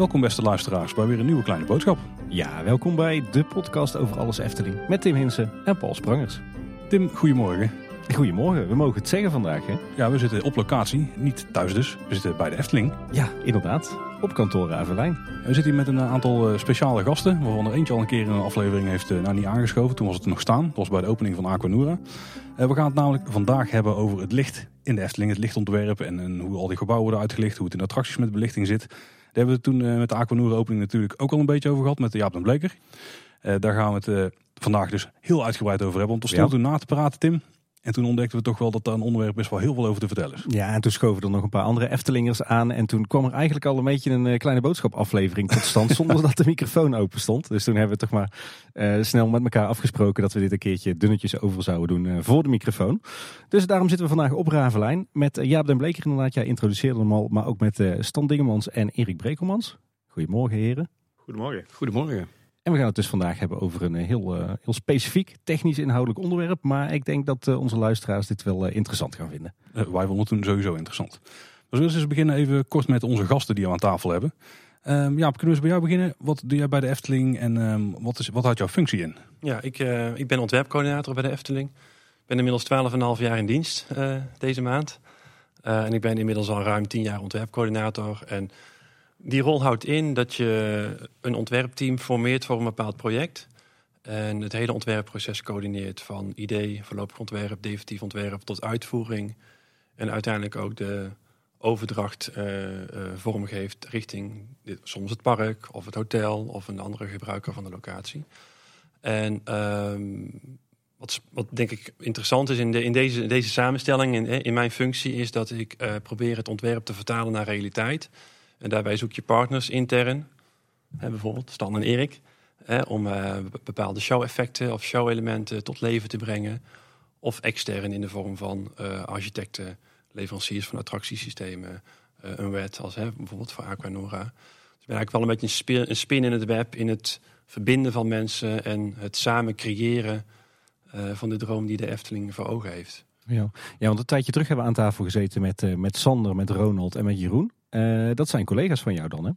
Welkom beste luisteraars bij weer een nieuwe kleine boodschap. Ja, welkom bij de podcast over alles Efteling met Tim Hinsen en Paul Sprangers. Tim, goedemorgen. Goedemorgen, we mogen het zeggen vandaag hè? Ja, we zitten op locatie, niet thuis dus. We zitten bij de Efteling. Ja, inderdaad, op kantoor Ravelijn. We zitten hier met een aantal eh, speciale gasten, waarvan er eentje al een keer in een aflevering heeft eh, nou, niet aangeschoven. Toen was het er nog staan, dat was bij de opening van Aquanura. Uh, we gaan het namelijk vandaag hebben over het licht in de Efteling, het lichtontwerp en, en hoe al die gebouwen worden uitgelicht, hoe het in de attracties met belichting zit. Daar hebben we het toen met de Aquanura opening natuurlijk ook al een beetje over gehad met de Jaap en Bleker. daar gaan we het vandaag dus heel uitgebreid over hebben. Stond Ja. toen na te praten, Tim. En toen ontdekten we toch wel dat daar een onderwerp best wel heel veel over te vertellen is. Ja, en toen schoven er nog een paar andere Eftelingers aan. En toen kwam er eigenlijk al een beetje een eh, kleine boodschapaflevering tot stand. zonder dat de microfoon open stond. Dus toen hebben we toch maar eh, snel met elkaar afgesproken dat we dit een keertje dunnetjes over zouden doen eh, voor de microfoon. Dus daarom zitten we vandaag op Ravelijn. Met eh, Jaap den Bleker inderdaad, jij introduceerde hem al. Maar ook met eh Stan Dingemans en Erik Brekelmans. Goedemorgen heren. Goedemorgen. Goedemorgen. En we gaan het dus vandaag hebben over een eh, heel, eh, heel specifiek technisch inhoudelijk onderwerp. Maar ik denk dat eh, onze luisteraars dit wel interessant gaan vinden. Wij vonden het toen sowieso interessant. We zullen eens beginnen even kort met onze gasten die we aan tafel hebben. Ehm ja, kunnen we eens bij jou beginnen? Wat doe jij bij de Efteling en ehm, wat, is, wat houdt jouw functie in? Ja, ik, eh, ik ben ontwerpcoördinator bij de Efteling. Ik ben inmiddels 12,5 jaar in dienst eh, deze maand. Eh, en ik ben inmiddels al ruim 10 jaar ontwerpcoördinator. En die rol houdt in dat je een ontwerpteam formeert voor een bepaald project. En het hele ontwerpproces coördineert van idee, voorlopig ontwerp, definitief ontwerp tot uitvoering. En uiteindelijk ook de overdracht eh, eh, vormgeeft richting dit, soms het park of het hotel of een andere gebruiker van de locatie. En ehm, wat, wat denk ik interessant is in, de, in deze, deze samenstelling, in, in mijn functie, is dat ik eh, probeer het ontwerp te vertalen naar realiteit. En daarbij zoek je partners intern, hè, bijvoorbeeld Stan en Erik, hè, om eh, be- bepaalde show-effecten of show-elementen tot leven te brengen. Of extern in de vorm van eh, architecten, leveranciers van attractiesystemen, eh, een wet als hè, bijvoorbeeld voor Aquanora. Dus ik ben eigenlijk wel een beetje een spin, in het web, in het verbinden van mensen en het samen creëren van de droom die de Efteling voor ogen heeft. Ja. ja, want een tijdje terug hebben we aan tafel gezeten met, met Sander, met Ronald en met Jeroen. Eh, dat zijn collega's van jou dan, hè?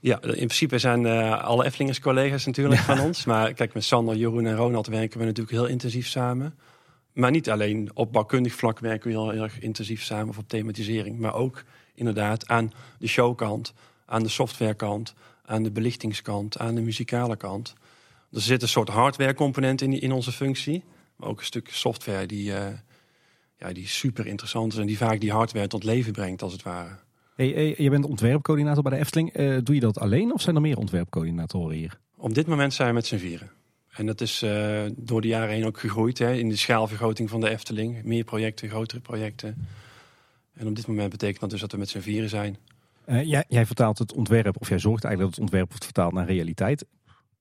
Ja, in principe zijn eh, alle Eftelingers collega's natuurlijk van ons. Maar kijk, met Sander, Jeroen en Ronald werken we natuurlijk heel intensief samen. Maar niet alleen op bouwkundig vlak werken we heel, heel erg intensief samen of op thematisering. Maar ook inderdaad aan de showkant, aan de softwarekant, aan de belichtingskant, aan de muzikale kant. Er zit een soort hardware component in, die- in onze functie. Maar ook een stuk software die, eh, ja, die super interessant is en die vaak die hardware tot leven brengt als het ware. Hey, hey, je bent ontwerpcoördinator bij de Efteling. Eh, doe je dat alleen of zijn er meer ontwerpcoördinatoren hier? Op dit moment zijn we met z'n vieren. En dat is eh, door de jaren heen ook gegroeid hè, in de schaalvergroting van de Efteling. Meer projecten, grotere projecten. En op dit moment betekent dat dus dat we met z'n vieren zijn. Eh, jij, jij vertaalt het ontwerp, of jij zorgt eigenlijk dat het ontwerp wordt vertaald naar realiteit.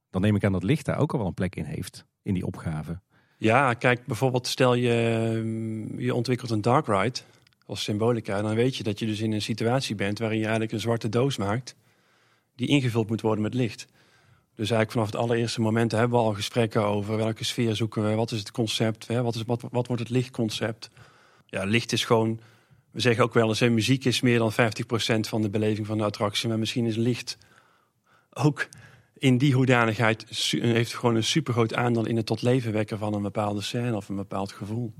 Dan neem ik aan dat licht daar ook al wel een plek in heeft, in die opgave. Ja, kijk, bijvoorbeeld stel je, mm, je ontwikkelt een dark ride als symbolica. Dan weet je dat je dus in een situatie bent waarin je eigenlijk een zwarte doos maakt. Die ingevuld moet worden met licht. Dus eigenlijk vanaf het allereerste moment hebben we al gesprekken over welke sfeer zoeken we. Wat is het concept? Hè? Wat, is, wat, wordt het lichtconcept? Ja, licht is gewoon... We zeggen ook wel eens, hè, muziek is meer dan 50% van de beleving van de attractie. Maar misschien is licht ook in die hoedanigheid heeft gewoon een supergroot aandeel in het tot leven wekken van een bepaalde scène of een bepaald gevoel.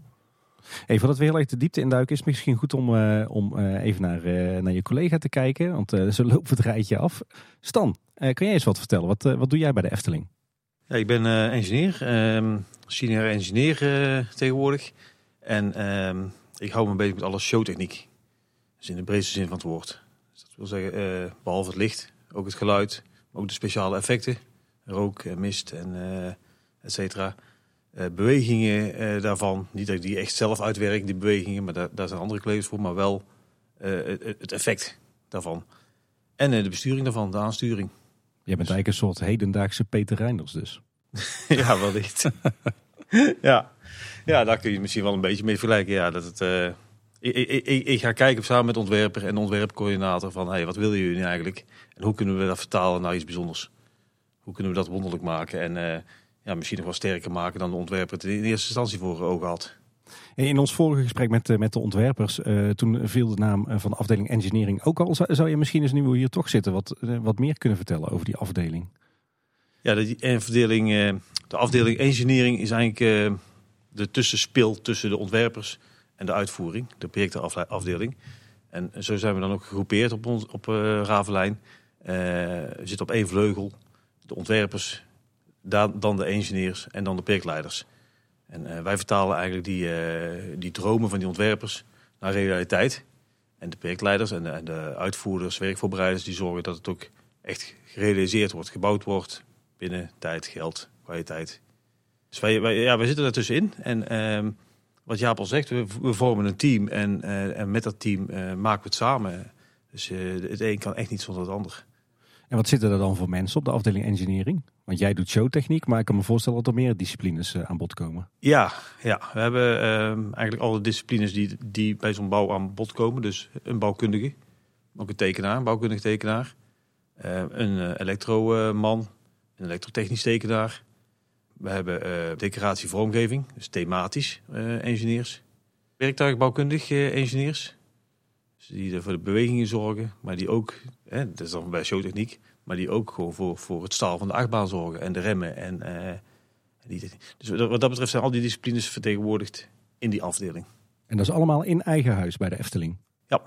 Hey, voordat we heel erg de diepte induiken, is het misschien goed om, eh, om eh, even naar, eh, naar je collega te kijken. Want zo loopt het rijtje af. Stan, kan jij eens wat vertellen? Wat, wat doe jij bij de Efteling? Ja, ik ben engineer, ehm, senior engineer tegenwoordig. En ehm, ik hou me bezig met alle showtechniek. Dus in de breedste zin van het woord. Dus dat wil zeggen, eh, behalve het licht, ook het geluid, maar ook de speciale effecten. Rook, mist en et cetera. Eh, bewegingen eh, daarvan, niet dat ik die echt zelf uitwerk, die bewegingen, maar daar, daar zijn andere collega's voor, maar wel eh, het, effect daarvan. En de besturing daarvan, de aansturing. Jij bent eigenlijk een soort hedendaagse Peter Reinders dus. Ja, wellicht. ja. ja, daar kun je misschien wel een beetje mee vergelijken. Ja, dat het, ik, ik, ik, ik ga kijken samen met ontwerper en ontwerpcoördinator van hey, wat willen jullie nu eigenlijk? En hoe kunnen we dat vertalen naar iets bijzonders? Hoe kunnen we dat wonderlijk maken? En ja, misschien nog wel sterker maken dan de ontwerper het in eerste instantie voor ogen had. In ons vorige gesprek met, eh, met de ontwerpers, uh, toen viel de naam van de afdeling engineering ook al. Zou, zou je misschien eens nu we hier toch zitten wat, wat meer kunnen vertellen over die afdeling? Ja, de, verdeling, de afdeling engineering is eigenlijk de tussenspil tussen de ontwerpers en de uitvoering, de projectenafdeling. En zo zijn we dan ook gegroepeerd op, ons, op uh, Ravelijn. we zitten op één vleugel. De ontwerpers, dan, de engineers en dan de projectleiders. En uh, wij vertalen eigenlijk die, uh, die dromen van die ontwerpers naar realiteit. En de projectleiders en de, uitvoerders, werkvoorbereiders, die zorgen dat het ook echt gerealiseerd wordt, gebouwd wordt binnen tijd, geld, kwaliteit. Dus wij, wij, ja, wij zitten daartussenin. En uh, wat Jaap al zegt, we, we vormen een team en, uh, en met dat team maken we het samen. Dus het een kan echt niet zonder het ander. En wat zitten er dan voor mensen op de afdeling engineering? Want jij doet showtechniek, maar ik kan me voorstellen dat er meer disciplines uh, aan bod komen. Ja, ja. we hebben uh, eigenlijk alle disciplines die, die bij zo'n bouw aan bod komen. Dus een bouwkundige, ook een tekenaar, een bouwkundige tekenaar. Uh, een elektroman, een elektrotechnisch tekenaar. We hebben decoratie vormgeving, dus thematisch engineers. Werktuigbouwkundig engineers. Dus die voor de bewegingen zorgen, maar die ook, hè, dat is dan bij showtechniek, maar die ook gewoon voor, voor het staal van de achtbaan zorgen en de remmen. En, uh, die, dus wat dat betreft zijn al die disciplines vertegenwoordigd in die afdeling. En dat is allemaal in eigen huis bij de Efteling? Ja,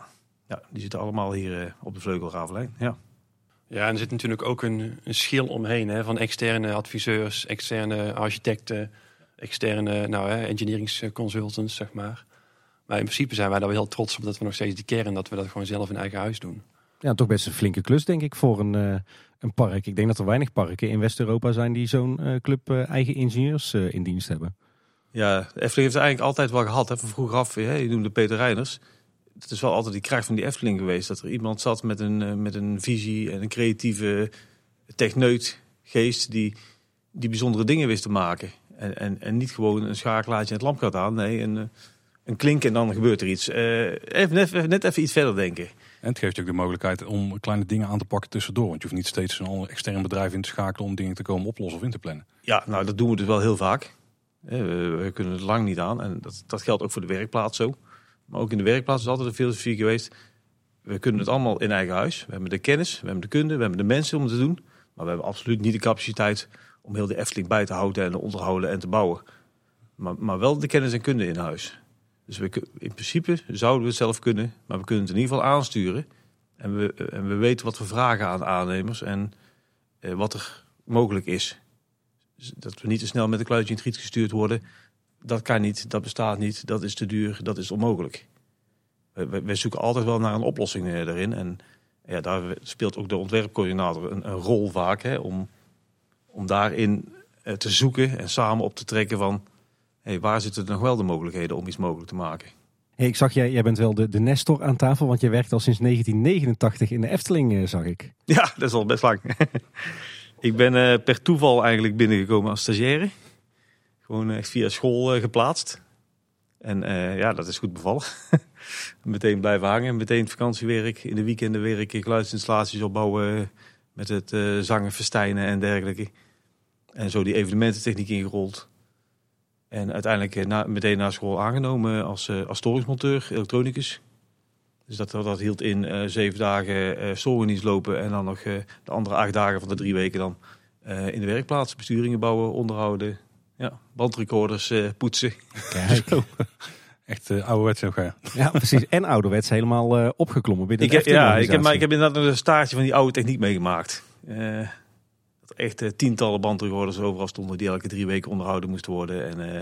ja die zitten allemaal hier uh, op de vleugelravelijn. Ja. Ja, en er zit natuurlijk ook een, een schil omheen hè, van externe adviseurs, externe architecten, externe nou, hè, engineeringsconsultants, zeg maar. Maar in principe zijn wij daar wel heel trots op dat we nog steeds die kern, dat we dat gewoon zelf in eigen huis doen. Ja, toch best een flinke klus, denk ik, voor een, uh, een park. Ik denk dat er weinig parken in West-Europa zijn die zo'n uh, club uh, eigen ingenieurs in dienst hebben. Ja, Efteling heeft eigenlijk altijd wel gehad. Hè, van vroeger af, hè, je noemde Peter Reiners. Het is wel altijd die kracht van die Efteling geweest. Dat er iemand zat met een, met een visie en een creatieve techneutgeest die, die bijzondere dingen wist te maken. En, en, en niet gewoon een schakelaartje en het lamp gaat aan. Nee, een, een klink en dan gebeurt er iets. even, net even iets verder denken. En het geeft je ook de mogelijkheid om kleine dingen aan te pakken tussendoor. Want je hoeft niet steeds een ander extern bedrijf in te schakelen om dingen te komen oplossen of in te plannen. Ja, nou dat doen we dus wel heel vaak. We, kunnen het lang niet aan. En dat, dat geldt ook voor de werkplaats zo. Maar ook in de werkplaats is altijd een filosofie geweest. We kunnen het allemaal in eigen huis. We hebben de kennis, we hebben de kunde, we hebben de mensen om het te doen. Maar we hebben absoluut niet de capaciteit om heel de Efteling bij te houden en te onderhouden en te bouwen. Maar, maar wel de kennis en kunde in huis. Dus we, in principe zouden we het zelf kunnen, maar we kunnen het in ieder geval aansturen. En we, en we weten wat we vragen aan aannemers en eh, wat er mogelijk is. Dus dat we niet te snel met een kluitje in het riet gestuurd worden. Dat kan niet, dat bestaat niet, dat is te duur, dat is onmogelijk. We, zoeken altijd wel naar een oplossing eh, erin. En ja, daar speelt ook de ontwerpcoördinator een, een rol vaak hè, om, om daarin eh, te zoeken en samen op te trekken van hey, waar zitten er nog wel de mogelijkheden om iets mogelijk te maken? Hey, ik zag jij, jij bent wel de, de Nestor aan tafel, want je werkt al sinds 1989 in de Efteling, eh, zag ik. Ja, dat is al best lang. ik ben uh, per toeval eigenlijk binnengekomen als stagiaire. Gewoon echt via school uh, geplaatst. En ja, dat is goed bevallen. meteen blijven hangen, meteen vakantiewerk. In de weekenden werk ik geluidsinstallaties opbouwen met het zangen, verstijnen en dergelijke. En zo die evenemententechniek ingerold. En uiteindelijk eh, na, meteen na school aangenomen als, uh, als storingsmonteur, elektronicus. Dus dat, dat hield in uh, zeven dagen uh, storingdienst lopen en dan nog uh, de andere acht dagen van de drie weken dan in de werkplaats besturingen bouwen, onderhouden. Ja, bandrecorders poetsen. Kijk. Echt ouderwets ook, ja. ja, precies. En ouderwets helemaal opgeklommen binnen ik heb, Ja, ik heb, maar ik heb inderdaad een staartje van die oude techniek meegemaakt echt uh, tientallen bandrecorders overal stonden die elke drie weken onderhouden moesten worden. En uh,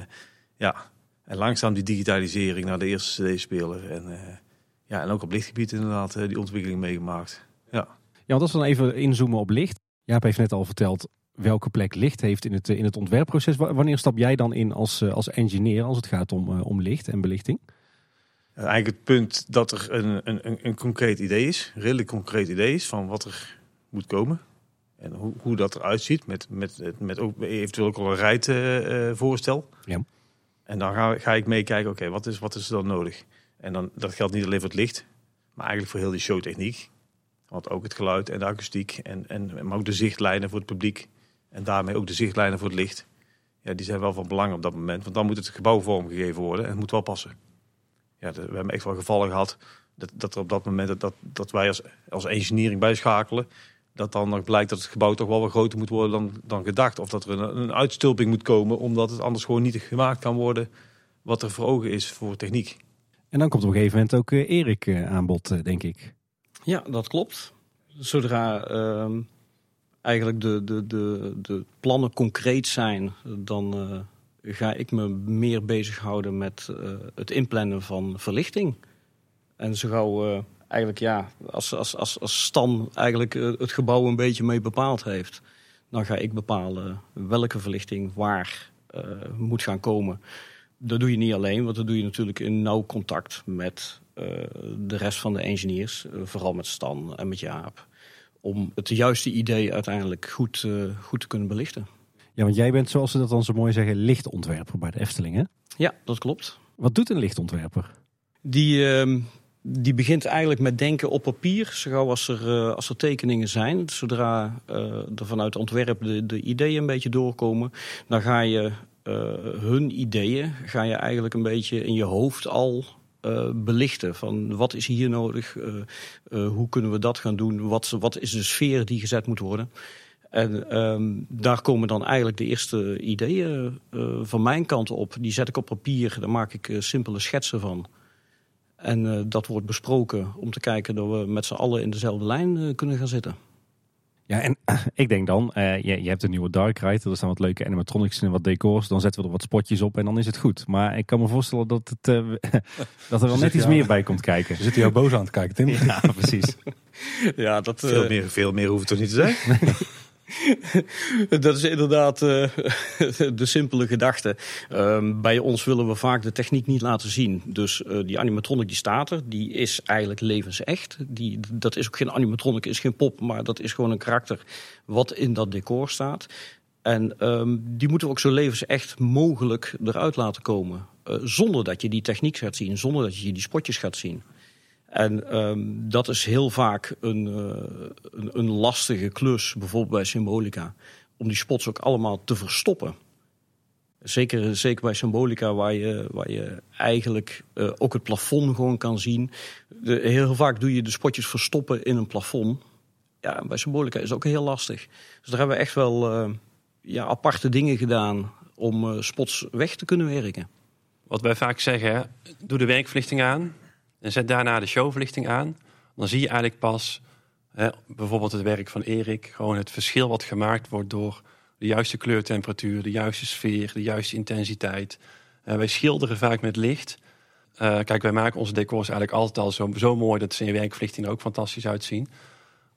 ja, en langzaam die digitalisering naar de eerste CD-speler. En, uh, ja, en ook op lichtgebied inderdaad die ontwikkeling meegemaakt. Ja. ja, want als we dan even inzoomen op licht. Jaap heeft net al verteld welke plek licht heeft in het, in het ontwerpproces. Wanneer stap jij dan in als, als engineer als het gaat om, om licht en belichting? Eigenlijk het punt dat er een, een, een concreet idee is, een redelijk concreet idee is van wat er moet komen. En hoe, hoe dat eruit ziet, met, met, met ook eventueel ook al een rijvoorstel. Uh, ja. En dan ga, ga ik meekijken, oké, wat, is, wat is er dan nodig? En dan, dat geldt niet alleen voor het licht, maar eigenlijk voor heel die showtechniek. Want ook het geluid en de akoestiek, en, en, maar ook de zichtlijnen voor het publiek. En daarmee ook de zichtlijnen voor het licht. ja, die zijn wel van belang op dat moment. Want dan moet het gebouw vormgegeven worden en het moet wel passen. Ja, we hebben echt wel gevallen gehad dat, dat er op dat moment dat, dat, dat wij als, als engineering bijschakelen. Dat dan nog blijkt dat het gebouw toch wel wat groter moet worden dan, dan gedacht. Of dat er een, een uitstulping moet komen, omdat het anders gewoon niet gemaakt kan worden wat er voor ogen is voor techniek. En dan komt op een gegeven moment ook eh, Erik eh, aan bod, eh, denk ik. Ja, dat klopt. Zodra ehm, eigenlijk de, de, de, de plannen concreet zijn, dan eh, ga ik me meer bezighouden met eh, het inplannen van verlichting. En zo gauw eigenlijk ja, als, als, als, als Stan eigenlijk eh, het gebouw een beetje mee bepaald heeft, dan ga ik bepalen welke verlichting waar eh, moet gaan komen. Dat doe je niet alleen, want dat doe je natuurlijk in nauw contact met eh, de rest van de engineers, vooral met Stan en met Jaap, om het juiste idee uiteindelijk goed, goed te kunnen belichten. Ja, want jij bent, zoals ze dat dan zo mooi zeggen, lichtontwerper bij de Efteling, hè? Ja, dat klopt. Wat doet een lichtontwerper? Die, ehm, die begint eigenlijk met denken op papier, zo gauw als er, eh, als er tekeningen zijn. Zodra eh, er vanuit ontwerp de, de ideeën een beetje doorkomen, dan ga je eh, hun ideeën ga je eigenlijk een beetje in je hoofd al belichten. Van wat is hier nodig? Hoe kunnen we dat gaan doen? Wat, wat is de sfeer die gezet moet worden? En ehm, daar komen dan eigenlijk de eerste ideeën van mijn kant op. Die zet ik op papier, daar maak ik simpele schetsen van. En eh, dat wordt besproken om te kijken dat we met z'n allen in dezelfde lijn eh, kunnen gaan zitten. Ja, en ik denk dan, eh, je, je hebt een nieuwe Dark Ride, er staan wat leuke animatronics en wat decors, dan zetten we er wat spotjes op en dan is het goed. Maar ik kan me voorstellen dat, het, eh, dat er wel net zit iets meer bij komt kijken. Ze zitten jou boos aan te kijken, Tim. Ja, precies. Ja, dat, Veel, meer, veel meer hoeft het toch niet te zijn? dat is inderdaad eh, de simpele gedachte. Ehm, bij ons willen we vaak de techniek niet laten zien. Dus eh, die animatronic die staat er, die is eigenlijk levensecht. Die, dat is ook geen animatronic, is geen pop, maar dat is gewoon een karakter wat in dat decor staat. En ehm, die moeten we ook zo levensecht mogelijk eruit laten komen. Eh, zonder dat je die techniek gaat zien, zonder dat je die spotjes gaat zien. En ehm, dat is heel vaak een, eh, een, een lastige klus, bijvoorbeeld bij Symbolica, om die spots ook allemaal te verstoppen. Zeker, zeker bij Symbolica, waar je, waar je eigenlijk eh, ook het plafond gewoon kan zien. De, heel vaak doe je de spotjes verstoppen in een plafond. Ja, bij Symbolica is het ook heel lastig. Dus daar hebben we echt wel eh, ja, aparte dingen gedaan om spots weg te kunnen werken. Wat wij vaak zeggen, doe de werkverlichting aan en zet daarna de showverlichting aan. Dan zie je eigenlijk pas, hè, bijvoorbeeld het werk van Erik, gewoon het verschil wat gemaakt wordt door de juiste kleurtemperatuur, de juiste sfeer, de juiste intensiteit. Eh, wij schilderen vaak met licht. Eh, kijk, wij maken onze decors eigenlijk altijd al zo, zo mooi dat ze in werkverlichting er ook fantastisch uitzien.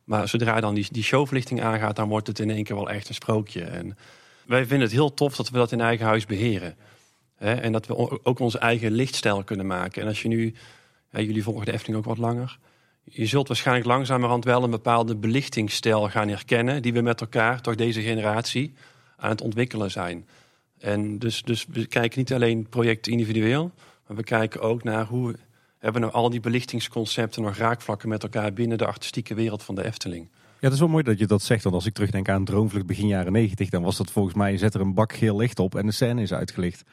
Maar zodra dan die, die showverlichting aangaat, dan wordt het in één keer wel echt een sprookje. En wij vinden het heel tof dat we dat in eigen huis beheren. En dat we ook onze eigen lichtstijl kunnen maken. En als je nu, jullie volgen de Efteling ook wat langer. Je zult waarschijnlijk langzamerhand wel een bepaalde belichtingsstijl gaan herkennen. Die we met elkaar, toch deze generatie, aan het ontwikkelen zijn. En dus, dus we kijken niet alleen projecten individueel. Maar we kijken ook naar hoe hebben nou al die belichtingsconcepten nog raakvlakken met elkaar binnen de artistieke wereld van de Efteling. Ja, het is wel mooi dat je dat zegt. Want als ik terugdenk aan Droomvlucht begin jaren 90, dan was dat volgens mij, zet er een bak geel licht op en de scène is uitgelicht.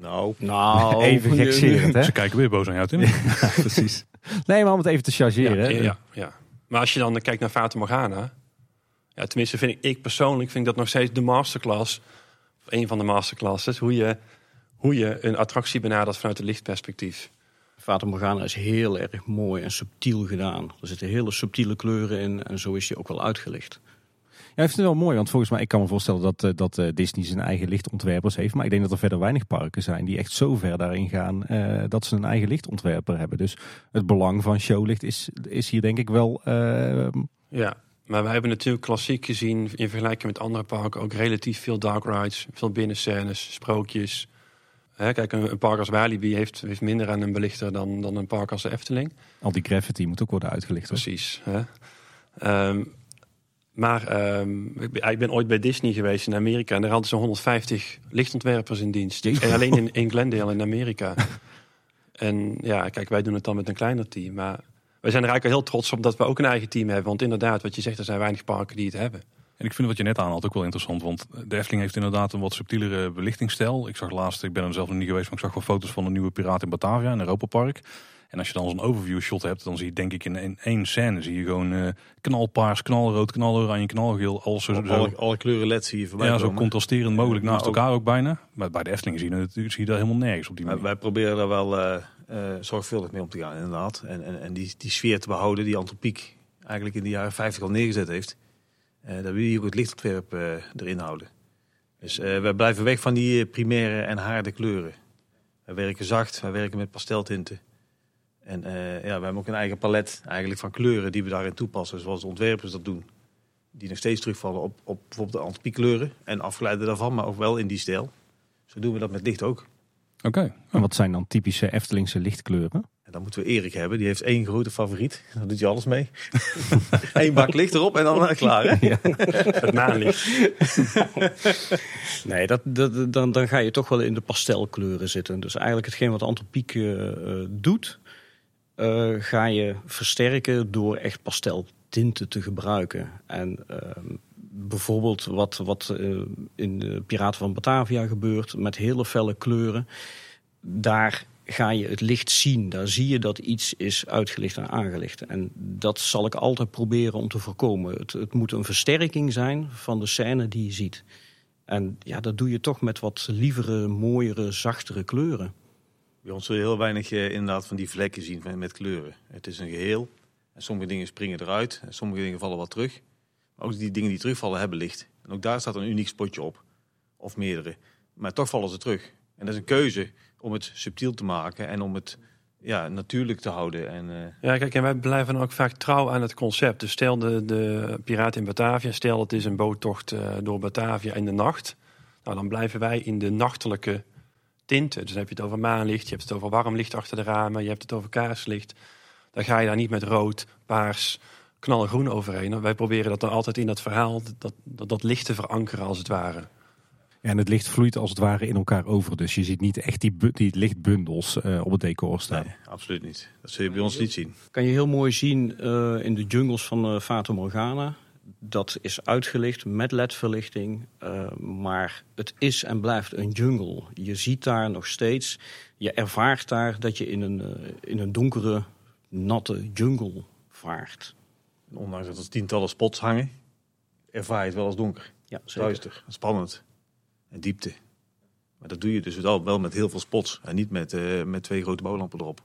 Nou, Nou, Even gekserend, hè? Ze kijken weer boos aan jou, Tim. Ja, precies. Nee, maar om het even te chargeren. Ja, hè. ja, ja. Maar als je dan kijkt naar Fata Morgana. Ja, tenminste, vind ik, ik persoonlijk vind ik dat nog steeds de masterclass. Of een van de masterclasses. Hoe je, hoe je een attractie benadert vanuit het lichtperspectief. Fata Morgana is heel erg mooi en subtiel gedaan. Er zitten hele subtiele kleuren in en zo is die ook wel uitgelicht. Ja, ik vind het wel mooi, want volgens mij, ik kan me voorstellen dat, eh, dat eh, Disney zijn eigen lichtontwerpers heeft. Maar ik denk dat er verder weinig parken zijn die echt zo ver daarin gaan eh, dat ze een eigen lichtontwerper hebben. Dus het belang van showlicht is, is hier denk ik wel. Ja, maar wij hebben natuurlijk klassiek gezien in vergelijking met andere parken ook relatief veel dark rides, veel binnenscènes, sprookjes. Hè, kijk, een, een park als Walibi heeft, heeft minder aan een belichter dan, dan een park als de Efteling. al die graffiti moet ook worden uitgelicht. hoor. Precies. Hè? Ehm, maar ehm, ik, ben, ik ben ooit bij Disney geweest in Amerika en daar hadden ze 150 lichtontwerpers in dienst. En alleen in, in Glendale in Amerika. en ja, kijk, wij doen het dan met een kleiner team. Maar wij zijn er eigenlijk al heel trots op dat we ook een eigen team hebben. Want inderdaad, wat je zegt, er zijn weinig parken die het hebben. En ik vind wat je net aan had ook wel interessant. Want de Efteling heeft inderdaad een wat subtielere belichtingsstijl. Ik zag laatst, ik ben er zelf nog niet geweest, maar ik zag wel foto's van een nieuwe Piraat in Batavia in Europa Park. En als je dan zo'n overview shot hebt, dan zie je denk ik in één, scène zie je gewoon eh, knalpaars, knalrood, knaloranje, knalgeel. Alles zo, Alle, alle kleuren LED zie je voorbij ja, zo contrasterend mogelijk naast ook- elkaar ook bijna. Maar bij de Efteling zie je, natuurlijk- zie je daar helemaal nergens op die Wij, manier. wij proberen daar wel eh, eh, zorgvuldig mee om te gaan, inderdaad. En, en, en die, die sfeer te behouden die Antropiek eigenlijk in de jaren 50 al neergezet heeft. Daar wil je ook het lichtontwerp erin houden. Dus wij blijven weg van die primaire en harde kleuren. Wij werken zacht, wij werken met pasteltinten. En eh, ja, we hebben ook een eigen palet eigenlijk van kleuren die we daarin toepassen, zoals de ontwerpers dat doen. Die nog steeds terugvallen op, op bijvoorbeeld de Antropiek kleuren en afgeleiden daarvan, maar ook wel in die stijl. Zo doen we dat met licht ook. Oké. En wat zijn dan typische Eftelingse lichtkleuren? En dan moeten we Erik hebben. Die heeft één grote favoriet. Daar doet hij alles mee. Eén bak licht erop en dan eh, klaar. Hè? Het maanlicht. Nee, dat, dat, dan, dan ga je toch wel in de pastelkleuren zitten. Dus eigenlijk hetgeen wat Antropiek eh, doet, eh, ga je versterken door echt pasteltinten te gebruiken. En ehm, bijvoorbeeld wat, wat eh, in de Piraten van Batavia gebeurt met hele felle kleuren. Daar ga je het licht zien. Daar zie je dat iets is uitgelicht en aangelicht. En dat zal ik altijd proberen om te voorkomen. Het, het moet een versterking zijn van de scène die je ziet. En ja, dat doe je toch met wat lievere, mooiere, zachtere kleuren. Bij ons zul heel weinig eh, inderdaad van die vlekken zien met kleuren. Het is een geheel. En sommige dingen springen eruit. En sommige dingen vallen wat terug. Maar ook die dingen die terugvallen hebben licht. En ook daar staat een uniek spotje op. Of meerdere. Maar toch vallen ze terug. En dat is een keuze om het subtiel te maken. En om het ja, natuurlijk te houden. En, eh, Ja, kijk, en wij blijven ook vaak trouw aan het concept. Dus stel de, de Piraat in Batavia, stel het is een boottocht eh, door Batavia in de nacht. Nou, dan blijven wij in de nachtelijke tinten. Dus dan heb je het over maanlicht, je hebt het over warm licht achter de ramen, je hebt het over kaarslicht. Dan ga je daar niet met rood, paars, knalgroen overheen. Wij proberen dat dan altijd in dat verhaal, dat, dat, dat licht te verankeren als het ware. Ja, en het licht vloeit als het ware in elkaar over. Dus je ziet niet echt die, die lichtbundels eh, op het decor staan. nee, absoluut niet. Dat zul je bij ons niet zien. Kan je heel mooi zien eh, in de jungles van eh Fata Morgana. Dat is uitgelicht met ledverlichting. eh, maar het is en blijft een jungle. Je ziet daar nog steeds, je ervaart daar dat je in een, eh, in een donkere, natte jungle vaart. En ondanks dat er tientallen spots hangen, ervaar je het wel als donker. Ja, zeker. Duister, spannend en diepte. Maar dat doe je dus wel, wel met heel veel spots en niet met, eh, met twee grote bouwlampen erop.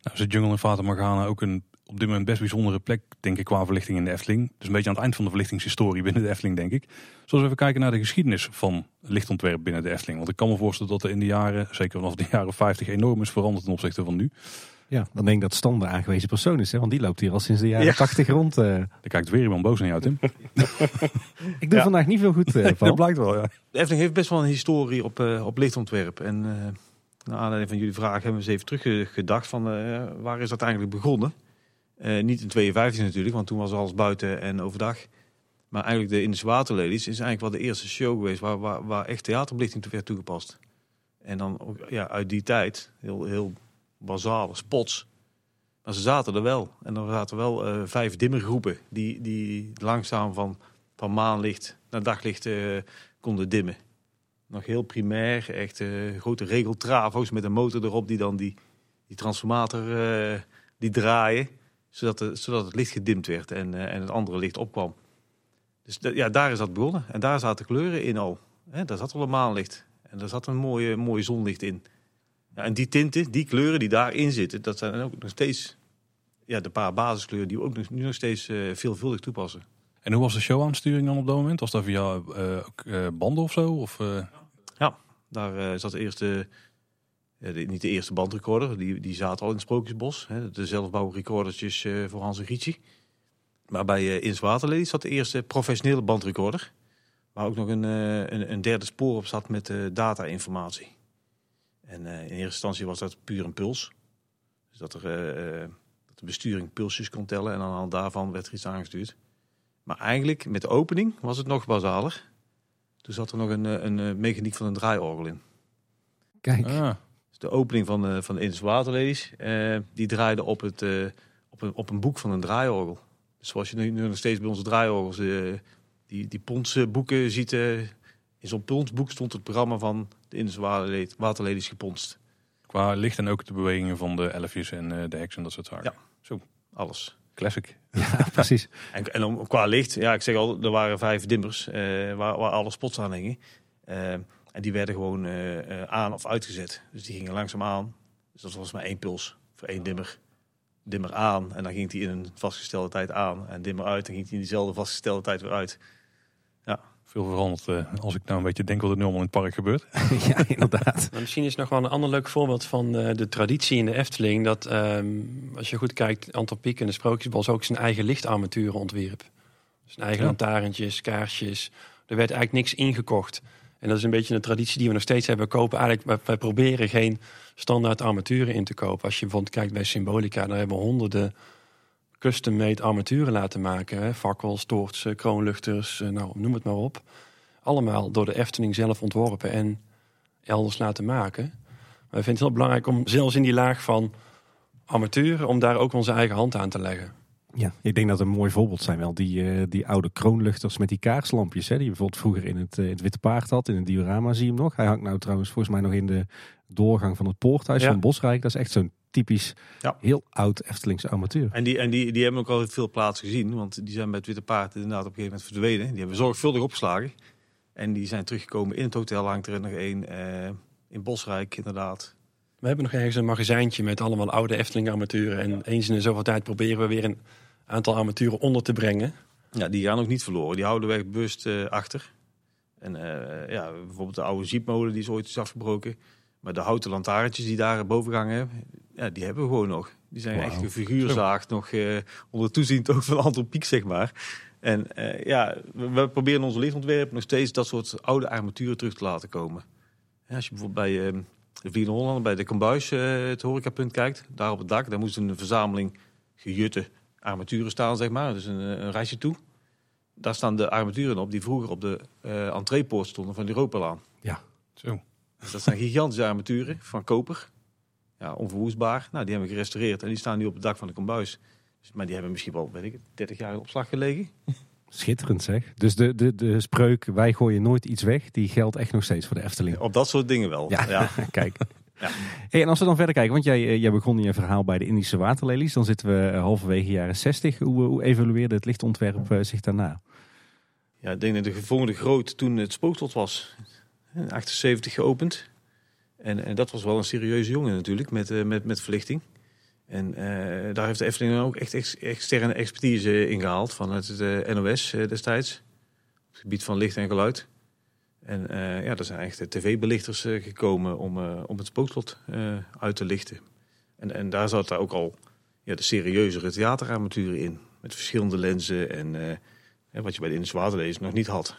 Nou, is de Jungle in Fata Morgana ook een op dit moment best bijzondere plek, denk ik, qua verlichting in de Efteling. Dus een beetje aan het eind van de verlichtingshistorie binnen de Efteling, denk ik. Zoals we even kijken naar de geschiedenis van lichtontwerp binnen de Efteling. Want ik kan me voorstellen dat er in de jaren, zeker vanaf de jaren 50, enorm is veranderd ten opzichte van nu. Ja, dan denk ik dat Stan de aangewezen persoon is. Hè? Want die loopt hier al sinds de jaren Ja. 80 rond. eh. Dan kijkt weer iemand boos naar jou, Tim. Ik doe Ja. vandaag niet veel goed, eh. Dat blijkt wel, ja. De Efteling heeft best wel een historie op, eh, op lichtontwerp. En eh naar aanleiding van jullie vraag hebben we eens even teruggedacht van eh, waar is dat eigenlijk begonnen? Eh, niet in 52 natuurlijk, want toen was alles buiten en overdag. Maar eigenlijk de Indische Waterlelies is eigenlijk wel de eerste show geweest waar, waar, echt theaterbelichting werd toegepast. En dan ook ja, uit die tijd, heel, heel basale spots. Maar ze zaten er wel. En er zaten wel eh, vijf dimmergroepen die, die langzaam van, van maanlicht naar daglicht eh, konden dimmen. Nog heel primair, echt grote regeltravo's met een motor erop die dan die, die transformator die draaien. Zodat, de, zodat het licht gedimd werd en, eh, en het andere licht opkwam. Dus ja, daar is dat begonnen. En daar zaten kleuren in al. Daar zat al een maanlicht. En daar zat een mooie, mooie zonlicht in. Ja, en die tinten, die kleuren die daarin zitten, dat zijn ook nog steeds ja, de paar basiskleuren die we ook nog, nu nog steeds eh, veelvuldig toepassen. En hoe was de showaansturing dan op dat moment? Was dat via eh, ook, banden of zo? Of, eh, Daar zat de eerste, ja, de- niet de eerste bandrecorder, die, die zaten al in het Sprookjesbos. Hè, de zelfbouwrecordertjes eh, voor Hans en Grietje. Maar bij uh, Ins zat de eerste professionele bandrecorder. Waar ook nog een, eh, een, een derde spoor op zat met eh, data-informatie. En eh, in eerste instantie was dat puur een puls. Dus dat, er, eh, eh, dat de besturing pulsjes kon tellen en aan de hand daarvan werd er iets aangestuurd. Maar eigenlijk met de opening was het nog basaler. Toen zat er nog een, eh, een, eh, mechaniek van een draaiorgel in. Kijk, ah, de opening van de, van de eh, die draaide op, het, eh, op, een, op een boek van een draaiorgel. Dus zoals je nu, nu nog steeds bij onze draaiorgels eh, die, die pondsboeken ziet... eh, in zo'n pondsboek stond het programma van de Indische waterlelies, waterlelies geponst. Qua licht en ook de bewegingen van de elfjes en eh, de heks en dat soort zaken. Ja. Alles. Classic. Ja, precies. En, en om, qua licht, ja, ik zeg al, er waren vijf dimmers eh, waar, waar alle spots aan hingen. En die werden gewoon eh, eh, aan of uitgezet. Dus die gingen langzaam aan. Dus dat was maar één puls voor één dimmer. Dimmer aan en dan ging die in een vastgestelde tijd aan. En dimmer uit, dan ging die in diezelfde vastgestelde tijd weer uit. Veel veranderd eh, als ik nou een beetje denk wat er nu allemaal in het park gebeurt. ja, inderdaad. Maar misschien is nog wel een ander leuk voorbeeld van eh, de traditie in de Efteling. Dat ehm, als je goed kijkt, Anton Pieck in de Sprookjesbos ook zijn eigen lichtarmaturen ontwierp. Zijn eigen Ja. lantaarntjes, kaarsjes. Er werd eigenlijk niks ingekocht. En dat is een beetje een traditie die we nog steeds hebben. Kopen eigenlijk, wij, proberen geen standaard armaturen in te kopen. Als je bijvoorbeeld kijkt bij Symbolica, daar hebben we honderden custom-made armaturen laten maken. Hè? Fakkels, toortsen, kroonluchters, eh, nou, noem het maar op. Allemaal door de Efteling zelf ontworpen en elders laten maken. Maar we vinden het heel belangrijk om zelfs in die laag van armaturen... om daar ook onze eigen hand aan te leggen. Ja, ik denk dat een mooi voorbeeld zijn wel die, eh, die oude kroonluchters met die kaarslampjes. Hè, die je bijvoorbeeld vroeger in het, eh, het Witte Paard had. In het diorama zie je hem nog. Hij hangt nou trouwens volgens mij nog in de doorgang van het poorthuis Ja. van Bosrijk. Dat is echt zo'n typisch, Ja. heel oud Eftelingse armatuur. En die, en die, die hebben ook al veel plaatsen gezien. Want die zijn bij het Witte Paard inderdaad op een gegeven moment verdwenen. Die hebben we zorgvuldig opgeslagen. En die zijn teruggekomen in het hotel. Hangt er nog één. eh, in Bosrijk inderdaad. We hebben nog ergens een magazijntje met allemaal oude Efteling armaturen. En eens in de zoveel tijd proberen we weer een aantal armaturen onder te brengen. Ja, die gaan ook niet verloren. Die houden we bewust eh, achter. En eh, ja, bijvoorbeeld de oude ziepmolen die is ooit is afgebroken. Maar de houten lantaarntjes die daar boven hangen, ja, die hebben we gewoon nog. Die zijn echt een figuurzaagd, nog eh, onder toeziend ook van Anton Pieck, zeg maar. En eh, ja, we, we proberen onze lichtontwerp nog steeds dat soort oude armaturen terug te laten komen. Ja, als je bijvoorbeeld bij eh, de Vliegende Hollander, bij de Kambuis, eh, het horecapunt kijkt, daar op het dak, daar moest een verzameling gejutte armaturen staan, zeg maar. Dus een, eh, een reisje toe. Daar staan de armaturen op die vroeger op de eh entreepoort stonden van de Europalaan. Zo. Dus dat zijn gigantische armaturen van koper. Ja, onverwoestbaar. Nou, die hebben we gerestaureerd en die staan nu op het dak van de kombuis. Dus, maar die hebben misschien wel, weet ik het, 30 jaar in opslag gelegen. Schitterend zeg. Dus de, de, de spreuk, wij gooien nooit iets weg, die geldt echt nog steeds voor de Efteling. Op dat soort dingen wel. Ja, Ja. kijk. Ja. Hey, en als we dan verder kijken, want jij, eh, jij begon in je verhaal bij de Indische waterlelies. Dan zitten we eh, halverwege jaren 60. Hoe, eh, hoe evalueerde het lichtontwerp zich daarna? Ja, ik denk dat de volgende groot toen het spookslot was. In 78 geopend. En, en dat was wel een serieuze jongen natuurlijk, met, met, met verlichting. En eh, daar heeft de Efteling ook echt ex- externe expertise in gehaald vanuit het eh, NOS destijds. Op het gebied van licht en geluid. En eh, ja, er zijn echt de tv-belichters eh, gekomen om, eh, om het spookslot eh, uit te lichten. En, en daar zat daar ook al ja, de serieuzere theaterarmaturen in. Met verschillende lenzen en eh, wat je bij de Indische nog niet had.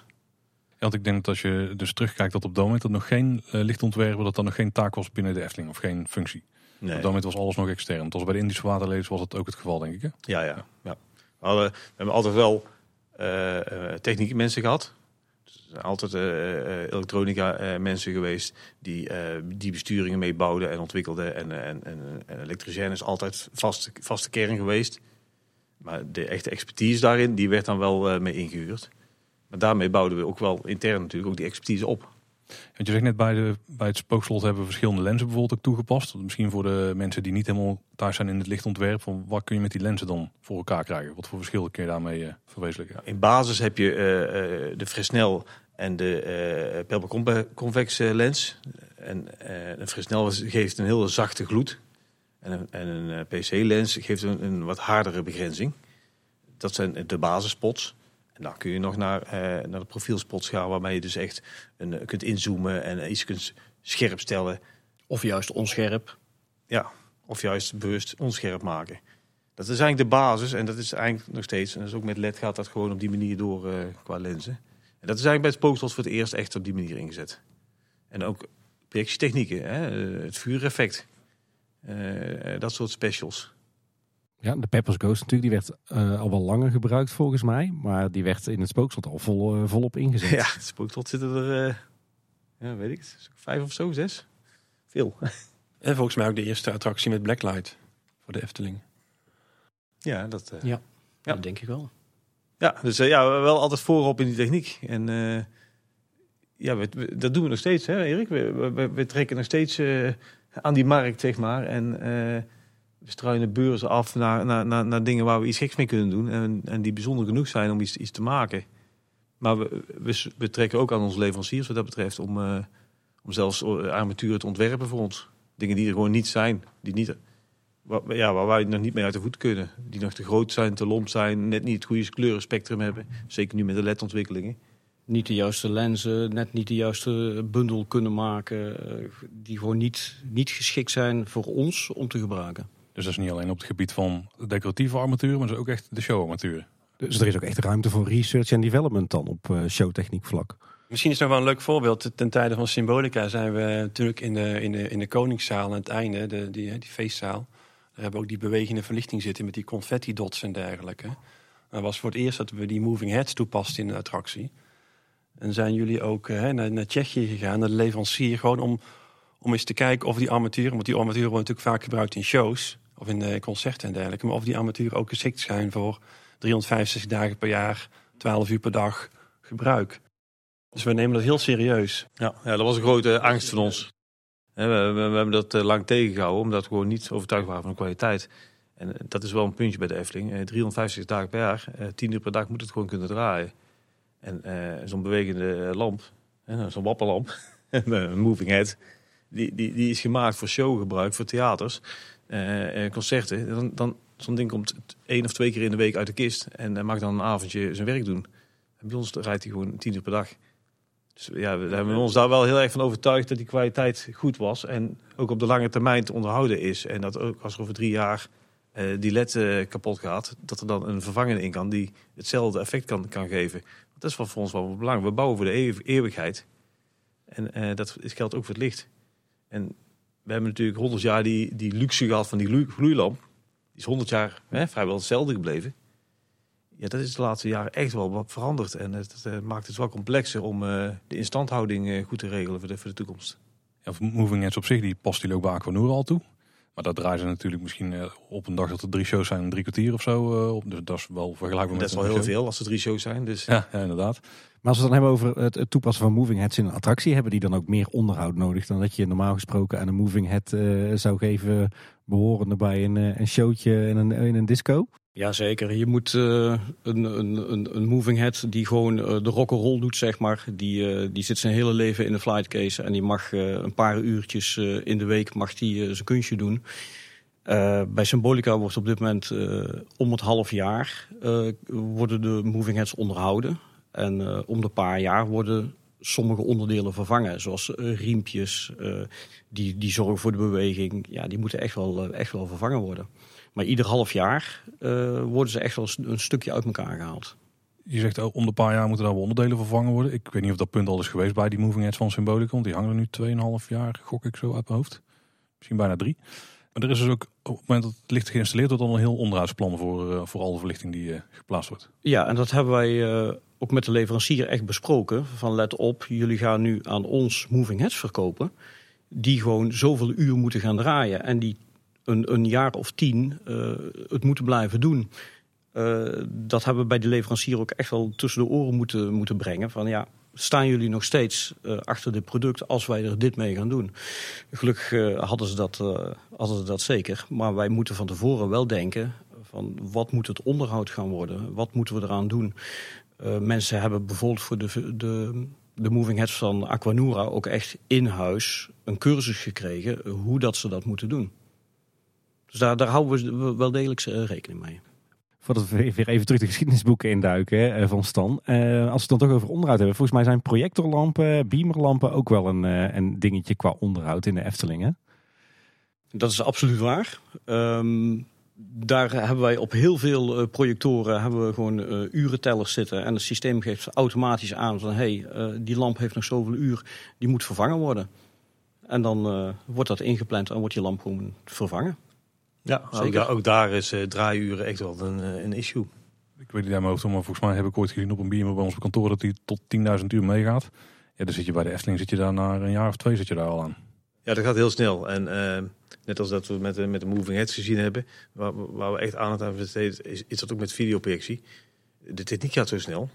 Ja, want ik denk dat als je dus terugkijkt dat op dat moment dat nog geen eh, lichtontwerper, dat dat nog geen taak was binnen de Efteling of geen functie. Nee. Op dat moment was alles nog extern. Was bij de Indische waterlelies was het ook het geval, denk ik. Hè? Ja, ja. ja. We, hadden, we hebben altijd wel eh, eh, techniek mensen gehad. Zijn altijd eh, eh, elektronica eh, mensen geweest die die besturingen meebouwden en ontwikkelden. En, en, en, en is altijd vaste, vaste kern geweest. Maar de echte expertise daarin, die werd dan wel mee ingehuurd. Maar daarmee bouwden we ook wel intern natuurlijk ook die expertise op. Want je zegt net bij, de, bij het spookslot hebben we verschillende lenzen bijvoorbeeld ook toegepast. Misschien voor de mensen die niet helemaal thuis zijn in het lichtontwerp. Van wat kun je met die lenzen dan voor elkaar krijgen? Wat voor verschillen kun je daarmee eh, verwezenlijken? In basis heb je eh, eh, de Fresnel en de eh, lens. En een Fresnel geeft een hele zachte gloed. En een, en een PC-lens geeft een, een wat hardere begrenzing. Dat zijn de basisspots. En dan kun je nog naar, eh, naar de profielspots gaan, waarmee je dus echt een, eh, kunt inzoomen en iets kunt scherp stellen. Of juist onscherp. Ja, of juist bewust onscherp maken. Dat is eigenlijk de basis en dat is eigenlijk nog steeds, en dat is ook met LED gaat dat gewoon op die manier door eh, qua lenzen. En dat is eigenlijk bij het spookslot voor het eerst echt op die manier ingezet. En ook projectietechnieken, hè, het vuureffect, eh, dat soort specials. Ja, de Peppers Ghost natuurlijk, die werd eh, al wel langer gebruikt volgens mij. Maar die werd in het spookslot al vol, eh, volop ingezet. Ja, het spookslot zitten er, eh, ja, weet ik het, vijf of zo, zes. Veel. En volgens mij ook de eerste attractie met blacklight voor de Efteling. Ja, dat, eh, Ja, Ja. dat denk ik wel. Ja, dus ja, wel altijd voorop in die techniek. En eh, ja, we, we- dat doen we nog steeds, hè, Erik? We, we- we, we trekken nog steeds eh, aan die markt, zeg maar. En eh, we struinen beurzen af naar, naar, naar, dingen waar we iets geks mee kunnen doen. En, en die bijzonder genoeg zijn om iets, iets te maken. Maar we, we, trekken ook aan onze leveranciers wat dat betreft om, eh, om zelfs eh, armatuur te ontwerpen voor ons. Dingen die er gewoon niet zijn, die niet, waar, ja, waar wij nog niet mee uit de voet kunnen. Die nog te groot zijn, te lomp zijn, net niet het goede kleurenspectrum hebben. Zeker nu met de LED-ontwikkelingen. Niet de juiste lenzen, net niet de juiste bundel kunnen maken. eh, die gewoon niet, niet geschikt zijn voor ons om te gebruiken. Dus dat is niet alleen op het gebied van decoratieve armatuur, maar dat is ook echt de showarmatuur. Dus er is ook echt ruimte voor research en development dan op eh, showtechniek vlak. Misschien is nog wel een leuk voorbeeld. Ten tijde van Symbolica zijn we natuurlijk in de, in de, in de Koningszaal aan het einde, de, die, die feestzaal. Daar hebben we ook die bewegende verlichting zitten met die confetti dots en dergelijke. Dat was voor het eerst dat we die moving heads toepasten in de attractie. En zijn jullie ook eh, naar, naar Tsjechië gegaan, naar de leverancier, gewoon om, om eens te kijken of die armaturen, want die armaturen worden natuurlijk vaak gebruikt in shows of in eh, concerten en dergelijke, maar of die armaturen ook geschikt zijn voor 365 dagen per jaar, 12 uur per dag gebruik. Dus we nemen dat heel serieus. Ja, ja dat was een grote angst van ons. We, we, we hebben dat eh, lang tegengehouden, omdat we gewoon niet overtuigd waren van de kwaliteit. En eh, dat is wel een puntje bij de Efteling. Eh, 350 dagen per jaar, eh, 10 uur per dag moet het gewoon kunnen draaien. En zo'n bewegende lamp, hè, zo'n wapperlamp, een moving head, die, die, die is gemaakt voor showgebruik, voor theaters, eh, concerten. Dan, dan, zo'n ding komt één of twee keer in de week uit de kist en mag dan een avondje zijn werk doen. En bij ons rijdt hij gewoon 10 uur per dag. Dus ja, we hebben ons daar wel heel erg van overtuigd dat die kwaliteit goed was. En ook op de lange termijn te onderhouden is. En dat ook als er over drie jaar eh, die LED kapot gaat, dat er dan een vervangende in kan die hetzelfde effect kan, kan geven. Dat is voor ons wel belangrijk. We bouwen voor de eeuw- eeuwigheid. En dat geldt ook voor het licht. En we hebben natuurlijk 100 jaar die, die luxe gehad van die gloeilamp. Die is 100 jaar hè, vrijwel hetzelfde gebleven. Ja, dat is de laatste jaren echt wel wat veranderd. En het, eh, maakt het wel complexer om eh, de instandhouding eh, goed te regelen voor de, voor de toekomst. Ja, moving heads op zich, die past die bij Aquanura al toe. Maar dat draaien ze natuurlijk misschien eh, op een dag dat er drie shows zijn, in drie kwartier of zo. eh, op. Dus dat is wel vergelijkbaar dat is met wel heel show. veel als er drie shows zijn. Dus Ja, ja, inderdaad. Maar als we het dan hebben over het, het toepassen van moving heads in een attractie, hebben die dan ook meer onderhoud nodig dan dat je normaal gesproken aan een moving head eh, zou geven, behorende bij een, eh, een showtje in een, in een disco? Jazeker, je moet eh, een, een, een, moving head die gewoon eh, de rock'n'roll doet, zeg maar. Die, eh, die zit zijn hele leven in de flightcase en die mag een paar uurtjes in de week mag die, zijn kunstje doen. Bij Symbolica wordt op dit moment om het half jaar worden de moving heads onderhouden. En om de paar jaar worden sommige onderdelen vervangen, zoals riempjes, die, die zorgen voor de beweging. Ja, die moeten echt wel, echt wel vervangen worden. Maar ieder half jaar eh, worden ze echt wel een stukje uit elkaar gehaald. Je zegt oh, om de paar jaar moeten daar wel onderdelen vervangen worden. Ik weet niet of dat punt al is geweest bij die moving heads van Symbolica. Want die hangen er nu 2,5 jaar, gok ik zo uit mijn hoofd. Misschien bijna drie. Maar er is dus ook op het moment dat het licht geïnstalleerd wordt... dan een heel onderhoudsplan voor, eh, voor alle verlichting die eh, geplaatst wordt. Ja, en dat hebben wij eh, ook met de leverancier echt besproken. Van let op, jullie gaan nu aan ons moving heads verkopen. Die gewoon zoveel uur moeten gaan draaien. En die een, een jaar of tien eh, het moeten blijven doen. Eh, dat hebben we bij de leverancier ook echt wel tussen de oren moeten, moeten brengen. Van ja, staan jullie nog steeds eh, achter dit product als wij er dit mee gaan doen? Gelukkig hadden, ze dat, hadden ze dat zeker. Maar wij moeten van tevoren wel denken van wat moet het onderhoud gaan worden? Wat moeten we eraan doen? Mensen hebben bijvoorbeeld voor de, de, de moving heads van Aquanura ook echt in huis een cursus gekregen hoe dat ze dat moeten doen. Dus daar, daar houden we wel degelijk eh, rekening mee. Voordat we weer even terug de geschiedenisboeken induiken hè, eh, van Stan. Eh, als we het dan toch over onderhoud hebben. Volgens mij zijn projectorlampen, beamerlampen ook wel een, eh, een dingetje qua onderhoud in de Efteling. Hè? Dat is absoluut waar. Ehm, daar hebben wij op heel veel projectoren hebben we gewoon eh, urentellers zitten. En het systeem geeft automatisch aan van hé, hey, eh, die lamp heeft nog zoveel uur, die moet vervangen worden. En dan eh, wordt dat ingepland en wordt die lamp gewoon vervangen. Ja, ook, Zeker. daar, ook daar is eh, draaiuren echt wel een, eh, een issue. Ik weet niet uit mijn hoofd, maar volgens mij heb ik ooit gezien op een beamer bij ons op kantoor... dat die tot 10.000 uur meegaat. Ja, dan zit je bij de Efteling, zit je daar na een jaar of twee zit je daar al aan. Ja, dat gaat heel snel. En eh, net als dat we met, de- met de moving heads gezien hebben, waar, waar we echt aandacht aan hebben besteed, is, is dat ook met videoprojectie. de techniek gaat zo snel.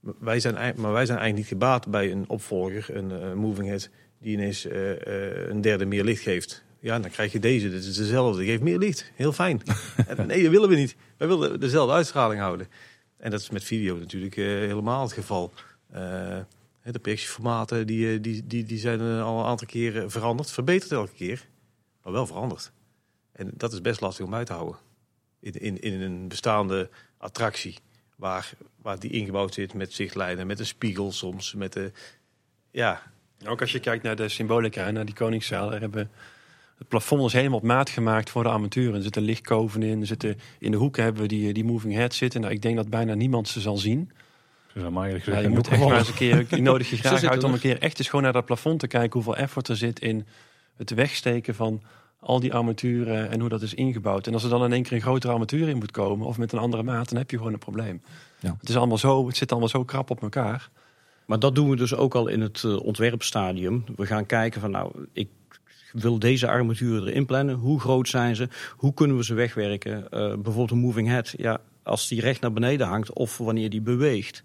Maar wij zijn, maar wij zijn eigenlijk niet gebaat bij een opvolger, een eh, moving head, die ineens eh, eh, een derde meer licht geeft. Ja, dan krijg je deze. Dit is dezelfde. Geeft meer licht. Heel fijn. Nee, dat willen we niet. Wij willen dezelfde uitstraling houden. En dat is met video natuurlijk eh, helemaal het geval. Eh, de projectieformaten die, eh, die, die, die zijn al een aantal keren veranderd. Verbeterd elke keer. Maar wel veranderd. En dat is best lastig om uit te houden. In, in, in een bestaande attractie. Waar, waar die ingebouwd zit met zichtlijnen, met een spiegel soms. Met de, ja, Ook als je kijkt naar de symbolica, naar die Koningszaal. Er hebben, het plafond is helemaal op maat gemaakt voor de armatuur. Er zitten lichtkoven in. Er zitten, in de hoeken hebben we die, die moving heads zitten. Nou, ik denk dat bijna niemand ze zal zien. Ze zijn maar eerlijk Ja, je moet echt maar eens een keer, ik nodig je graag uit om er. een keer echt eens gewoon naar dat plafond te kijken. Hoeveel effort er zit in het wegsteken van al die armaturen en hoe dat is ingebouwd. En als er dan in één keer een grotere armatuur in moet komen of met een andere maat, dan heb je gewoon een probleem. Ja. Het, is allemaal zo, het zit allemaal zo krap op elkaar. Maar dat doen we dus ook al in het eh, ontwerpstadium. We gaan kijken van nou, ik wil deze armaturen erin plannen. Hoe groot zijn ze? Hoe kunnen we ze wegwerken? Eh, bijvoorbeeld een moving head. Ja, als die recht naar beneden hangt of wanneer die beweegt.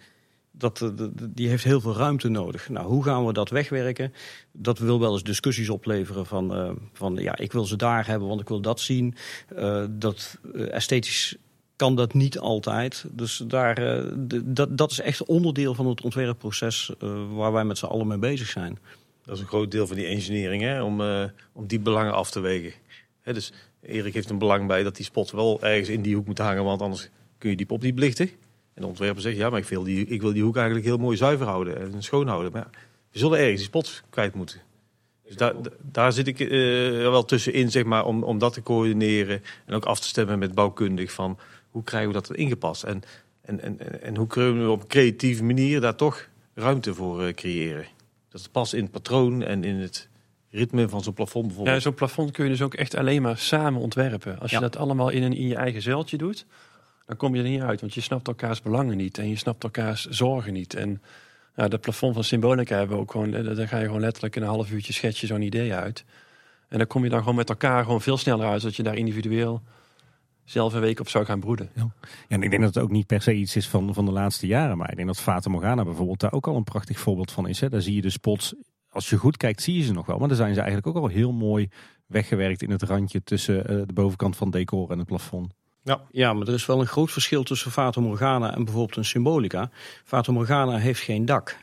Dat, eh, d- d- die heeft heel veel ruimte nodig. Nou, hoe gaan we dat wegwerken? Dat wil wel eens discussies opleveren van, eh, van ja, ik wil ze daar hebben, want ik wil dat zien. Eh, dat esthetisch kan dat niet altijd. Dus daar, dat, dat is echt onderdeel van het ontwerpproces waar wij met z'n allen mee bezig zijn. Dat is een groot deel van die engineering, hè, om, eh, om die belangen af te wegen. Hè, dus Erik heeft een belang bij dat die spot wel ergens in die hoek moet hangen, want anders kun je die pop niet belichten. En de ontwerper zegt, ja, maar ik wil, die, ik wil die hoek eigenlijk heel mooi zuiver houden en schoon houden. Maar ja, we zullen ergens die spot kwijt moeten. Dus daar, da- daar zit ik eh, wel tussenin, zeg maar, om, om dat te coördineren en ook af te stemmen met bouwkundig van hoe krijgen we dat ingepast en, en, en, en- en hoe kunnen we op een creatieve manier daar toch ruimte voor eh, creëren. Dat past in het patroon en in het ritme van zo'n plafond Ja, bijvoorbeeld. Zo'n plafond kun je dus ook echt alleen maar samen ontwerpen. Als je Ja. dat allemaal in, een, in je eigen zeiltje doet, dan kom je er niet uit. Want je snapt elkaars belangen niet en je snapt elkaars zorgen niet. En ja, dat plafond van Symbolica hebben we ook gewoon, eh, daar ga je gewoon letterlijk in een half uurtje schets je zo'n idee uit. En dan kom je dan gewoon met elkaar gewoon veel sneller uit, zodat je daar individueel zelf een week op zou gaan broeden. Ja, en ik denk dat het ook niet per se iets is van, van de laatste jaren. Maar ik denk dat Fata Morgana bijvoorbeeld daar ook al een prachtig voorbeeld van is. Hè. Daar zie je de spots, als je goed kijkt zie je ze nog wel. Maar dan zijn ze eigenlijk ook al heel mooi weggewerkt in het randje tussen eh, de bovenkant van het decor en het plafond. Ja, maar er is wel een groot verschil tussen Fata Morgana en bijvoorbeeld een Symbolica. Fata Morgana heeft geen dak.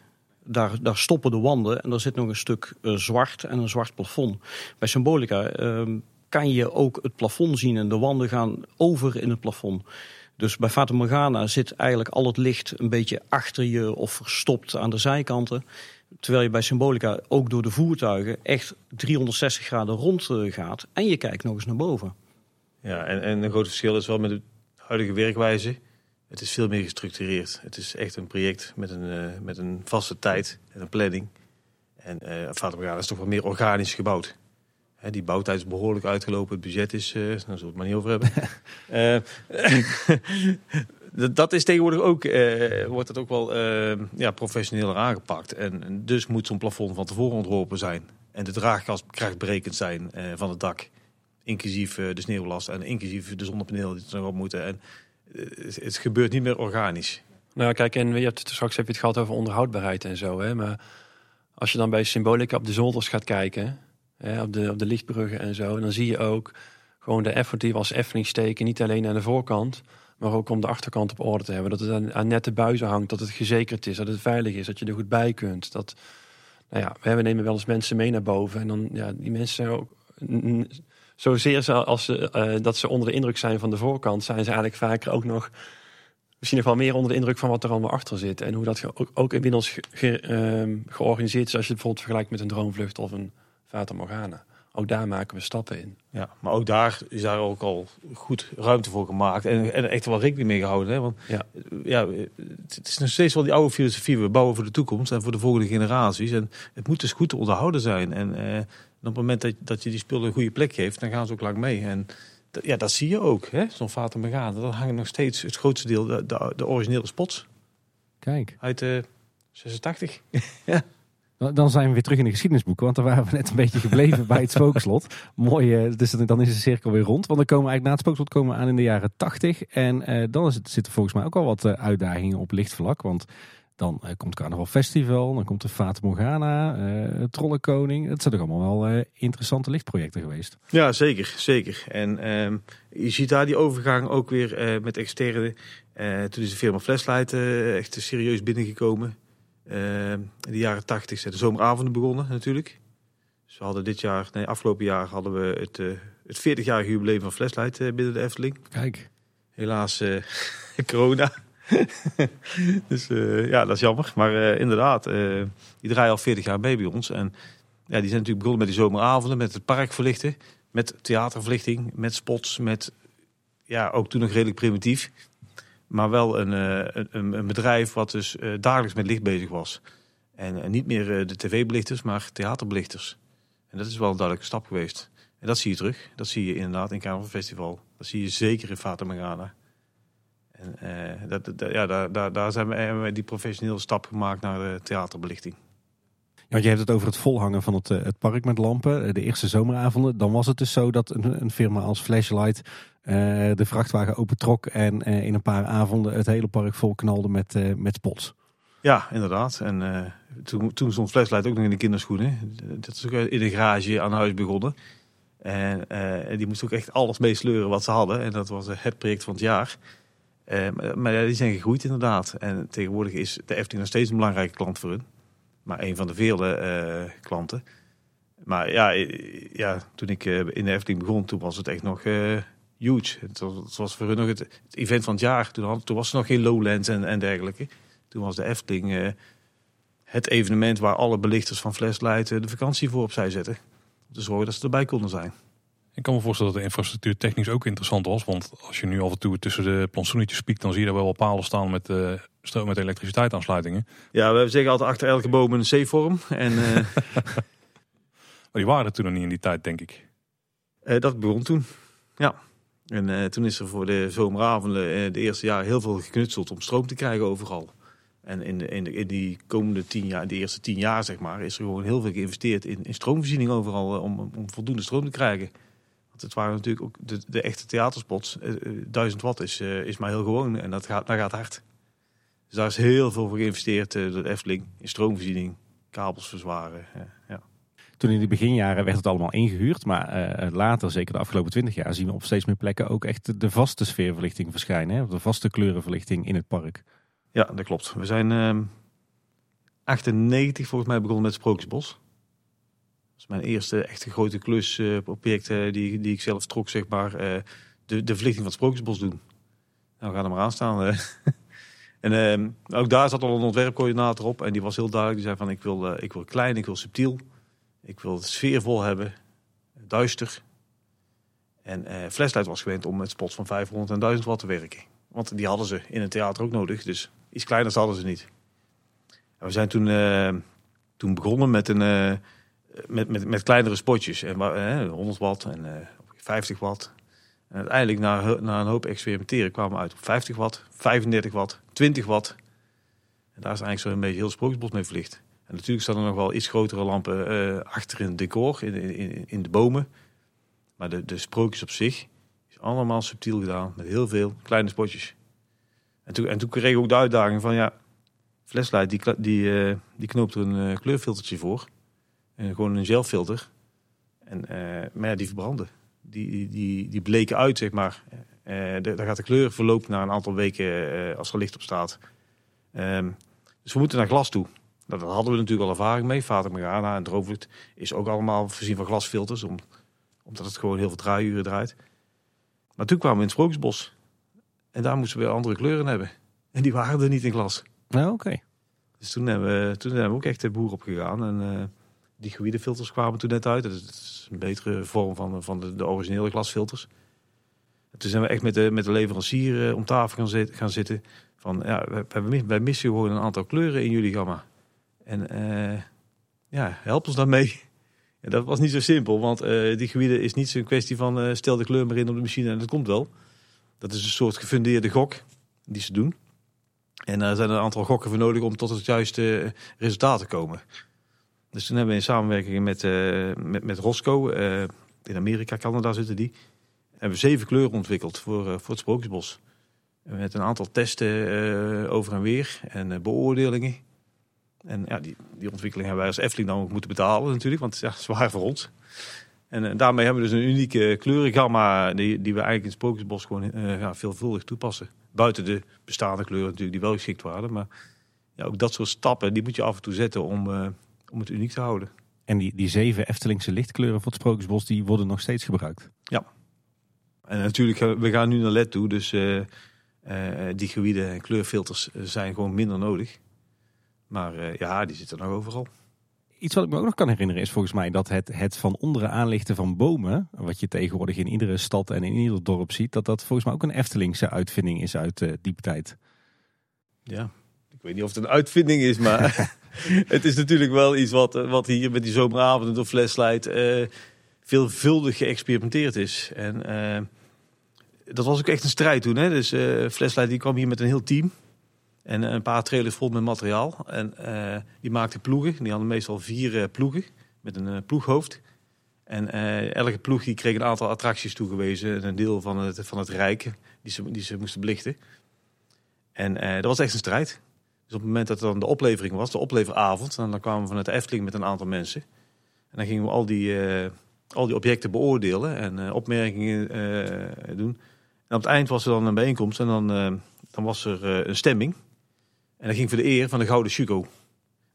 Daar, daar stoppen de wanden en er zit nog een stuk eh, zwart en een zwart plafond. Bij Symbolica ehm, kan je ook het plafond zien en de wanden gaan over in het plafond. Dus bij Fata Morgana zit eigenlijk al het licht een beetje achter je of verstopt aan de zijkanten. Terwijl je bij Symbolica ook door de voertuigen echt 360 graden rond eh, gaat. En je kijkt nog eens naar boven. Ja, en, en een groot verschil is wel met de huidige werkwijze. Het is veel meer gestructureerd. Het is echt een project met een, eh, met een vaste tijd en een planning. En eh Fata Morgana is toch wel meer organisch gebouwd. Hè, die bouwtijd is behoorlijk uitgelopen. Het budget is, eh daar zullen we het maar niet over hebben. Eh, dat- dat is tegenwoordig ook, eh, wordt het ook wel ja, professioneler aangepakt. En, en dus moet zo'n plafond van tevoren ontworpen zijn. En de draagkracht berekend zijn van het dak. Inclusief de sneeuwlast en inclusief de zonnepanelen die er nog op moeten. En het, het gebeurt niet meer organisch. Nou, kijk, en je hebt straks heb je het gehad over onderhoudbaarheid en zo. Hè? Maar als je dan bij Symbolica op de zolders gaat kijken, op, de, op de lichtbruggen en zo, dan zie je ook gewoon de effort die we als Efteling steken. Niet alleen aan de voorkant, maar ook om de achterkant op orde te hebben. Dat het aan, nette buizen hangt, dat het gezekerd is, dat het veilig is, dat je er goed bij kunt. Dat, nou ja, we nemen wel eens mensen mee naar boven. En dan, ja, die mensen ook... Zozeer ze als ze, eh, dat ze onder de indruk zijn van de voorkant, zijn ze eigenlijk vaker ook nog misschien nog wel meer onder de indruk van wat er allemaal achter zit. En hoe dat ook, ook inmiddels ehm, georganiseerd is als je het bijvoorbeeld vergelijkt met een droomvlucht of een Fata Morgana. Ook daar maken we stappen in. Ja, maar ook daar is daar ook al goed ruimte voor gemaakt. En, en echt wel rekening mee gehouden. Hè? Want Ja. ja, het is nog steeds wel die oude filosofie. We bouwen voor de toekomst en voor de volgende generaties. En het moet dus goed te onderhouden zijn. En eh, op het moment dat, dat je die spullen een goede plek geeft, dan gaan ze ook lang mee. En dat- ja, dat zie je ook. hè Zo'n Fata Morgana. Dan hangen nog steeds het grootste deel de, de, de originele spots Kijk. uit eh 86. ja. Dan- zijn we weer terug in de geschiedenisboeken, want daar waren we net een beetje gebleven bij het spookslot. Mooi, eh, dus dan is de cirkel weer rond. Want dan komen we eigenlijk na het spookslot komen we aan in de jaren 80. En eh, dan is het, zitten volgens mij ook al wat eh, uitdagingen op lichtvlak. Want dan eh, komt Carnaval Festival, dan komt de Fata Morgana, eh Trollenkoning. Het zijn toch allemaal wel interessante lichtprojecten geweest. Ja, zeker. zeker. En ehm, je ziet daar die overgang ook weer met externe. Toen is de firma Flashlight echt serieus binnengekomen. Ehm, in de jaren tachtig zijn de zomeravonden begonnen natuurlijk. Dus we hadden dit jaar, nee, afgelopen jaar hadden we het, eh, het 40-jarige jubileum van Flashlight eh, binnen de Efteling. Kijk, Helaas eh, corona. dus eh, ja, dat is jammer. Maar eh, inderdaad, eh, die draaien al 40 jaar mee bij ons. En ja, die zijn natuurlijk begonnen met die zomeravonden, met het park verlichten, met theaterverlichting, met spots, met ja, ook toen nog redelijk primitief. Maar wel een, eh, een, een bedrijf wat dus eh, dagelijks met licht bezig was. En eh, niet meer de tv-belichters, maar theaterbelichters. En dat is wel een duidelijke stap geweest. En dat zie je terug. Dat zie je inderdaad in Carnaval Festival. Dat zie je zeker in Fata Morgana. En dat, ja, daar, daar, daar zijn we, hebben we die professionele stap gemaakt naar de theaterbelichting. Want je hebt het over het volhangen van het, het park met lampen. De eerste zomeravonden. Dan was het dus zo dat een, een firma als Flashlight de vrachtwagen opentrok. En eh, in een paar avonden het hele park vol knalde met, eh, met spots. Ja, inderdaad. En eh, toen, toen stond Flashlight ook nog in de kinderschoenen. Dat is ook in de garage aan huis begonnen. En eh, die moest ook echt alles meesleuren wat ze hadden. En dat was eh, het project van het jaar. Eh, maar die zijn gegroeid inderdaad. En tegenwoordig is de Efteling nog steeds een belangrijke klant voor hun. Maar een van de vele eh, klanten. Maar ja, eh, ja, toen ik eh, in de Efteling begon, toen was het echt nog eh, huge. Het was, het was voor hun nog het, het event van het jaar. Toen, had, toen was er nog geen Lowlands en, en dergelijke. Toen was de Efteling eh, het evenement waar alle belichters van Flashlight eh, de vakantie voor opzij zetten. Om te zorgen dat ze erbij konden zijn. Ik kan me voorstellen dat de infrastructuur technisch ook interessant was. Want als je nu af en toe tussen de plantsoenetjes spiekt, dan zie je daar wel wat palen staan met, eh stroom met elektriciteitsaansluitingen. Ja, we zeggen altijd achter elke boom een C-vorm. En Maar die waren er toen nog niet in die tijd, denk ik. dat begon toen. Ja. En eh, toen is er voor de zomeravonden eh, de eerste jaar heel veel geknutseld om stroom te krijgen overal. En in, de, in, die komende tien jaar, de eerste tien jaar zeg maar, is er gewoon heel veel geïnvesteerd in, in stroomvoorziening overal eh, om, om voldoende stroom te krijgen. Want het waren natuurlijk ook de, echte theaterspots. 1000 watt is, is maar heel gewoon en dat gaat, dat gaat hard. Dus daar is heel veel voor geïnvesteerd door de Efteling in stroomvoorziening, kabels verzwaren. ja. Toen in de beginjaren werd het allemaal ingehuurd. Maar eh, later, zeker de afgelopen twintig jaar, zien we op steeds meer plekken ook echt de- vaste sfeerverlichting verschijnen. Hè? De vaste kleurenverlichting in het park. Ja, dat klopt. We zijn ehm 98 volgens mij begonnen met Sprookjesbos. Dat is mijn eerste echte grote klus, eh, project eh, die, die ik zelf trok, zeg maar. eh, de, de verlichting van het Sprookjesbos doen. Nou, gaan er maar aan staan. eh. en ehm, ook daar zat al een ontwerpcoördinator op. En die was heel duidelijk. Die zei van, ik wil, eh, ik wil klein, ik wil subtiel. Ik wil het sfeervol hebben. Duister. En Flashlight was gewend om met spots van 500 en 1000 watt te werken. Want die hadden ze in het theater ook nodig. Dus iets kleiners hadden ze niet. We zijn toen, eh, toen begonnen met, een, eh, met, met, met kleinere spotjes. En, eh, 100 watt en eh, 50 watt. En uiteindelijk, na, na een hoop experimenteren, kwamen we uit op 50 watt, 35 watt, 20 watt. En daar is eigenlijk zo'n beetje heel Sprookjesbos mee verlicht. En natuurlijk staan er nog wel iets grotere lampen eh, achter in het decor, in, in, in de bomen. Maar de, de sprookjes op zich is allemaal subtiel gedaan, met heel veel kleine spotjes. En toen, en toen kreeg ik ook de uitdaging van, ja, Flashlight die, die, eh, die knoopt een eh, kleurfiltertje voor. En gewoon een gelfilter. En, maar ja, die verbranden. Die, die, die, bleken uit, zeg maar. Daar gaat de kleur verloopt na een aantal weken als er licht op staat. Ehm, dus we moeten naar glas toe. Nou, daar hadden we natuurlijk al ervaring mee. Fata Morgana en Droomvlucht is ook allemaal voorzien van glasfilters. Om, omdat het gewoon heel veel draaiuren draait. Maar toen kwamen we in het Sprookjesbos. En daar moesten we andere kleuren hebben. En die waren er niet in glas. Nou, oké. Dus toen hebben we, toen we ook echt de boer op gegaan. En eh, die filters kwamen toen net uit. Dat is, een betere vorm van, van de, de originele glasfilters. En toen zijn we echt met de, met de leverancier eh, om tafel gaan, zit- gaan zitten. Van ja, wij, wij missen gewoon een aantal kleuren in jullie gamma. En eh, ja, help ons daarmee. Ja, dat was niet zo simpel, want eh, die gewieden is niet zo'n kwestie van eh, stel de kleur maar in op de machine en dat komt wel. Dat is een soort gefundeerde gok die ze doen. En daar zijn een aantal gokken voor nodig om tot het juiste resultaat te komen. Dus toen hebben we in samenwerking met, met, met Roscoe, eh, in Amerika, Canada zitten die, hebben we zeven kleuren ontwikkeld voor, voor het Sprookjesbos. Met een aantal testen over en weer en beoordelingen. En ja, die, die ontwikkeling hebben wij als Efteling dan ook moeten betalen natuurlijk, want ja, het is zwaar voor ons. En eh, daarmee hebben we dus een unieke kleurengamma die, die we eigenlijk in het Sprookjesbos gewoon eh, ja, veelvuldig toepassen. Buiten de bestaande kleuren natuurlijk die wel geschikt waren. Maar ja, ook dat soort stappen, die moet je af en toe zetten om, eh, om het uniek te houden. En die, die zeven Eftelingse lichtkleuren voor het Sprookjesbos, die worden nog steeds gebruikt. En natuurlijk, we gaan nu naar LED toe, dus die gebieden en kleurfilters zijn gewoon minder nodig. Maar eh, ja, die zitten nog overal. Iets wat ik me ook nog kan herinneren is volgens mij dat het, het van onderen aanlichten van bomen, wat je tegenwoordig in iedere stad en in ieder dorp ziet, dat dat volgens mij ook een Eftelingse uitvinding is uit eh die tijd. Ja, ik weet niet of het een uitvinding is, maar het is natuurlijk wel iets wat, eh, wat hier met die zomeravonden door Flashlight veelvuldig geëxperimenteerd is. En dat was ook echt een strijd toen. Hè? Dus Flashlight die kwam hier met een heel team. En een paar trailers vol met materiaal. En eh, die maakten ploegen. Die hadden meestal vier eh, ploegen met een eh, ploeghoofd. En eh, elke ploeg die kreeg een aantal attracties toegewezen. En een deel van het, van het rijk die ze, die ze moesten belichten. En eh, dat was echt een strijd. Dus op het moment dat dan de oplevering was, de opleveravond, dan, dan kwamen we vanuit Efteling met een aantal mensen. En dan gingen we al die, eh, al die objecten beoordelen en eh, opmerkingen eh, doen. En op het eind was er dan een bijeenkomst en dan, eh, dan was er eh, een stemming. En dat ging voor de eer van de Gouden Chuko.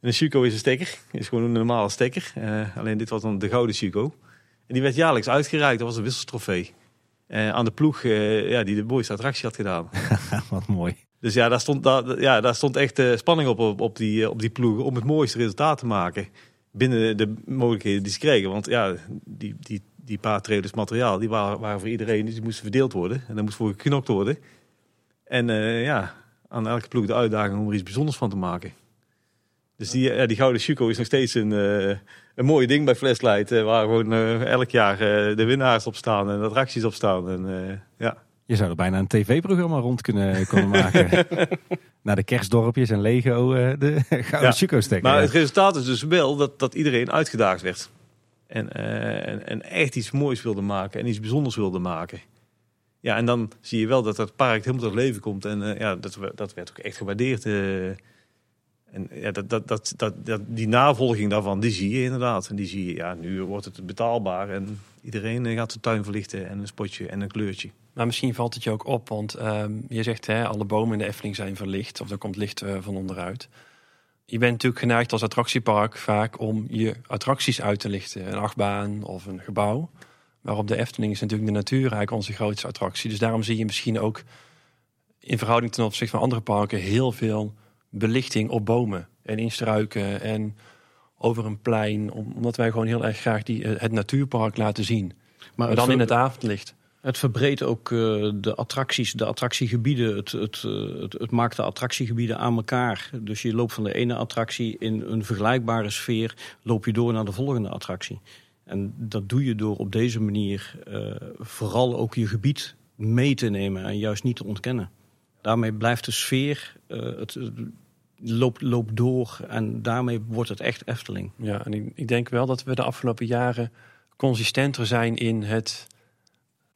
En een Chuko is een stekker, is gewoon een normale stekker. Eh, alleen dit was dan de Gouden Chuko. En die werd jaarlijks uitgereikt, dat was een wisseltrofee. Eh, aan de ploeg eh, ja, die de mooiste attractie had gedaan. wat mooi. Dus ja, daar stond, daar, ja, daar stond echt spanning op, op, op, die, op die ploegen om het mooiste resultaat te maken. Binnen de mogelijkheden die ze kregen. Want ja, die, die, die paar trailers materiaal, die waren, waren voor iedereen. Dus die moesten verdeeld worden. En daar moest voor geknokt worden. En ja, aan elke ploeg de uitdaging om er iets bijzonders van te maken. Dus die, ja, die Gouden Chuko is nog steeds een, eh, een mooi ding bij Flashlight. eh, waar gewoon eh, elk jaar eh, de winnaars op staan en de attracties op staan. En, eh, ja. Je zou er bijna een tv-programma rond kunnen, kunnen maken. Naar de kerstdorpjes en Lego, eh, de gouden Ja. Chico stekken. Maar het resultaat is dus wel dat, dat iedereen uitgedaagd werd. En, eh, en, en echt iets moois wilde maken en iets bijzonders wilde maken. Ja, en dan zie je wel dat dat park helemaal tot leven komt. En eh, ja, dat, dat werd ook echt gewaardeerd. eh. en ja, dat, dat, dat, dat, die navolging daarvan, die zie je inderdaad. En die zie je, ja, nu wordt het betaalbaar. En iedereen eh, gaat zijn tuin verlichten en een spotje en een kleurtje. Maar misschien valt het je ook op, want ehm, je zegt hè, alle bomen in de Efteling zijn verlicht. Of er komt licht van onderuit. Je bent natuurlijk geneigd als attractiepark vaak om je attracties uit te lichten. Een achtbaan of een gebouw. Maar op de Efteling is natuurlijk de natuur eigenlijk onze grootste attractie. Dus daarom zie je misschien ook in verhouding ten opzichte van andere parken heel veel belichting op bomen. En in struiken en over een plein. om- Omdat wij gewoon heel erg graag die, eh, het natuurpark laten zien. Maar dan ver- in het avondlicht. Het verbreedt ook eh, de attracties, de attractiegebieden. Het, het, eh, het, het maakt de attractiegebieden aan elkaar. Dus je loopt van de ene attractie in een vergelijkbare sfeer, loop je door naar de volgende attractie. En dat doe je door op deze manier eh, vooral ook je gebied mee te nemen en juist niet te ontkennen. Daarmee blijft de sfeer, eh, het, het loopt, loopt door en daarmee wordt het echt Efteling. Ja, en ik, ik denk wel dat we de afgelopen jaren consistenter zijn in het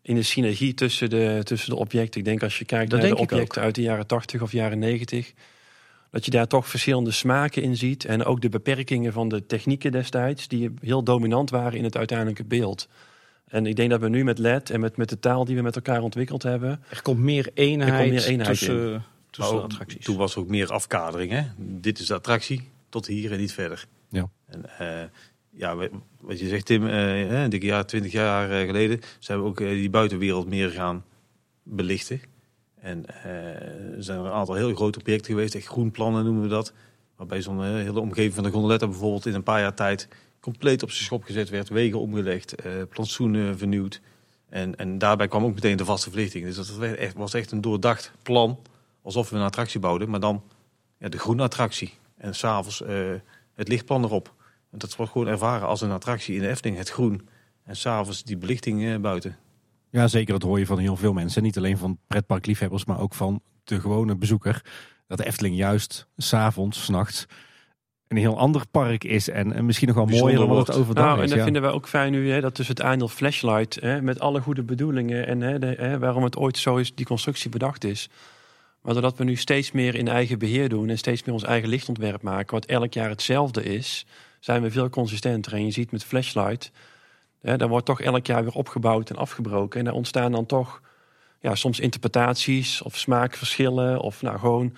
in de synergie tussen de, tussen de objecten. Ik denk als je kijkt Dat naar de objecten uit de jaren 80 of jaren 90, dat je daar toch verschillende smaken in ziet. En ook de beperkingen van de technieken destijds, die heel dominant waren in het uiteindelijke beeld. En ik denk dat we nu met LED en met, met de taal die we met elkaar ontwikkeld hebben, Er komt meer eenheid, meer eenheid tussen, tussen attracties. Toen was er ook meer afkadering. Hè? Dit is de attractie, tot hier en niet verder. Ja. En, eh, ja, wat je zegt Tim, eh, een dikke jaar, twintig jaar eh, geleden... zijn we ook die buitenwereld meer gaan belichten. En eh, er zijn er een aantal heel grote projecten geweest, echt groenplannen noemen we dat. Waarbij zo'n eh, hele omgeving van de Gondoletta bijvoorbeeld in een paar jaar tijd... compleet op zijn schop gezet werd, wegen omgelegd, eh plantsoenen vernieuwd. En, en daarbij kwam ook meteen de vaste verlichting. Dus dat was echt, een doordacht plan alsof we een attractie bouwden, maar dan ja, de groene attractie. En s'avonds eh het lichtplan erop. En dat wordt gewoon ervaren als een attractie in de Efteling, het groen. En s'avonds die belichting buiten. Ja, zeker. Dat hoor je van heel veel mensen. Niet alleen van pretparkliefhebbers, maar ook van de gewone bezoeker. Dat de Efteling juist s'avonds, s'nachts, een heel ander park is. En, en misschien nog wel Bijzonder mooier dan wat het wordt. overdag Nou, en dat ja. vinden wij ook fijn nu, hè, dat dus het aandeel flashlight, hè, met alle goede bedoelingen en hè, de, hè, waarom het ooit zo is, die constructie bedacht is. Maar doordat we nu steeds meer in eigen beheer doen en steeds meer ons eigen lichtontwerp maken, wat elk jaar hetzelfde is, zijn we veel consistenter. En je ziet met flashlight, daar wordt toch elk jaar weer opgebouwd en afgebroken. En daar ontstaan dan toch ja, soms interpretaties of smaakverschillen of nou gewoon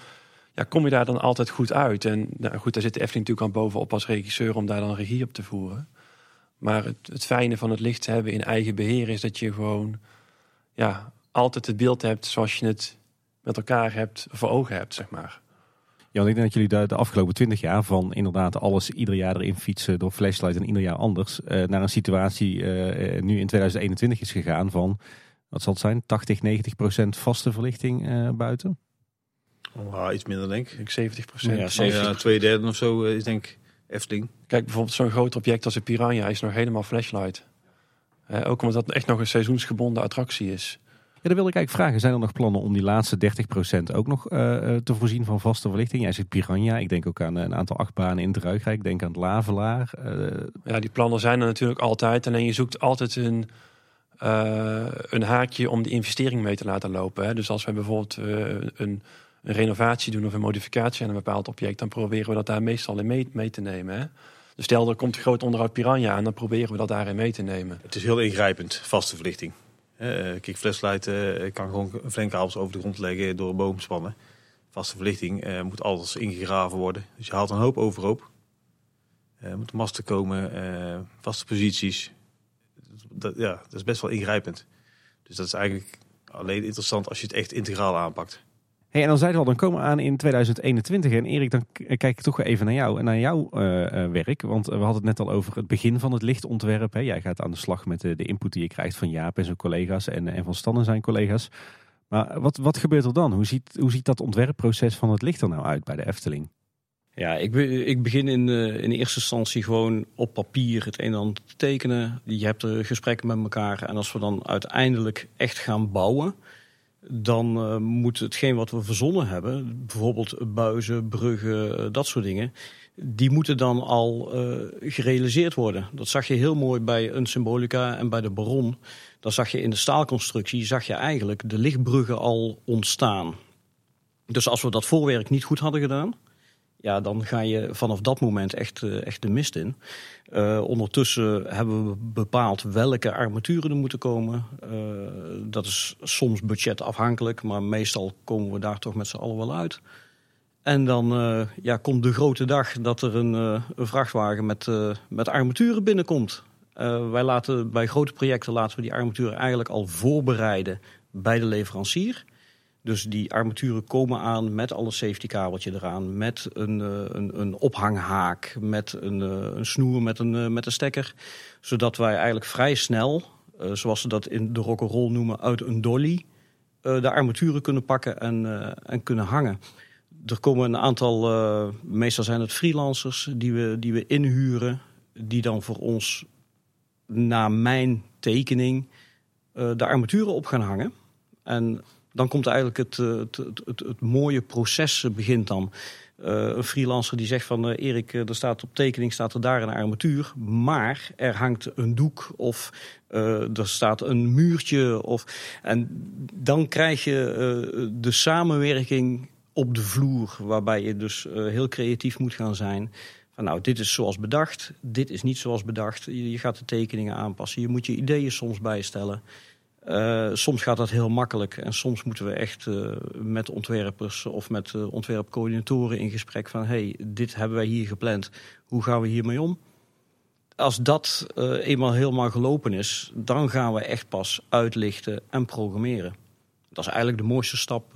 ja, kom je daar dan altijd goed uit? En nou goed, daar zit de Efteling natuurlijk al bovenop als regisseur om daar dan regie op te voeren. Maar het, het fijne van het licht hebben in eigen beheer is dat je gewoon ja, altijd het beeld hebt zoals je het met elkaar hebt voor ogen hebt, zeg maar. Ja, want ik denk dat jullie de, de afgelopen twintig jaar van inderdaad alles ieder jaar erin fietsen door flashlight en ieder jaar anders, eh, naar een situatie eh, eh, nu in 2021 is gegaan van, wat zal het zijn, 80, 90 procent vaste verlichting eh, buiten? Oh, iets minder denk ik. Ik denk 70 procent. Ja, Ja, 70. twee derde of zo is denk ik Efteling. Kijk, bijvoorbeeld zo'n groot object als de Piranha is nog helemaal flashlight. Eh, ook omdat dat echt nog een seizoensgebonden attractie is. Ja, dan wil ik eigenlijk vragen, zijn er nog plannen om die laatste 30 procent ook nog eh, eh, te voorzien van vaste verlichting? Jij zegt Piranha, ik denk ook aan eh, een aantal achtbanen in het Ruigrijk, ik denk aan het Lavelaar. eh, Ja, die plannen zijn er natuurlijk altijd. Alleen je zoekt altijd een, eh, een haakje om die investering mee te laten lopen. Hè. Dus als we bijvoorbeeld een, een renovatie doen of een modificatie aan een bepaald object, dan proberen we dat daar meestal in mee, mee te nemen. Hè. Dus stel er komt een groot onderhoud Piranha aan, dan proberen we dat daarin mee te nemen. Het is heel ingrijpend, vaste verlichting. Eh kijk, flashlight eh, kan gewoon flankkabels over de grond leggen door een boom spannen. Vaste verlichting eh, moet alles ingegraven worden. Dus je haalt een hoop overhoop. Er moeten masten komen, eh, vaste posities. Dat, ja, dat is best wel ingrijpend. Dus dat is eigenlijk alleen interessant als je het echt integraal aanpakt. Hey, en dan zeiden we al, dan komen we aan in 2021. En Erik, dan k- kijk ik toch even naar jou en naar jouw eh, eh, werk. Want we hadden het net al over het begin van het lichtontwerp. Hè. Jij gaat aan de slag met de, input die je krijgt van Jaap en zijn collega's en, en van Stan en zijn collega's. Maar wat, wat gebeurt er dan? Hoe ziet, hoe ziet dat ontwerpproces van het licht er nou uit bij de Efteling? Ja, ik, be- ik begin in, eh, in eerste instantie gewoon op papier het een en ander te tekenen. Je hebt er gesprekken met elkaar. En als we dan uiteindelijk echt gaan bouwen, dan eh, moet hetgeen wat we verzonnen hebben, bijvoorbeeld buizen, bruggen, eh, dat soort dingen, die moeten dan al eh, gerealiseerd worden. Dat zag je heel mooi bij een Symbolica en bij de Baron. Dan zag je in de staalconstructie, zag je eigenlijk de lichtbruggen al ontstaan. Dus als we dat voorwerk niet goed hadden gedaan, ja, dan ga je vanaf dat moment echt, eh, echt de mist in. Eh, ondertussen hebben we bepaald welke armaturen er moeten komen. Eh, dat is soms budgetafhankelijk, maar meestal komen we daar toch met z'n allen wel uit. En dan ja, komt de grote dag dat er een, een vrachtwagen met, met armaturen binnenkomt. Wij laten, bij grote projecten laten we die armaturen eigenlijk al voorbereiden bij de leverancier. Dus die armaturen komen aan met alle safety kabeltje eraan, met een, eh, een, een ophanghaak, met een, eh, een snoer met een, eh, met een stekker. Zodat wij eigenlijk vrij snel, zoals ze dat in de rock'n'roll noemen, uit een dolly, de armaturen kunnen pakken en, en kunnen hangen. Er komen een aantal, meestal zijn het freelancers, die we, die we inhuren, die dan voor ons na mijn tekening de armaturen op gaan hangen. En dan komt eigenlijk het, eh, het, het, het, het mooie proces eh, begint dan. Eh, een freelancer die zegt van Erik, er staat op tekening staat er daar een armatuur, maar er hangt een doek of er staat een muurtje. Of, en dan krijg je de samenwerking op de vloer, waarbij je dus heel creatief moet gaan zijn. Van nou, dit is zoals bedacht, dit is niet zoals bedacht. Je gaat de tekeningen aanpassen, je moet je ideeën soms bijstellen. Eh, soms gaat dat heel makkelijk en soms moeten we echt eh, met ontwerpers of met eh, ontwerpcoördinatoren in gesprek van hey, dit hebben wij hier gepland, hoe gaan we hiermee om? Als dat eenmaal helemaal gelopen is, dan gaan we echt pas uitlichten en programmeren. Dat is eigenlijk de mooiste stap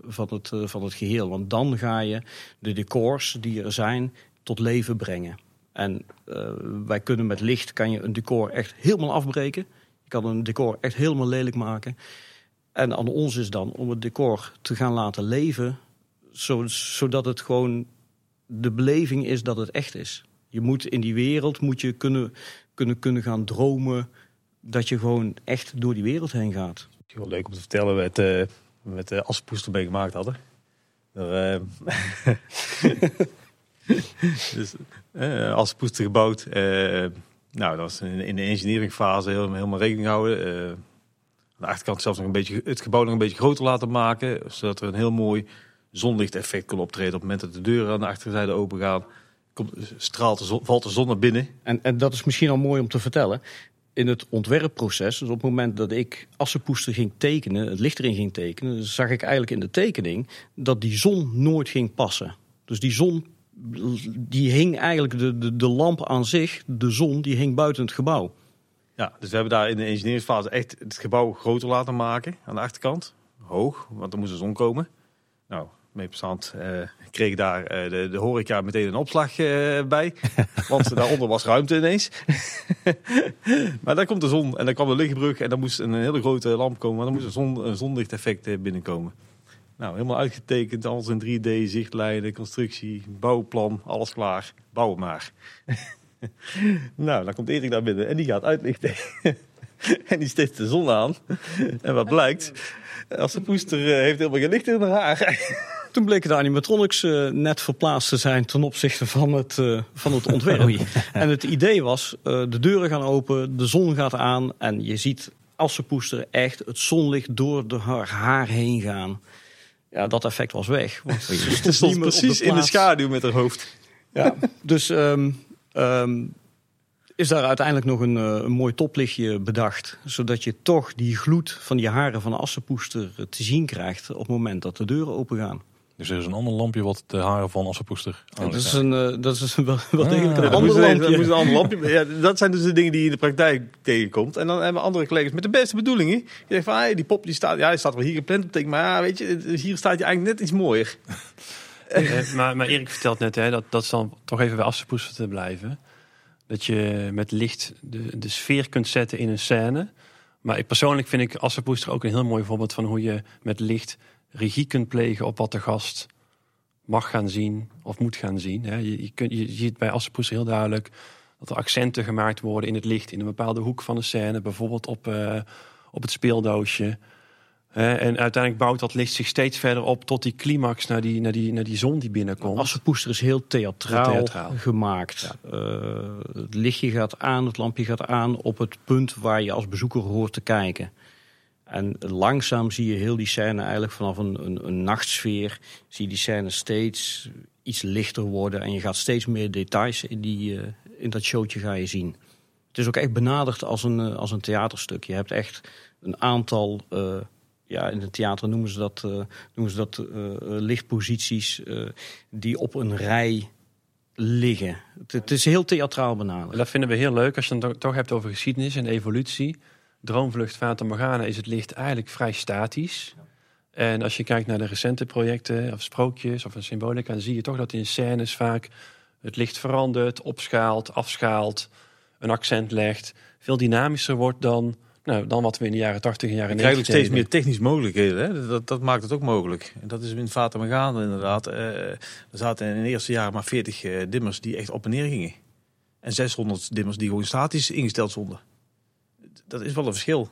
van, het, van het geheel, want dan ga je de decors die er zijn tot leven brengen. En wij kunnen met licht kan je een decor echt helemaal afbreken. Kan een decor echt helemaal lelijk maken. En aan ons is dan om het decor te gaan laten leven, zo- zodat het gewoon de beleving is dat het echt is. Je moet in die wereld moet je kunnen, kunnen, kunnen gaan dromen dat je gewoon echt door die wereld heen gaat. Heel leuk om te vertellen met, eh met de aspoester mee gemaakt hadden. Er, eh, dus eh, poester gebouwd. eh, nou, dat was in, de engineeringfase helemaal, helemaal rekening houden. Eh, aan de achterkant zelfs nog een beetje het gebouw nog een beetje groter laten maken. Zodat er een heel mooi zonlichteffect kon optreden. Op het moment dat de deuren aan de achterzijde open gaan, komt, straalt de zon, valt de zon naar binnen. En, en dat is misschien al mooi om te vertellen. In het ontwerpproces, dus op het moment dat ik assenpoester ging tekenen, het licht erin ging tekenen, zag ik eigenlijk in de tekening dat die zon nooit ging passen. Dus die zon, die hing eigenlijk, de, de, de lamp aan zich, de zon, die hing buiten het gebouw. Ja, dus we hebben daar in de engineeringsfase echt het gebouw groter laten maken aan de achterkant. Hoog, want er moest de zon komen. Nou, mee eh kreeg daar eh, de, de horeca meteen een opslag eh, bij. want daaronder was ruimte ineens. maar daar komt de zon en dan kwam de lichtbrug en dan moest een hele grote lamp komen. Maar dan moest een, zon, een zonlichteffect eh, binnenkomen. Nou, helemaal uitgetekend, alles in 3D, zichtlijnen, constructie, bouwplan, alles klaar. Bouw het maar. nou, dan komt Erik daar binnen en die gaat uitlichten. en die steekt de zon aan. En wat blijkt, als de poester eh, heeft helemaal geen licht in haar haar. Toen bleken de animatronics eh, net verplaatst te zijn ten opzichte van het, eh, van het ontwerp. Oei. En het idee was, eh, de deuren gaan open, de zon gaat aan en je ziet Assepoester echt het zonlicht door de haar, haar heen gaan. Ja, dat effect was weg. Want ze stond precies in de schaduw met haar hoofd. Ja, dus ehm, ehm, is daar uiteindelijk nog een, eh, een mooi toplichtje bedacht. Zodat je toch die gloed van die haren van de assenpoester te zien krijgt op het moment dat de deuren open gaan. Dus er is een ander lampje wat de haren van Assepoester Ja, aan dat is een, eh, dat is een wel, wel degelijk Ah. een ander lampje. een ander lampje. Ja, dat zijn dus de dingen die je in de praktijk tegenkomt. En dan hebben andere collega's met de beste bedoelingen. Je zegt van, ah, die pop die staat, ja, die staat wel hier gepland op teken. Maar ja, weet je, hier staat je eigenlijk net iets mooier. Eh, maar, maar Erik vertelt net, hè, dat, dat is dan toch even bij Assepoester te blijven. Dat je met licht de, de sfeer kunt zetten in een scène. Maar ik, persoonlijk vind ik Assepoester ook een heel mooi voorbeeld van hoe je met licht regie kunt plegen op wat de gast mag gaan zien of moet gaan zien. Hè. Je, je, kunt, je ziet bij Assepoester heel duidelijk dat er accenten gemaakt worden in het licht, in een bepaalde hoek van de scène, bijvoorbeeld op, eh, op het speeldoosje. Hè, en uiteindelijk bouwt dat licht zich steeds verder op tot die climax naar die, naar die, naar die zon die binnenkomt. Assenpoester is heel theatraal, Heel theatraal. gemaakt. Eh, het lichtje gaat aan, het lampje gaat aan op het punt waar je als bezoeker hoort te kijken. En langzaam zie je heel die scène eigenlijk vanaf een, een, een nachtsfeer, zie je die scène steeds iets lichter worden. En je gaat steeds meer details in, die, eh, in dat showtje ga je zien. Het is ook echt benaderd als een, eh, als een theaterstuk. Je hebt echt een aantal, eh, ja, in het theater noemen ze dat, noemen ze dat lichtposities die op een rij liggen. Het, het is heel theatraal benaderd. En dat vinden we heel leuk als je het toch hebt over geschiedenis en evolutie. Droomvlucht Fata Morgana is het licht eigenlijk vrij statisch. En als je kijkt naar de recente projecten of sprookjes of een symbolica, dan zie je toch dat in scènes vaak het licht verandert, opschaalt, afschaalt, een accent legt. Veel dynamischer wordt dan, nou, dan wat we in de jaren 80 en jaren Je krijgt ook 90 steeds deden. meer technische mogelijkheden. Hè? Dat, dat maakt het ook mogelijk. En dat is in Fata Morgana inderdaad. Eh, er zaten in de eerste jaren maar 40 eh, dimmers die echt op en neer gingen. En 600 dimmers die gewoon statisch ingesteld stonden. Dat is wel een verschil.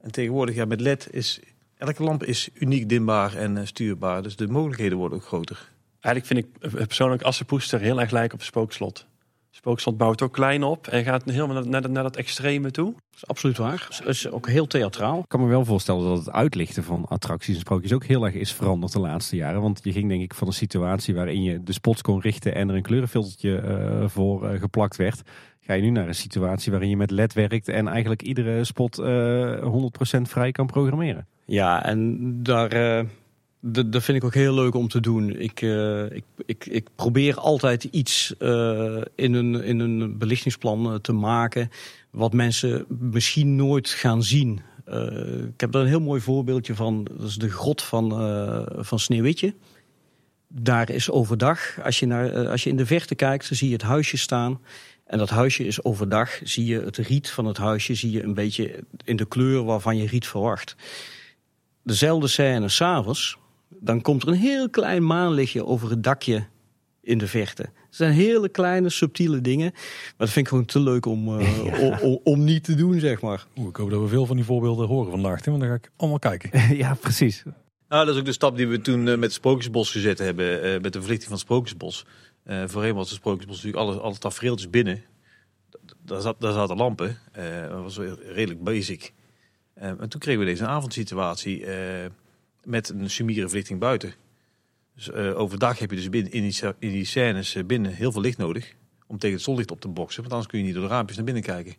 En tegenwoordig ja, met LED is... Elke lamp is uniek dimbaar en eh, stuurbaar. Dus de mogelijkheden worden ook groter. Eigenlijk vind ik eh, persoonlijk Assepoester heel erg lijken op Spookslot. Spookslot bouwt ook klein op en gaat helemaal naar, naar, dat- naar dat extreme toe. Dat is absoluut waar. Het is ook heel theatraal. Ik kan me wel voorstellen dat het uitlichten van attracties en sprookjes ook heel erg is veranderd de laatste jaren. Want je ging denk ik van een situatie waarin je de spots kon richten en er een kleurenfiltertje eh, voor geplakt werd. Ga nu naar een situatie waarin je met LED werkt en eigenlijk iedere spot eh 100% vrij kan programmeren. Ja, en daar, eh, d- dat vind ik ook heel leuk om te doen. Ik, eh, ik, ik, ik probeer altijd iets eh, in, een, in een belichtingsplan eh, te maken wat mensen misschien nooit gaan zien. Eh, ik heb daar een heel mooi voorbeeldje van. Dat is de grot van, eh, van Sneeuwwitje. Daar is overdag, als je, naar, eh, als je in de verte kijkt, dan zie je het huisje staan. En dat huisje is overdag, zie je het riet van het huisje, zie je een beetje in de kleur waarvan je riet verwacht dezelfde scène s'avonds, dan komt er een heel klein maanlichtje over het dakje in de verte. Het zijn hele kleine, subtiele dingen. Maar dat vind ik gewoon te leuk om, eh, om, niet te doen, zeg maar. Oeh, ik hoop dat we veel van die voorbeelden horen vandaag, Tim, want dan ga ik allemaal kijken. ja, precies. Nou, dat is ook de stap die we toen eh, met het Sprookjesbos gezet hebben. eh, met de verlichting van het Sprookjesbos. Eh, voorheen was de Sprookjesbos natuurlijk alle, alle tafereeltjes binnen. Daar, zat, daar zaten lampen. Eh, dat was redelijk basic. Eh, en toen kregen we deze avondsituatie met een sumiere verlichting buiten. Dus overdag heb je dus binnen, in, die, in die scènes binnen heel veel licht nodig. Om tegen het zonlicht op te boksen. Want anders kun je niet door de raampjes naar binnen kijken.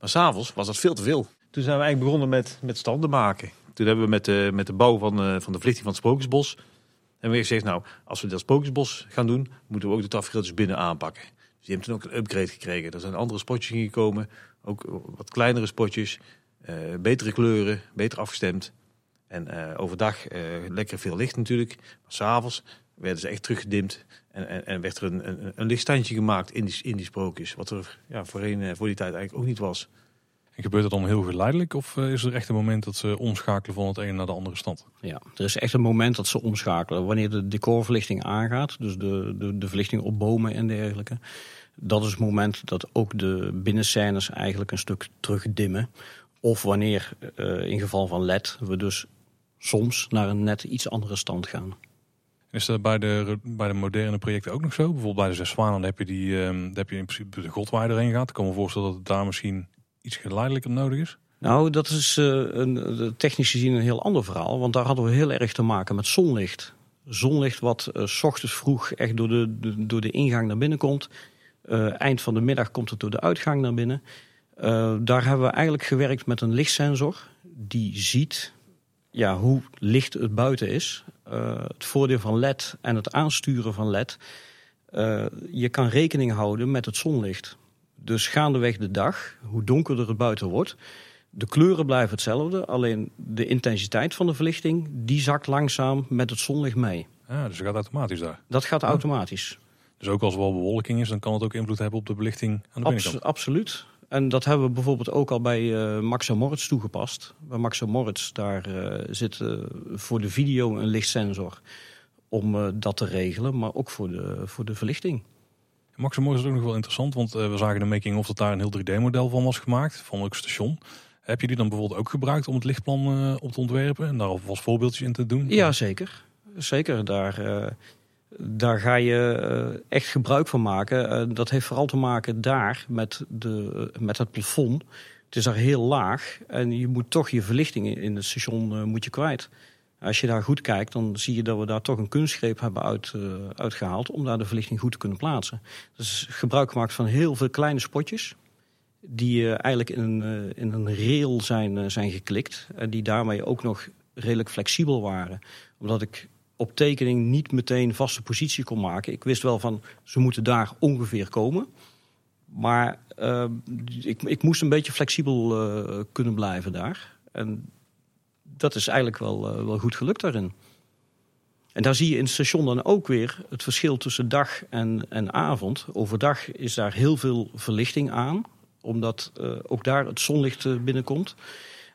Maar s'avonds was dat veel te veel. Toen zijn we eigenlijk begonnen met, met standen maken. Toen hebben we met de, met de bouw van, van de verlichting van het Sprookjesbos... hebben we gezegd, nou, als we dat Sprookjesbos gaan doen... moeten we ook de tafereeltjes binnen aanpakken. Dus die hebben toen ook een upgrade gekregen. Er zijn andere spotjes ingekomen. Ook wat kleinere spotjes. eh, betere kleuren, beter afgestemd. En eh, overdag eh, lekker veel licht natuurlijk. Maar s'avonds werden ze echt teruggedimd. En, en, en werd er een, een, een lichtstandje gemaakt in die, in die sprookjes. Wat er ja, voorheen, voor die tijd eigenlijk ook niet was. En gebeurt het dan heel geleidelijk of eh, is er echt een moment dat ze omschakelen van het een naar de andere stand? Ja, er is echt een moment dat ze omschakelen. Wanneer de decorverlichting aangaat, dus de, de, de verlichting op bomen en dergelijke. Dat is het moment dat ook de binnenscènes eigenlijk een stuk terugdimmen. Of wanneer, eh, in geval van LED, we dus soms naar een net iets andere stand gaan. Is dat bij de, bij de moderne projecten ook nog zo? Bijvoorbeeld bij de Zes Zwanen heb je, die, ehm, heb je in principe de godwaaier erheen gaat. Ik kan me voorstellen dat het daar misschien iets geleidelijker nodig is. Nou, dat is eh, een, technisch gezien een heel ander verhaal. Want daar hadden we heel erg te maken met zonlicht. Zonlicht wat eh, s ochtends vroeg echt door de, door de ingang naar binnen komt. Eh, eind van de middag komt het door de uitgang naar binnen. Daar hebben we eigenlijk gewerkt met een lichtsensor. Die ziet ja, hoe licht het buiten is. Het voordeel van LED en het aansturen van LED. je kan rekening houden met het zonlicht. Dus gaandeweg de dag, hoe donkerder het buiten wordt, de kleuren blijven hetzelfde, alleen de intensiteit van de verlichting die zakt langzaam met het zonlicht mee. Ja, dus het gaat automatisch daar. Dat gaat automatisch. Dus ook als er wel bewolking is, dan kan het ook invloed hebben op de belichting aan de Abs- binnenkant. absoluut. En dat hebben we bijvoorbeeld ook al bij eh Max Moritz toegepast. Bij Max Moritz daar eh, zit eh, voor de video een lichtsensor om eh, dat te regelen, maar ook voor de, voor de verlichting. Max Moritz is ook nog wel interessant, want eh, we zagen de making of dat daar een heel 3D-model van was gemaakt, van elk station. Heb je die dan bijvoorbeeld ook gebruikt om het lichtplan eh, op te ontwerpen en daar alvast voorbeeldjes in te doen? Ja, zeker. Zeker. Daar, eh, daar ga je echt gebruik van maken. Dat heeft vooral te maken daar met, de, met het plafond. Het is daar heel laag en je moet toch je verlichting in- het station moet je kwijt. Als je daar goed kijkt, dan zie je dat we daar toch een kunstgreep hebben uit, eh, uitgehaald om daar de verlichting goed te kunnen plaatsen. Dus gebruik gemaakt van heel veel kleine spotjes. Die eh, eigenlijk in een, eh, in een rail zijn, zijn geklikt. En die daarmee ook nog redelijk flexibel waren. Omdat ik op tekening niet meteen vaste positie kon maken. Ik wist wel van ze moeten daar ongeveer komen. Maar ik, ik moest een beetje flexibel kunnen blijven daar. En dat is eigenlijk wel, eh, wel goed gelukt daarin. En daar zie je in het station dan ook weer het verschil tussen dag en, en avond. Overdag is daar heel veel verlichting aan, omdat eh, ook daar het zonlicht eh, binnenkomt.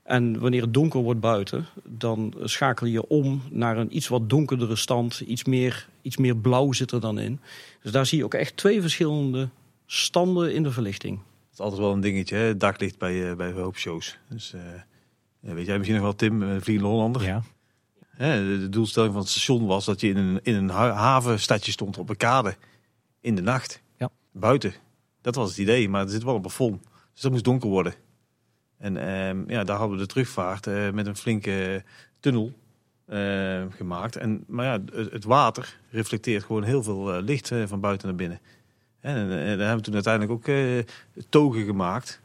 En wanneer het donker wordt buiten, dan schakel je om naar een iets wat donkerdere stand. Iets meer, iets meer blauw zit er dan in. Dus daar zie je ook echt twee verschillende standen in de verlichting. Dat is altijd wel een dingetje, hè? daglicht bij, eh, bij een hoop shows. Dus, weet jij misschien nog wel, Tim, uh, Vliegende Hollander? Ja. De, doelstelling van het station was dat je in een, in een ha- havenstadje stond op een kade. In de nacht. Ja. Buiten. Dat was het idee, maar er zit wel een plafond. Dus dat moest donker worden. En ehm, ja, daar hadden we de terugvaart eh, met een flinke tunnel eh, gemaakt. En, maar ja, het, het water reflecteert gewoon heel veel eh, licht eh, van buiten naar binnen. En, en, daar hebben we toen uiteindelijk ook eh, togen gemaakt.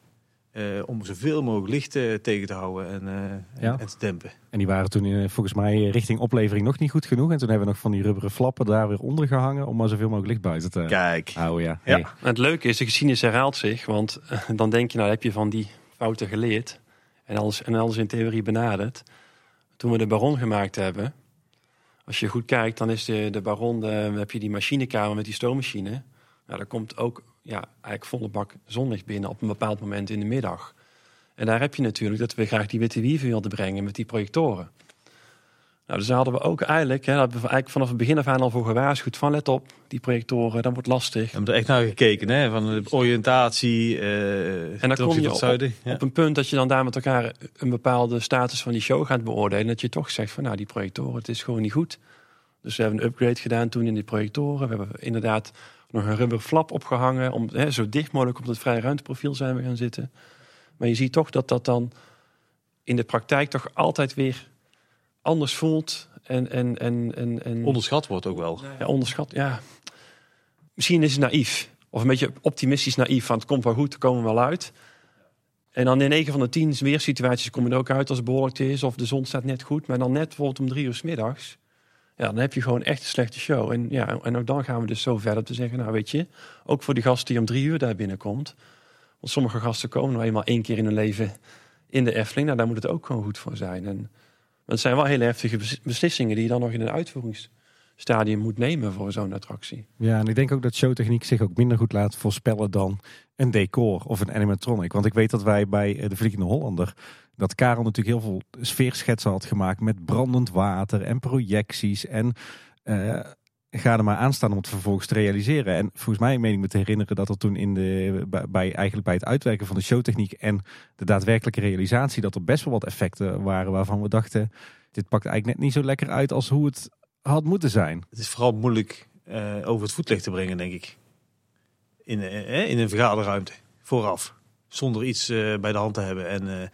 Eh, om zoveel mogelijk licht eh, tegen te houden en, eh, Ja. en, te dempen. En die waren toen volgens mij richting oplevering nog niet goed genoeg. En toen hebben we nog van die rubberen flappen daar weer onder gehangen om maar zoveel mogelijk licht buiten te Kijk. houden. Ja. Ja. Hey. En het leuke is, de geschiedenis herhaalt zich. Want dan denk je, nou heb je van die fouten geleerd. En alles, en alles in theorie benaderd. Toen we de Baron gemaakt hebben. Als je goed kijkt, dan is de, de Baron, de, heb je die machinekamer met die stoommachine. Nou, daar komt ook ja, eigenlijk volle bak zonlicht binnen op een bepaald moment in de middag. En daar heb je natuurlijk dat we graag die witte wieven wilden brengen met die projectoren. Nou, dus daar hadden we ook eigenlijk, hè, daar hebben we eigenlijk vanaf het begin af aan al voor gewaarschuwd van let op, die projectoren, dat wordt lastig. We hebben er echt naar gekeken, hè? van de oriëntatie. eh En dan kom je zuiden. Ja. Op een punt dat je dan daar met elkaar een bepaalde status van die show gaat beoordelen. Dat je toch zegt van nou die projectoren, het is gewoon niet goed. Dus we hebben een upgrade gedaan toen in die projectoren. We hebben inderdaad nog een rubber flap opgehangen. Om, hè, zo dicht mogelijk op het vrije ruimteprofiel zijn we gaan zitten. Maar je ziet toch dat dat dan in de praktijk toch altijd weer anders voelt. En, en, en, en, en Onderschat wordt ook wel. ja, onderschat. Ja. Misschien is het naïef. Of een beetje optimistisch naïef. Van het komt wel goed, er komen we wel uit. En dan in 9 van de 10 weersituaties kom je er ook uit als het behoorlijk is. Of de zon staat net goed. Maar dan net bijvoorbeeld om drie uur s middags. Ja, dan heb je gewoon echt een slechte show. En, ja, en ook dan gaan we dus zo verder te zeggen. Nou weet je, ook voor die gast die om drie uur daar binnenkomt. Want sommige gasten komen nou eenmaal één keer in hun leven in de Efteling. Nou, daar moet het ook gewoon goed voor zijn. En het zijn wel hele heftige bes- beslissingen die je dan nog in een uitvoeringsstadium moet nemen voor zo'n attractie. Ja, en ik denk ook dat showtechniek zich ook minder goed laat voorspellen dan een decor of een animatronic. Want ik weet dat wij bij eh, de Vliegende Hollander, dat Karel natuurlijk heel veel sfeerschetsen had gemaakt met brandend water en projecties en eh, ga er maar aan staan om het vervolgens te realiseren. En volgens mij meen ik me te herinneren dat er toen in de, bij, eigenlijk bij het uitwerken van de showtechniek en de daadwerkelijke realisatie, dat er best wel wat effecten waren waarvan we dachten, dit pakt eigenlijk net niet zo lekker uit als hoe het had moeten zijn. Het is vooral moeilijk eh, over het voetlicht te brengen, denk ik. In, eh, in een vergaderruimte, vooraf. Zonder iets bij de hand te hebben. En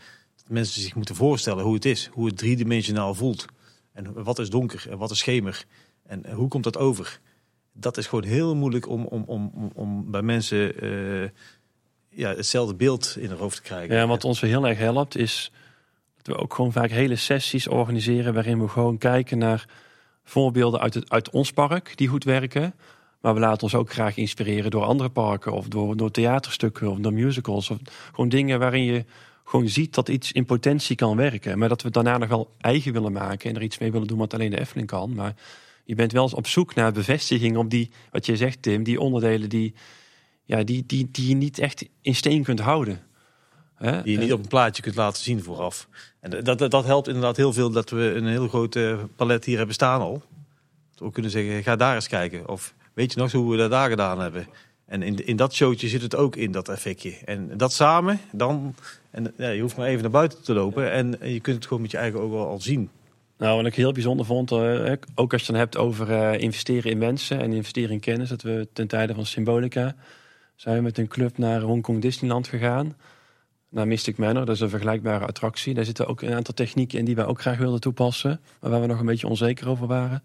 mensen zich moeten voorstellen hoe het is. Hoe het driedimensionaal voelt. En wat is donker en wat is schemer. En hoe komt dat over. Dat is gewoon heel moeilijk om, om, om, om, bij mensen eh, ja, hetzelfde beeld in hun hoofd te krijgen. Ja, wat ons weer heel erg helpt is dat we ook gewoon vaak hele sessies organiseren waarin we gewoon kijken naar voorbeelden uit, het, uit ons park die goed werken. Maar we laten ons ook graag inspireren door andere parken of door, door theaterstukken of door musicals. Of gewoon dingen waarin je gewoon ziet dat iets in potentie kan werken. Maar dat we daarna nog wel eigen willen maken en er iets mee willen doen wat alleen de Efteling kan. Maar je bent wel eens op zoek naar bevestiging op die, wat je zegt Tim, die onderdelen die, ja, die, die, die je niet echt in steen kunt houden. Hè? Die je niet op een plaatje kunt laten zien vooraf. En dat, dat, dat helpt inderdaad heel veel dat we een heel groot eh, palet hier hebben staan al. Dat we kunnen zeggen, ga daar eens kijken. Of weet je nog hoe we dat daar gedaan hebben. En in, in dat showtje zit het ook in, dat effectje. En dat samen, dan... En, ja, je hoeft maar even naar buiten te lopen. En, je kunt het gewoon met je eigen ogen al zien. Nou, wat ik heel bijzonder vond, eh, ook als je het dan hebt over eh, investeren in mensen en investeren in kennis, dat we ten tijde van Symbolica zijn we met een club naar Hongkong Disneyland gegaan. Naar Mystic Manor, dat is een vergelijkbare attractie. Daar zitten ook een aantal technieken in die wij ook graag wilden toepassen, maar waar we nog een beetje onzeker over waren.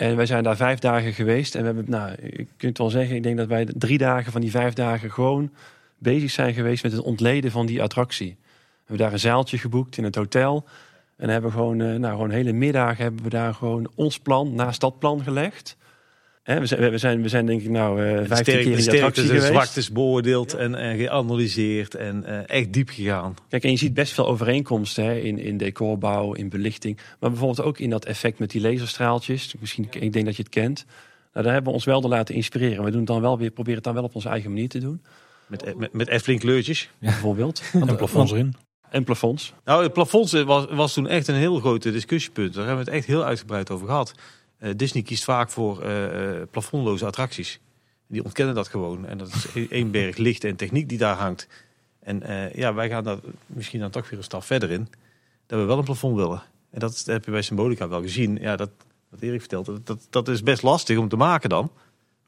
En wij zijn daar vijf dagen geweest en we hebben, nou, je kunt wel zeggen, ik denk dat wij drie dagen van die vijf dagen gewoon bezig zijn geweest met het ontleden van die attractie. We hebben daar een zaaltje geboekt in het hotel. En hebben gewoon, eh, nou, gewoon hele middag hebben we daar gewoon ons plan naast dat plan gelegd. Hè, we, zijn, we, zijn, we zijn denk ik nou eh De, 15 sterk, keer in attractie geweest. zwaktes beoordeeld en, en geanalyseerd. En eh, echt diep gegaan. Kijk, en je ziet best veel overeenkomsten hè, in, in decorbouw, in belichting. Maar bijvoorbeeld ook in dat effect met die laserstraaltjes. Misschien, ik denk dat je het kent. Nou, daar hebben we ons wel door laten inspireren. We doen het dan wel weer, proberen het dan wel op onze eigen manier te doen. Met, met, met Efteling kleurtjes. Bijvoorbeeld. En plafonds erin. En plafonds. Nou, het plafond was, was toen echt een heel groot discussiepunt. Daar hebben we het echt heel uitgebreid over gehad. Eh, Disney kiest vaak voor eh, eh, plafondloze attracties. Die ontkennen dat gewoon. En dat is e- één berg licht en techniek die daar hangt. En ja, wij gaan daar misschien dan toch weer een stap verder in. Dat we wel een plafond willen. En dat, heb je bij Symbolica wel gezien. Ja, dat, wat Erik vertelt, dat, dat is best lastig om te maken dan.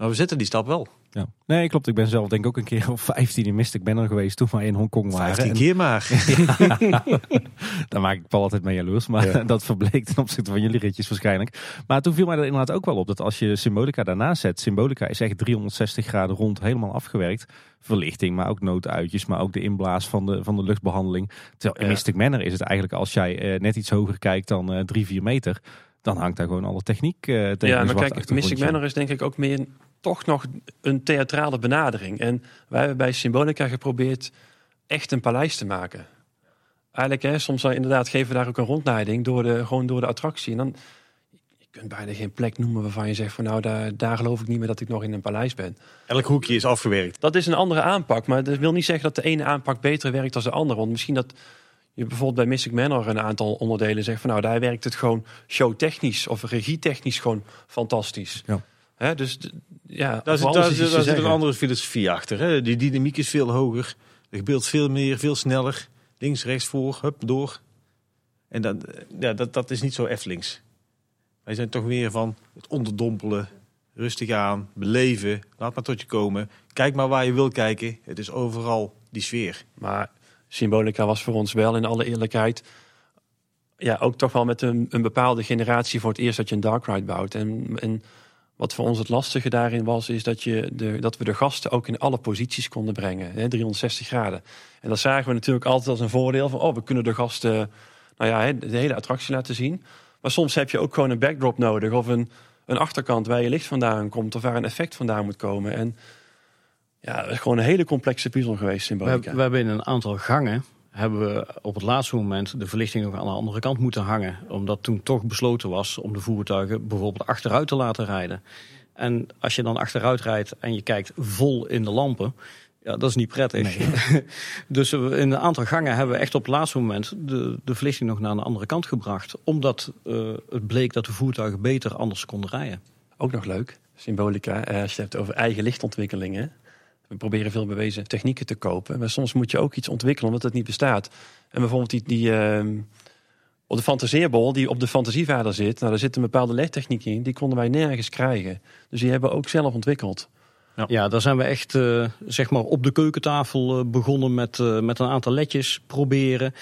Maar we zetten die stap wel. Ja. Nee, klopt. Ik ben zelf denk ik ook een keer of 15 in Mystic Banner geweest toen wij in Hongkong waren. Vijftien En keer maar. Daar maak ik Paul altijd mee jaloers. Maar Ja. dat verbleek ten opzichte van jullie ritjes waarschijnlijk. Maar toen viel mij er inderdaad ook wel op dat als je Symbolica daarnaast zet. Symbolica is echt 360 graden rond helemaal afgewerkt. Verlichting, maar ook nooduitjes. Maar ook de inblaas van de, van de luchtbehandeling. Terwijl in Ja. Mystic Manor is het eigenlijk als jij eh, net iets hoger kijkt dan eh 3, 4 meter. Dan hangt daar gewoon alle techniek eh tegen Ja, maar kijk, Mystic. Manor is denk ik ook meer toch nog een theatrale benadering. En wij hebben bij Symbolica geprobeerd echt een paleis te maken. Eigenlijk, hè, soms eh, inderdaad geven we daar ook een rondleiding door de, gewoon door de attractie. En dan, je kunt bijna geen plek noemen waarvan je zegt van nou, daar, daar geloof ik niet meer dat ik nog in een paleis ben. Elk hoekje is afgewerkt. Dat is een andere aanpak, maar dat wil niet zeggen dat de ene aanpak beter werkt dan de andere. Want misschien dat je bijvoorbeeld bij Mystic Manor een aantal onderdelen zegt van nou, daar werkt het gewoon showtechnisch of regietechnisch gewoon fantastisch. Ja. Hè, dus ja, Daar zit, daar, daar een andere filosofie achter. Hè? Die dynamiek is veel hoger. Er gebeurt veel meer, veel sneller. Links, rechts, voor, hup, door. En dat, ja, dat, dat is niet zo Eftelings. Wij zijn toch meer van het onderdompelen, rustig aan, beleven. Laat maar tot je komen. Kijk maar waar je wil kijken. Het is overal die sfeer. Maar Symbolica was voor ons wel in alle eerlijkheid. Ja, ook toch wel met een, een bepaalde generatie voor het eerst dat je een dark ride bouwt. En, en wat voor ons het lastige daarin was, is dat, je de, dat we de gasten ook in alle posities konden brengen. Hè, 360 graden. En dat zagen we natuurlijk altijd als een voordeel van, oh, we kunnen de gasten nou ja, de hele attractie laten zien. Maar soms heb je ook gewoon een backdrop nodig of een, een achterkant waar je licht vandaan komt of waar een effect vandaan moet komen. En ja, het is gewoon een hele complexe puzzel geweest, We, Symbolica. we hebben in een aantal gangen hebben we op het laatste moment de verlichting nog aan de andere kant moeten hangen. Omdat toen toch besloten was om de voertuigen bijvoorbeeld achteruit te laten rijden. En als je dan achteruit rijdt en je kijkt vol in de lampen, ja, dat is niet prettig. dus in een aantal gangen hebben we echt op het laatste moment de, de verlichting nog naar de andere kant gebracht. Omdat eh, het bleek dat de voertuigen beter anders konden rijden. Ook nog leuk, Symbolica, eh, als je het hebt over eigen lichtontwikkelingen. We proberen veel bewezen technieken te kopen. Maar soms moet je ook iets ontwikkelen omdat het niet bestaat. En bijvoorbeeld die, die op de fantaseerbol die op de fantasievader zit. Nou, daar zit een bepaalde legtechniek in. Die konden wij nergens krijgen. Dus die hebben we ook zelf ontwikkeld. Ja, daar zijn we echt eh, zeg maar op de keukentafel eh, begonnen met, eh, met een aantal ledjes proberen.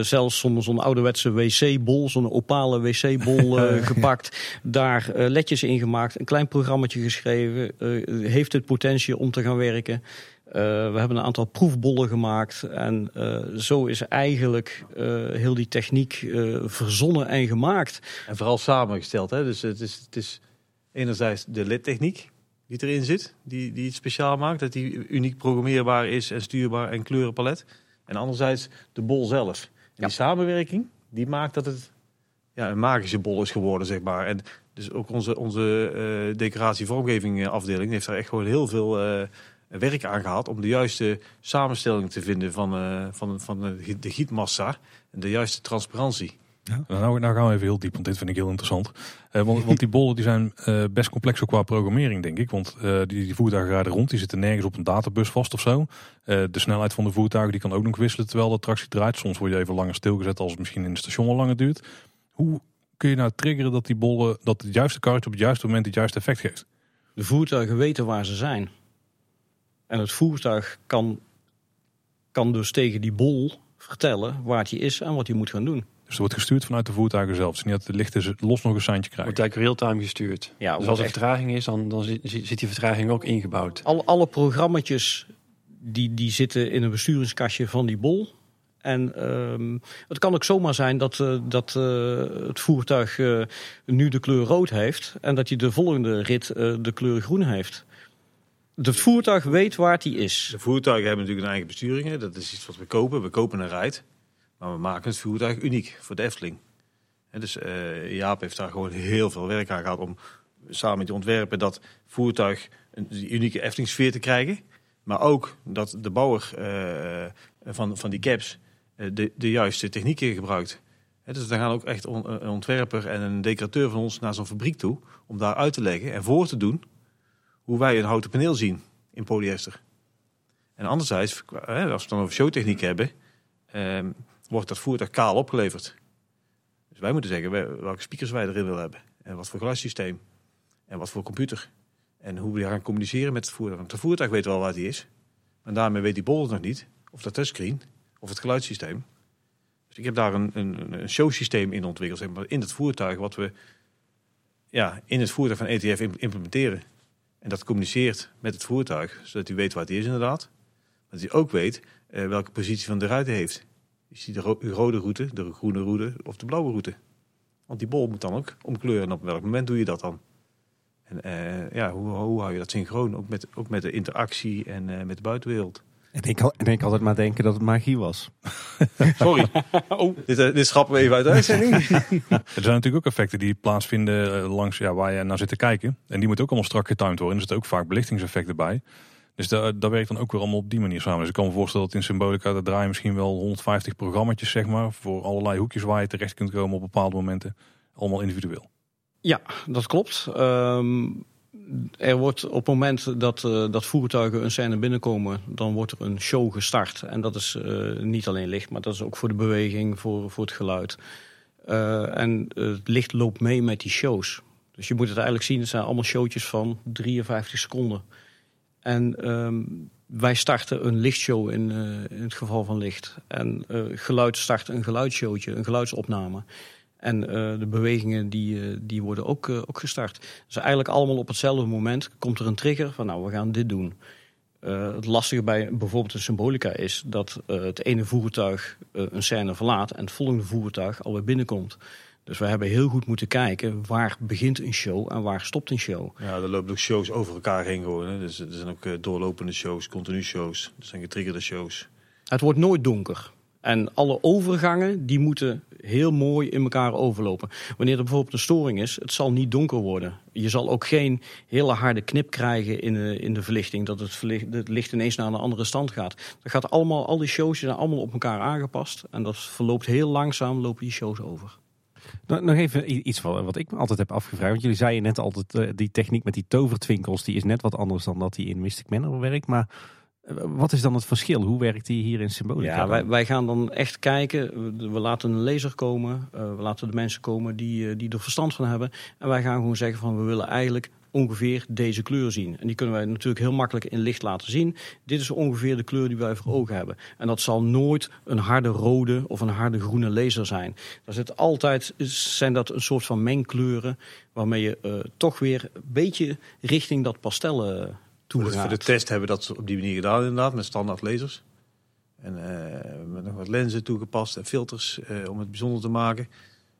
Zelfs zo'n zo'n ouderwetse wc-bol, zo'n opale wc-bol gepakt. Daar ledjes in gemaakt, een klein programmaatje geschreven. Heeft het potentie om te gaan werken? We hebben een aantal proefbollen gemaakt. En zo is eigenlijk heel die techniek verzonnen en gemaakt. En vooral samengesteld. Hè? Dus het is, het is enerzijds de lidtechniek die erin zit, die, die het speciaal maakt. Dat die uniek programmeerbaar is en stuurbaar en kleurenpalet. En anderzijds de bol zelf. En Ja. die samenwerking, die maakt dat het ja, een magische bol is geworden, zeg maar. En dus ook onze, onze eh decoratie-vormgeving eh, afdeling heeft daar echt gewoon heel veel eh, werk aan gehad om de juiste samenstelling te vinden van, eh, van, van de, de gietmassa en de juiste transparantie. Ja, nou, nou gaan we even heel diep, want dit vind ik heel interessant. Eh, want, want die bollen die zijn eh, best complex ook qua programmering, denk ik. Want eh, die, die voertuigen rijden rond, die zitten nergens op een databus vast of zo. Eh, de snelheid van de voertuigen die kan ook nog wisselen terwijl de attractie draait. Soms word je even langer stilgezet als het misschien in het station al langer duurt. Hoe kun je nou triggeren dat die bollen, dat het juiste karretje op het juiste moment het juiste effect geeft? De voertuigen weten waar ze zijn. En het voertuig kan, kan dus tegen die bol vertellen waar hij is en wat hij moet gaan doen. Dus er wordt gestuurd vanuit de voertuigen zelf. Dus niet dat de lichten los nog een seintje krijgen. Wordt eigenlijk real-time gestuurd. Ja, dus als er echt- vertraging is, dan, dan zit, zit die vertraging ook ingebouwd. Alle, alle programma's die, die zitten in een besturingskastje van die bol. En ehm, het kan ook zomaar zijn dat, eh, dat eh, het voertuig eh, nu de kleur rood heeft en dat hij de volgende rit eh, de kleur groen heeft. Het voertuig weet waar hij is. De voertuigen hebben natuurlijk een eigen besturing. hè. Dat is iets wat we kopen. We kopen een rijd. Maar we maken het voertuig uniek voor de Efteling. Dus eh, Jaap heeft daar gewoon heel veel werk aan gehad om samen met de ontwerpen dat voertuig een unieke Efteling sfeer te krijgen. Maar ook dat de bouwer eh, van, van die caps eh, de, de juiste technieken gebruikt. Dus dan gaan ook echt een ontwerper en een decorateur van ons naar zo'n fabriek toe om daar uit te leggen en voor te doen hoe wij een houten paneel zien in polyester. En anderzijds, als we dan over showtechniek hebben, ehm, wordt dat voertuig kaal opgeleverd. Dus wij moeten zeggen we- welke speakers wij erin willen hebben. En wat voor geluidssysteem. En wat voor computer. En hoe we gaan communiceren met het voertuig. Want het voertuig weet wel waar die is. Maar daarmee weet die bol nog niet. Of dat touchscreen. Of het geluidssysteem. Dus ik heb daar een, een, een showsysteem in ontwikkeld. Maar, in het voertuig. Wat we ja, in het voertuig van ETF im- implementeren. En dat communiceert met het voertuig. Zodat hij weet waar hij is inderdaad. Dat hij ook weet eh, welke positie van de ruiten heeft. Is die de ro- rode route, de groene route of de blauwe route? Want die bol moet dan ook omkleuren. En op welk moment doe je dat dan? En eh, ja, hoe, hoe hou je dat synchroon? Ook met, ook met de interactie en eh, met de buitenwereld. En ik, al- en ik altijd maar denken dat het magie was. Sorry, dit, eh, dit schrappen we even uit de uitzending. Er zijn natuurlijk ook effecten die plaatsvinden langs ja, waar je naar zit te kijken. En die moeten ook allemaal strak getimed worden. Er zitten ook vaak belichtingseffecten bij. Dus daar, werkt dan ook weer allemaal op die manier samen. Dus ik kan me voorstellen dat in Symbolica, daar draaien misschien wel 150 programma's, zeg maar. Voor allerlei hoekjes waar je terecht kunt komen op bepaalde momenten. Allemaal individueel. Ja, dat klopt. Ehm, er wordt op het moment dat, eh, dat voertuigen een scène binnenkomen, dan wordt er een show gestart. En dat is eh, niet alleen licht, maar dat is ook voor de beweging, voor, voor het geluid. Eh, en het licht loopt mee met die shows. Dus je moet het eigenlijk zien, het zijn allemaal showtjes van 53 seconden. En ehm, wij starten een lichtshow in, eh, in het geval van licht. En uh, geluid start een geluidsshowtje, een geluidsopname. En de bewegingen die, die worden ook, ook gestart. Dus eigenlijk allemaal op hetzelfde moment komt er een trigger van nou, we gaan dit doen. Het lastige bij bijvoorbeeld de symbolica is dat het ene voertuig een scène verlaat en het volgende voertuig alweer binnenkomt. Dus we hebben heel goed moeten kijken waar begint een show en waar stopt een show. Ja, er lopen ook shows over elkaar heen gewoon. Hè. Dus er zijn ook doorlopende shows, continu shows. Er zijn getriggerde shows. Het wordt nooit donker. En alle overgangen die moeten heel mooi in elkaar overlopen. Wanneer er bijvoorbeeld een storing is, het zal niet donker worden. Je zal ook geen hele harde knip krijgen in de, in de verlichting, dat het, het licht ineens naar een andere stand gaat. Dat gaat allemaal, al die shows zijn allemaal op elkaar aangepast. En dat verloopt heel langzaam, lopen die shows over. Nog even iets wat ik me altijd heb afgevraagd. Want jullie zeiden net altijd, uh, die techniek met die tovertwinkels, die is net wat anders dan dat die in Mystic Manor werkt. Maar wat is dan het verschil? Hoe werkt die hier in Symbolica? Ja, wij, wij, gaan dan echt kijken. We laten een lezer komen. Uh, we laten de mensen komen die, die er verstand van hebben. En wij gaan gewoon zeggen van we willen eigenlijk ongeveer deze kleur zien. En die kunnen wij natuurlijk heel makkelijk in licht laten zien. Dit is ongeveer de kleur die wij voor ogen hebben. En dat zal nooit een harde rode of een harde groene laser zijn. Dat zit altijd, zijn dat een soort van mengkleuren... waarmee je uh, toch weer een beetje richting dat pastel dus voor de test hebben we dat op die manier gedaan inderdaad, met standaard lasers. En uh, met nog wat lenzen toegepast en filters uh, om het bijzonder te maken.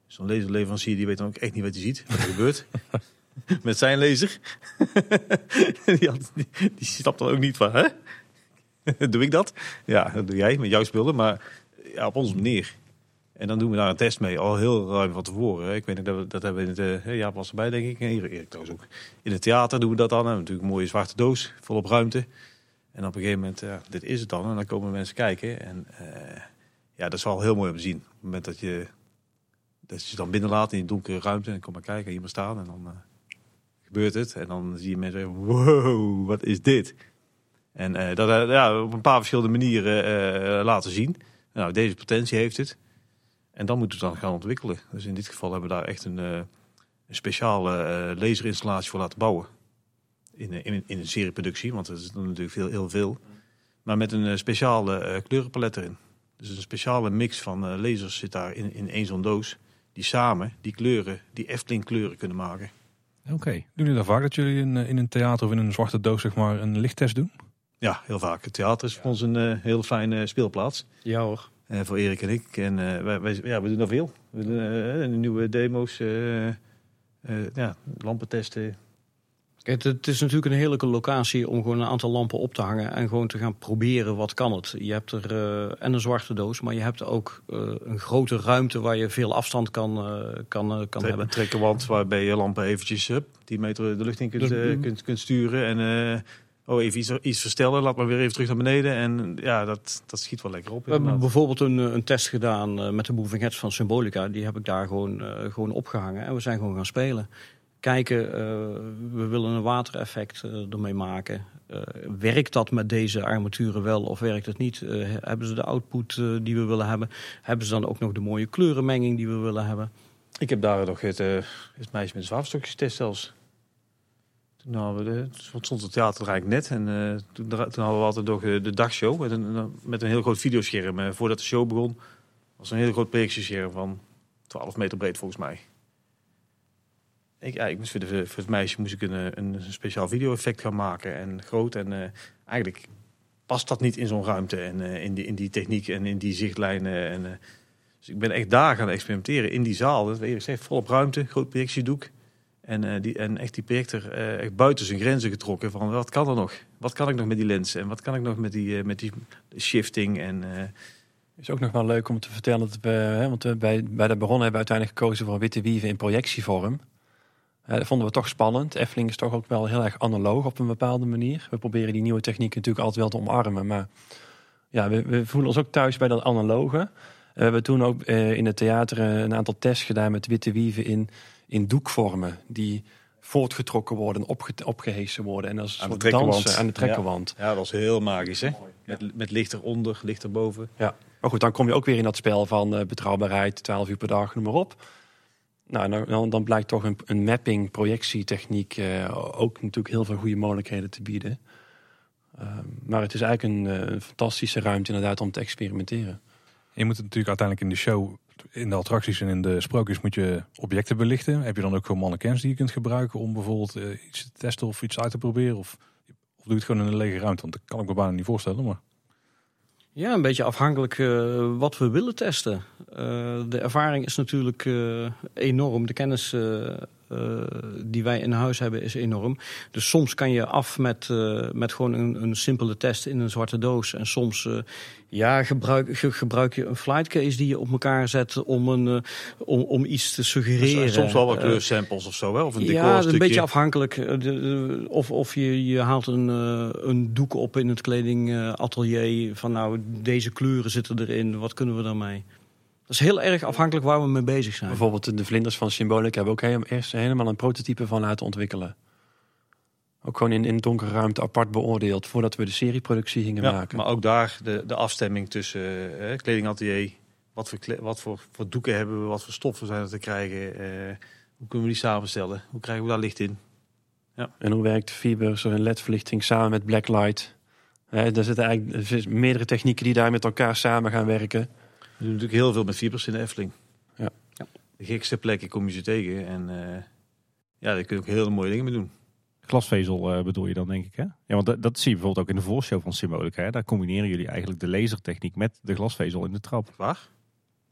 Zo'n laserleverancier die weet dan ook echt niet wat hij ziet, wat er gebeurt. met zijn laser. die, had, die, dan ook niet van, hè? doe ik dat? Ja, dat doe jij met jouw spullen, maar ja, op onze manier. En dan doen we daar een test mee, al heel ruim van tevoren. Ik weet niet, dat, dat hebben we in het, uh, Jaap was erbij denk ik, en Erik trouwens ook. In het theater doen we dat dan, we hebben natuurlijk een mooie zwarte doos, volop ruimte. En op een gegeven moment, ja, dit is het dan, en dan komen mensen kijken. En uh, ja, dat is wel heel mooi om te zien. Op het moment dat je, dat je dan binnenlaat in die donkere ruimte, en kom maar kijken, hier maar staan, en dan uh, gebeurt het. En dan zie je mensen wow, wat is dit? En dat ja, op een paar verschillende manieren laten zien. Nou, deze potentie heeft het. En dan moeten we het dan gaan ontwikkelen. Dus in dit geval hebben we daar echt een, uh, een speciale uh, laserinstallatie voor laten bouwen. In, in, in een serieproductie, want er is natuurlijk veel, heel veel. Maar met een speciale uh, kleurenpalet erin. Dus een speciale mix van lasers zit daar in, in één zo'n doos. Die samen die kleuren, die Efteling kleuren kunnen maken. Oké. Okay. Doen jullie dan vaak dat jullie in, in een theater of in een zwarte doos zeg maar een lichttest doen? Ja, heel vaak. Het theater is voor ons een uh, heel fijne speelplaats. Ja hoor. Uh, voor Erik en ik. En uh, wij, wij, ja, we doen nog veel. We doen uh, nieuwe demo's, ja, lampen testen. Het, het, is natuurlijk een heerlijke locatie om gewoon een aantal lampen op te hangen en gewoon te gaan proberen wat kan het. Je hebt er en een zwarte doos, maar je hebt ook een grote ruimte waar je veel afstand kan, kan, kan hebben. Een trekkerwand waarbij je lampen eventjes 10 meter de lucht in kunt, dus, kunt, kunt sturen. En oh, even iets, iets, verstellen, laat maar weer even terug naar beneden. En ja, dat, dat schiet wel lekker op. We hebben bijvoorbeeld een, eh, een test gedaan met de moving heads van Symbolica. Die heb ik daar gewoon, gewoon opgehangen en we zijn gewoon gaan spelen. Kijken, uh, we willen een watereffect ermee maken. werkt dat met deze armaturen wel of werkt het niet? hebben ze de output die we willen hebben? Hebben ze dan ook nog de mooie kleurenmenging die we willen hebben? Ik heb daar nog het, het meisje met zwavelstokjes test zelfs. Toen hadden de, stond het theater eigenlijk net. En toen, hadden we altijd nog de dagshow met een, met een heel groot videoscherm. Voordat de show begon was een heel groot projectiescherm van 12 meter breed volgens mij. Ik, ja, ik moest voor, de, voor het meisje moest ik een, eh, een speciaal video-effect gaan maken. En groot. En uh, eigenlijk past dat niet in zo'n ruimte. En uh, in, die, in die techniek en in die zichtlijnen. En, dus ik ben echt daar gaan experimenteren in die zaal. Dat Erik zegt, volop ruimte, groot projectiedoek. En, die, en echt die projector echt buiten zijn grenzen getrokken. Van wat kan er nog? Wat kan ik nog met die lens? En wat kan ik nog met die, met die shifting? En, is ook nog wel leuk om te vertellen. Dat we, hè, want we bij, de bron hebben uiteindelijk gekozen voor witte wieven in projectievorm. Dat vonden we toch spannend. Effeling is toch ook wel heel erg analoog op een bepaalde manier. We proberen die nieuwe techniek natuurlijk altijd wel te omarmen. Maar ja, we, we voelen ons ook thuis bij dat analoge. We hebben toen ook in het theater een aantal tests gedaan met witte wieven in in doekvormen. Die voortgetrokken worden, opge opgehesen worden. En als een Aan soort dansen aan de trekkerwand. Ja, dat was heel magisch, hè? Met, met licht eronder, licht erboven. Ja. Maar goed, dan kom je ook weer in dat spel van eh, betrouwbaarheid, 12 uur per dag, noem maar op. Nou, dan, dan, blijkt toch een, een mapping, projectietechniek eh, ook natuurlijk heel veel goede mogelijkheden te bieden. Ehm, maar het is eigenlijk een, eh, een fantastische ruimte inderdaad om te experimenteren. Je moet het natuurlijk uiteindelijk in de show, in de attracties en in de sprookjes moet je objecten belichten. Heb je dan ook gewoon mannequins die je kunt gebruiken om bijvoorbeeld eh, iets te testen of iets uit te proberen? Of, of doe je het gewoon in een lege ruimte? Want dat kan ik me bijna niet voorstellen. Maar Ja, een beetje afhankelijk eh, wat we willen testen. Eh, de ervaring is natuurlijk eh, enorm. De kennis eh, die wij in huis hebben is enorm. Dus soms kan je af met, eh, met gewoon een, een simpele test in een zwarte doos. En soms eh, ja, gebruik, ge- gebruik je een flight case die je op elkaar zet om, een, om, om iets te suggereren. Soms wel wat kleursamples of zo, hè? Of een ja, een beetje afhankelijk. De- de- Of, of je, je haalt een, een doek op in het kledingatelier. Van nou, deze kleuren zitten erin. Wat kunnen we daarmee? Dat is heel erg afhankelijk waar we mee bezig zijn. Bijvoorbeeld de vlinders van Symbolic hebben we ook eerst helemaal een prototype van laten ontwikkelen. Ook gewoon in, in donkere ruimte apart beoordeeld voordat we de serieproductie gingen Ja, maken. maar ook daar de, de afstemming tussen eh, kledingatelier. Wat, voor, wat voor, voor doeken hebben we, wat voor stoffen zijn er te krijgen. eh, hoe kunnen we die samenstellen? Hoe krijgen we daar licht in? En hoe werkt fibers en ledverlichting samen met blacklight? Hè, er zitten eigenlijk er zitten meerdere technieken die daar met elkaar samen gaan werken. We doen natuurlijk heel veel met fibers in de Efteling. Ja. Ja. De gekste plekken kom je ze tegen. En eh, ja, daar kun je ook hele mooie dingen mee doen. Glasvezel eh, bedoel je dan, denk ik, hè? Ja, want dat, dat zie je bijvoorbeeld ook in de voorshow van Symbolica. Hè? Daar combineren jullie eigenlijk de lasertechniek met de glasvezel in de trap. Waar?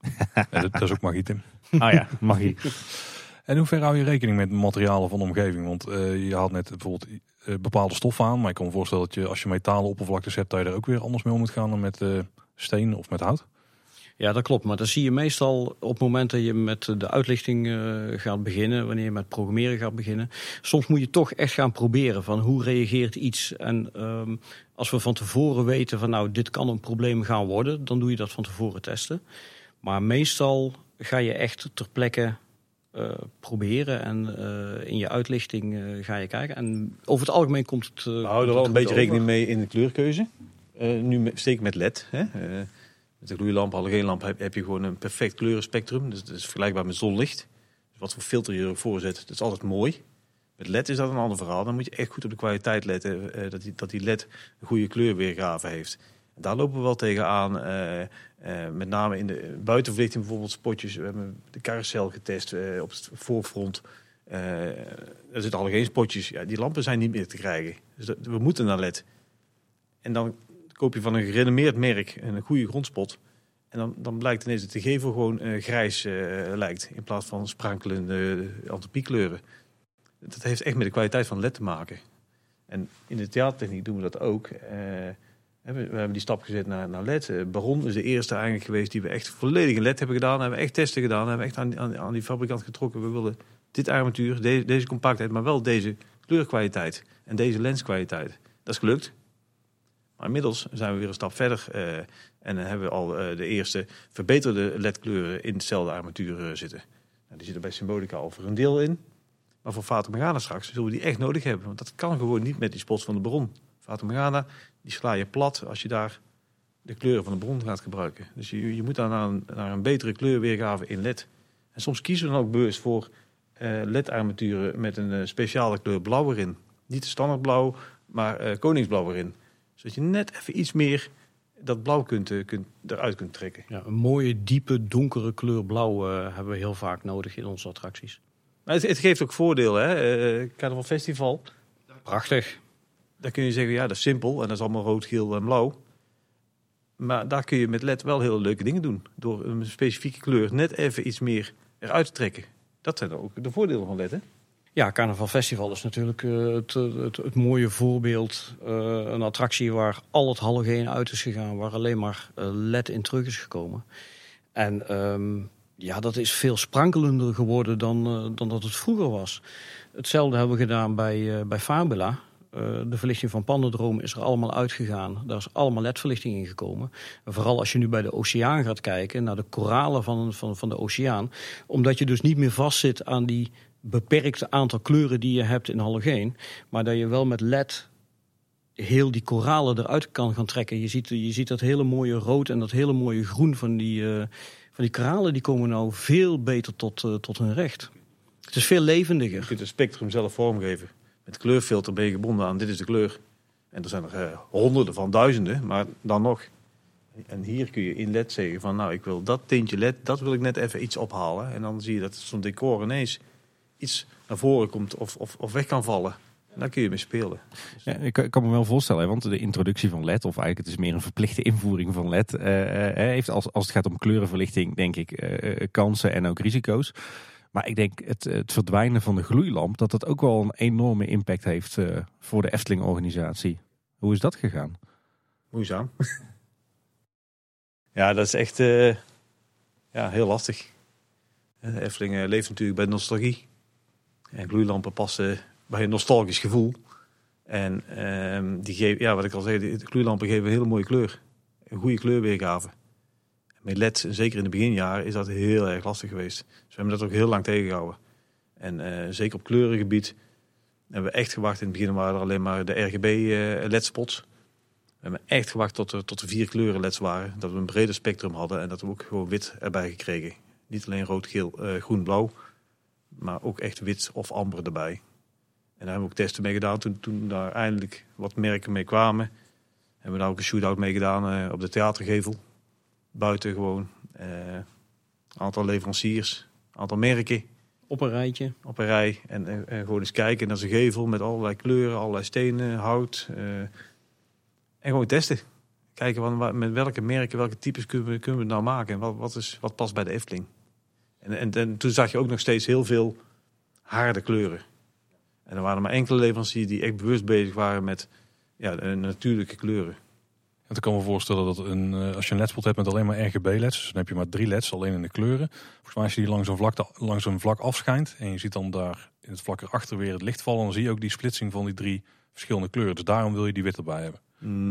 ja, dat, dat is ook magie, Tim. Ah ja, magie. En hoe ver hou je rekening met materialen van de omgeving? Want eh, je haalt net bijvoorbeeld bepaalde stoffen aan. Maar ik kan me voorstellen dat je als je metalen oppervlaktes hebt, dat je er ook weer anders mee om moet gaan dan met eh, steen of met hout. Ja, dat klopt. Maar dat zie je meestal op het moment dat je met de uitlichting eh, gaat beginnen, wanneer je met programmeren gaat beginnen. Soms moet je toch echt gaan proberen van hoe reageert iets. En ehm, als we van tevoren weten van nou, dit kan een probleem gaan worden, dan doe je dat van tevoren testen. Maar meestal ga je echt ter plekke eh, proberen en eh, in je uitlichting ga je kijken. En over het algemeen komt het. We houden er wel een beetje rekening mee in de kleurkeuze. Nu steek met LED. Hè? Met de gloeilamp, halogeenlamp heb, heb je gewoon een perfect kleurenspectrum. Dus dat is vergelijkbaar met zonlicht. Dus wat voor filter je ervoor zet, dat is altijd mooi. Met LED is dat een ander verhaal. Dan moet je echt goed op de kwaliteit letten. eh, dat, die, dat die LED een goede kleurweergave heeft. Daar lopen we wel tegenaan. eh eh met name in de buitenverlichting bijvoorbeeld spotjes. We hebben de carousel getest eh, op het voorfront. Er zitten al geen spotjes. Ja, die lampen zijn niet meer te krijgen. Dus we moeten naar LED. En dan koop je van een gerenommeerd merk een goede grondspot. En dan, dan blijkt ineens dat de gevel gewoon eh, grijs eh, lijkt. In plaats van sprankelende uh, antropiekleuren. Dat heeft echt met de kwaliteit van LED te maken. En in de theatertechniek doen we dat ook. Eh, we, hebben die stap gezet naar, naar LED. Baron is de eerste eigenlijk geweest die we echt volledig in LED hebben gedaan. Hebben echt testen gedaan. Hebben echt aan, aan, aan die fabrikant getrokken. We willen dit armatuur, deze compactheid, maar wel deze kleurkwaliteit. En deze lenskwaliteit. Dat is gelukt. Maar inmiddels zijn we weer een stap verder. eh, en dan hebben we al eh, de eerste verbeterde LED-kleuren in hetzelfde armatuur eh, zitten. Nou, die zitten bij Symbolica al voor een deel in. Maar voor Fata Morgana straks zullen we die echt nodig hebben. Want dat kan gewoon niet met die spots van de bron. Fata Morgana, die sla je plat als je daar de kleuren van de bron gaat gebruiken. Dus je, je moet dan naar een, naar een betere kleurweergave in LED. En soms kiezen we dan ook bewust voor eh, LED-armaturen met een speciale kleur blauw erin. Niet de standaard blauw, maar eh, koningsblauw erin. Zodat je net even iets meer dat blauw kunt, eh, kunt, eruit kunt trekken. Ja, een mooie, diepe, donkere kleur blauw eh, hebben we heel vaak nodig in onze attracties. Maar het, het geeft ook voordeel, hè. Eh Carnaval Festival, Prachtig. daar kun je zeggen, ja, dat is simpel. En dat is allemaal rood, geel en blauw. Maar daar kun je met LED wel hele leuke dingen doen. Door een specifieke kleur net even iets meer eruit te trekken. Dat zijn ook de voordelen van LED, hè. Ja, Carnaval Festival is natuurlijk eh, het, het, het mooie voorbeeld. Eh, een attractie waar al het halogeen uit is gegaan, waar alleen maar eh, LED in terug is gekomen. En ehm, ja, dat is veel sprankelender geworden dan, eh, dan dat het vroeger was. Hetzelfde hebben we gedaan bij, eh, bij Fabula. Eh, de verlichting van Pandadroom is er allemaal uitgegaan. Daar is allemaal LED-verlichting in gekomen. En vooral als je nu bij de oceaan gaat kijken, naar de koralen van, van, van de oceaan. Omdat je dus niet meer vastzit aan die beperkte aantal kleuren die je hebt in halogeen. Maar dat je wel met LED heel die koralen eruit kan gaan trekken. Je ziet, je ziet dat hele mooie rood en dat hele mooie groen van die, uh, van die koralen. Die komen nou veel beter tot, uh, tot hun recht. Het is veel levendiger. Je kunt het spectrum zelf vormgeven. Met kleurfilter ben je gebonden aan dit is de kleur. En er zijn er uh, honderden van duizenden, maar dan nog. En hier kun je in LED zeggen van nou ik wil dat tintje LED, dat wil ik net even iets ophalen. En dan zie je dat zo'n decor ineens iets naar voren komt of, of, of weg kan vallen. Daar kun je mee spelen. Ja, ik, kan me wel voorstellen, want de introductie van LED, of eigenlijk het is meer een verplichte invoering van LED, uh, heeft als, als het gaat om kleurenverlichting, denk ik, uh, kansen en ook risico's. Maar ik denk het, het verdwijnen van de gloeilamp, dat dat ook wel een enorme impact heeft voor de Efteling-organisatie. Hoe is dat gegaan? Moeizaam. ja, dat is echt ja, heel lastig. De Efteling leeft natuurlijk bij nostalgie. En gloeilampen passen bij een nostalgisch gevoel. En um, die geven, ja, wat ik al zei, de gloeilampen geven een hele mooie kleur. Een goede kleurweergave. Met LED, zeker in de beginjaren, is dat heel erg lastig geweest. Dus we hebben dat ook heel lang tegengehouden. En uh, zeker op kleurengebied hebben we echt gewacht. In het begin waren er alleen maar de RGB uh, eh. We hebben echt gewacht tot er, tot er vier kleuren LED's waren. Dat we een breder spectrum hadden en dat we ook gewoon wit erbij gekregen. Niet alleen rood, geel, uh, groen, blauw. Maar ook echt wit of amber erbij. En daar hebben we ook testen mee gedaan. Toen, toen daar eindelijk wat merken mee kwamen, hebben we daar ook een shootout mee gedaan uh, op de theatergevel. Buiten gewoon. Uh, aantal leveranciers, aantal merken. Op een rijtje. Op een rij. En, en, en gewoon eens kijken naar zijn gevel met allerlei kleuren, allerlei stenen, hout. En gewoon testen. Kijken wat, met welke merken, welke types kunnen we, kunnen we nou maken. En wat, wat, is, wat past bij de Efteling. En, en, en toen zag je ook nog steeds heel veel harde kleuren. En er waren maar enkele leveranciers die echt bewust bezig waren met ja, natuurlijke kleuren. En ik kan me voorstellen dat een, eh, als je een ledspot hebt met alleen maar RGB-leds, dus dan heb je maar drie leds alleen in de kleuren. Volgens mij als je die langs een vlak, langs een vlak afschijnt en je ziet dan daar in het vlak erachter weer het licht vallen, dan zie je ook die splitsing van die drie verschillende kleuren. Dus daarom wil je die wit erbij hebben.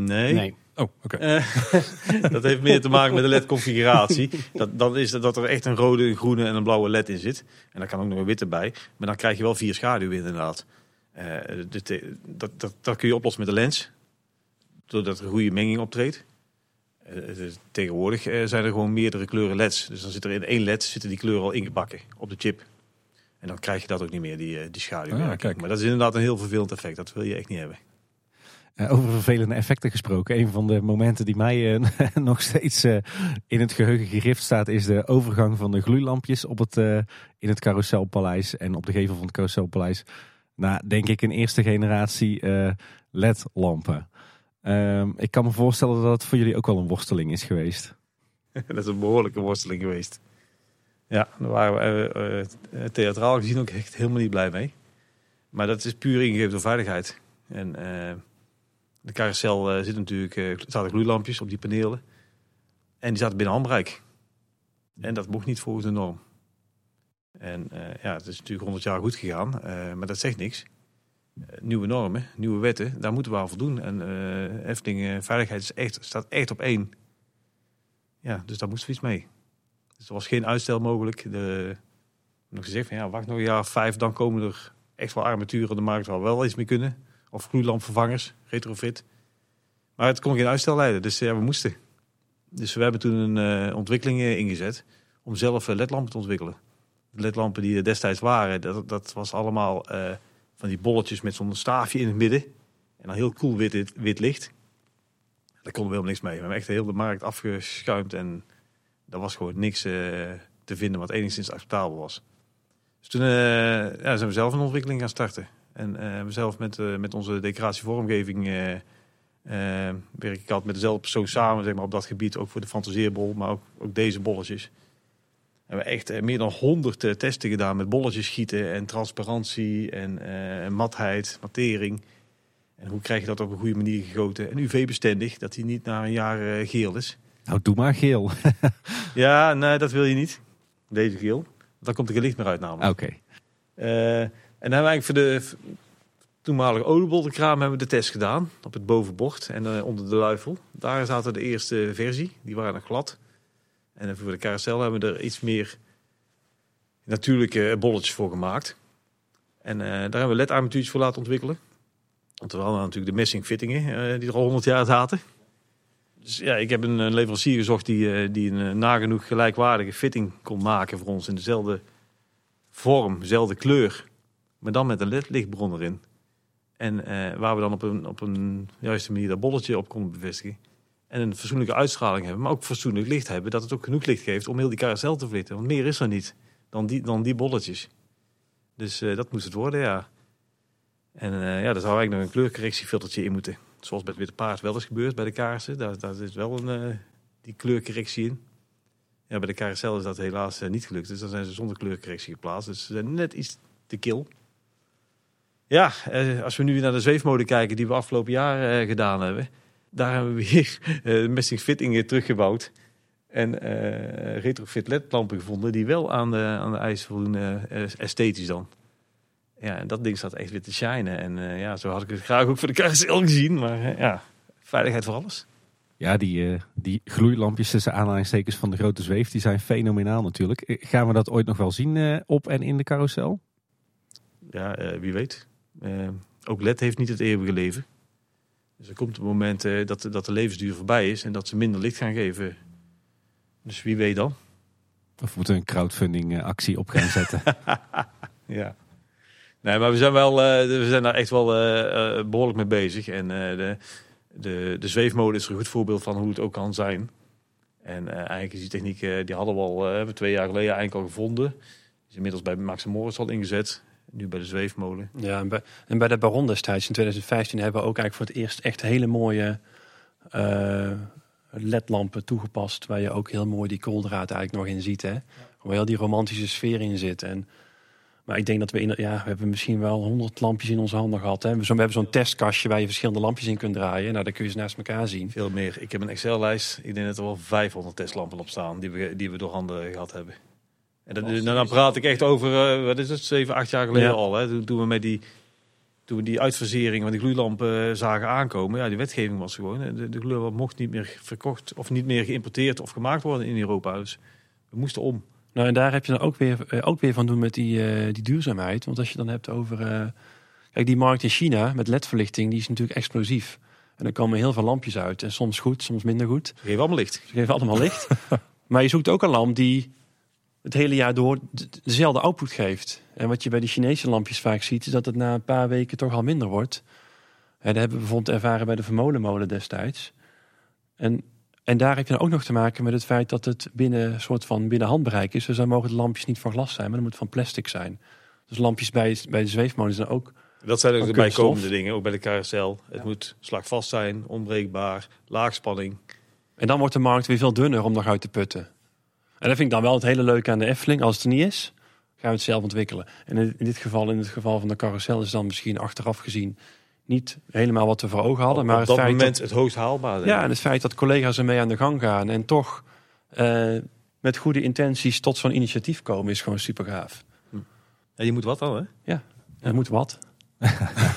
Nee. nee. Oh, oké. Okay. Uh, dat heeft meer te maken met de LED-configuratie. Dat, dan is dat, dat er echt een rode, een groene en een blauwe LED in zit. En daar kan ook nog een witte bij. Maar dan krijg je wel vier schaduwen inderdaad. Uh, dat, dat, dat kun je oplossen met de lens. Doordat er een goede menging optreedt. Uh, tegenwoordig zijn er gewoon meerdere kleuren LED's. Dus dan zit er in één LED zitten die kleuren al ingebakken op de chip. En dan krijg je dat ook niet meer, die, die schaduw. Ah. Maar dat is inderdaad een heel vervelend effect. Dat wil je echt niet hebben. Uh, over vervelende effecten gesproken. Een van de momenten die mij uh, nog steeds uh, in het geheugen gegrift staat, is de overgang van de gloeilampjes op het, in het Carouselpaleis en op de gevel van het Carouselpaleis. naar denk ik, een eerste generatie LED-lampen. Ehm, ik kan me voorstellen dat het voor jullie ook wel een worsteling is geweest. dat is een behoorlijke worsteling geweest. Ja, daar waren we theatraal gezien ook echt helemaal niet blij mee. Maar dat is puur ingegeven door veiligheid. En de carousel uh, zit natuurlijk, uh, zaten gloeilampjes op die panelen. En die zaten binnen handbereik. En dat mocht niet volgens de norm. En uh, ja, het is natuurlijk 100 jaar goed gegaan, maar dat zegt niks. nieuwe normen, nieuwe wetten, daar moeten we aan voldoen. En Efteling Veiligheid is echt, staat echt op één. Ja, dus daar moesten we iets mee. Dus er was geen uitstel mogelijk. De, nog gezegd van ja, wacht nog een jaar vijf, dan komen er echt wel armaturen de markt we wel iets mee kunnen. Of gloeilampvervangers, retrofit. Maar het kon geen uitstel leiden, dus we moesten. Dus we hebben toen een uh, ontwikkeling ingezet om zelf uh, ledlampen te ontwikkelen. De ledlampen die er destijds waren, dat, dat was allemaal van die bolletjes met zo'n staafje in het midden. En dan heel cool wit, wit licht. Daar konden we helemaal niks mee. We hebben echt heel de markt afgeschuimd en er was gewoon niks te vinden wat enigszins acceptabel was. Dus toen ja, zijn we zelf een ontwikkeling gaan starten. En uh, we zelf met, uh, met onze decoratievormgeving uh, werk ik altijd met dezelfde persoon samen zeg maar, op dat gebied. Ook voor de fantasieerbol, maar ook, ook deze bolletjes. We hebben echt meer dan honderd testen gedaan met bolletjes schieten en transparantie en matheid, matering. En hoe krijg je dat op een goede manier gegoten? En UV-bestendig, dat hij niet na een jaar geel is. Nou, doe maar geel. ja, nee, dat wil je niet. Deze geel. Dan komt er geen licht meer uit namelijk. Oké. Okay. En dan hebben we eigenlijk voor de toenmalige oliebollenkraam hebben we de test gedaan. Op het bovenbord en uh, onder de luifel. Daar zaten de eerste versie. Die waren nog glad. En voor de carousel hebben we er iets meer natuurlijke bolletjes voor gemaakt. En eh, daar hebben we LED-armatuurtjes voor laten ontwikkelen. Want we hadden natuurlijk de messing fittingen eh, die er al 100 jaar zaten. Dus ja, ik heb een, leverancier gezocht die, die een nagenoeg gelijkwaardige fitting kon maken voor ons in dezelfde vorm, dezelfde kleur. Maar dan met een LED-lichtbron erin. En eh, waar we dan op een, op een juiste manier dat bolletje op konden bevestigen. En een fatsoenlijke uitstraling hebben, maar ook fatsoenlijk licht hebben. Dat het ook genoeg licht geeft om heel die carousel te verlichten. Want meer is er niet dan die, dan die bolletjes. Dus eh, dat moest het worden, ja. En eh, ja, daar zou eigenlijk nog een kleurcorrectiefiltertje in moeten. Zoals bij het Witte Paard wel is gebeurd bij de kaarsen. Daar, daar zit wel een, die kleurcorrectie in. Ja, bij de carousel is dat helaas niet gelukt. Dus dan zijn ze zonder kleurcorrectie geplaatst. Dus ze zijn net iets te kil. Ja, eh, als we nu weer naar de zweefmode kijken die we afgelopen jaar eh, gedaan hebben. Daar hebben we weer eh messing fittingen teruggebouwd. En eh retrofit LED-lampen gevonden die wel aan de, aan de eisen voldoen, esthetisch dan. Ja, en dat ding staat echt weer te shinen. En ja, zo had ik het graag ook voor de KSL gezien. Maar ja, veiligheid voor alles. Ja, die, die gloeilampjes tussen aanhalingstekens van de grote zweef, die zijn fenomenaal natuurlijk. Gaan we dat ooit nog wel zien op en in de carousel? Ja, wie weet. Eh, ook LED heeft niet het eeuwige leven. Dus er komt een moment eh, dat, dat de levensduur voorbij is en dat ze minder licht gaan geven. Dus wie weet dan. Of moeten we een crowdfunding eh, actie op gaan zetten? Ja. Nee, maar we zijn, wel, we zijn daar echt wel eh, eh, behoorlijk mee bezig. En de, de, de zweefmode is er een goed voorbeeld van hoe het ook kan zijn. En eigenlijk is die techniek, die hadden we al hebben twee jaar geleden eigenlijk al gevonden. Is inmiddels bij Max Morris al ingezet. Nu bij de zweefmolen. Ja, en bij, en bij de Baron destijds in 2015 hebben we ook eigenlijk voor het eerst echt hele mooie eh, ledlampen toegepast. Waar je ook heel mooi die kooldraad eigenlijk nog in ziet. Hè? Waar heel die romantische sfeer in zit. En, maar ik denk dat we in, ja, we hebben misschien wel honderd lampjes in onze handen gehad. Hè? We, zo, we hebben zo'n testkastje waar je verschillende lampjes in kunt draaien. Nou, dan kun je ze naast elkaar zien. Veel meer. Ik heb een Excel-lijst. Ik denk dat er wel 500 testlampen op staan die we, die we door handen gehad hebben. En dat, nou, dan praat ik echt over, eh, wat is het, 7, 8 jaar geleden Ja. al. Hè? Toen, toen we met die, toen we die uitfasering van die gloeilampen eh, zagen aankomen. Ja, die wetgeving was gewoon. hè, De, de gloeilamp mocht niet meer verkocht of niet meer geïmporteerd of gemaakt worden in Europa. Dus we moesten om. Nou, en daar heb je dan ook weer, eh, ook weer van doen met die, eh, die duurzaamheid. Want als je dan hebt over... eh, kijk, die markt in China met ledverlichting, die is natuurlijk explosief. En er komen heel veel lampjes uit. En soms goed, soms minder goed. Ze geven allemaal licht. Ze geven allemaal licht. maar je zoekt ook een lamp die het hele jaar door dezelfde output geeft. En wat je bij de Chinese lampjes vaak ziet, is dat het na een paar weken toch al minder wordt. En dat hebben we bijvoorbeeld ervaren bij de Vermolenmolen destijds. En, en daar heb je dan ook nog te maken met het feit dat het binnen een soort van binnen handbereik is. Dus dan mogen de lampjes niet van glas zijn, maar dan moet het van plastic zijn. Dus lampjes bij, bij de zweefmolen zijn ook Dat zijn ook de bijkomende dingen, ook bij de carousel. Het moet slagvast zijn, onbreekbaar, laagspanning. En dan wordt de markt weer veel dunner om nog uit te putten. En dat vind ik dan wel het hele leuke aan de Efteling. Als het er niet is, gaan we het zelf ontwikkelen. En in in dit geval, in het geval van de carousel, is dan misschien achteraf gezien niet helemaal wat we voor ogen hadden. maar op het dat feit moment dat, het hoogst haalbaar. ja, en het feit dat collega's ermee aan de gang gaan en toch eh, met goede intenties tot zo'n initiatief komen, is gewoon super gaaf. Ja, je moet wat dan, hè? Er moet wat.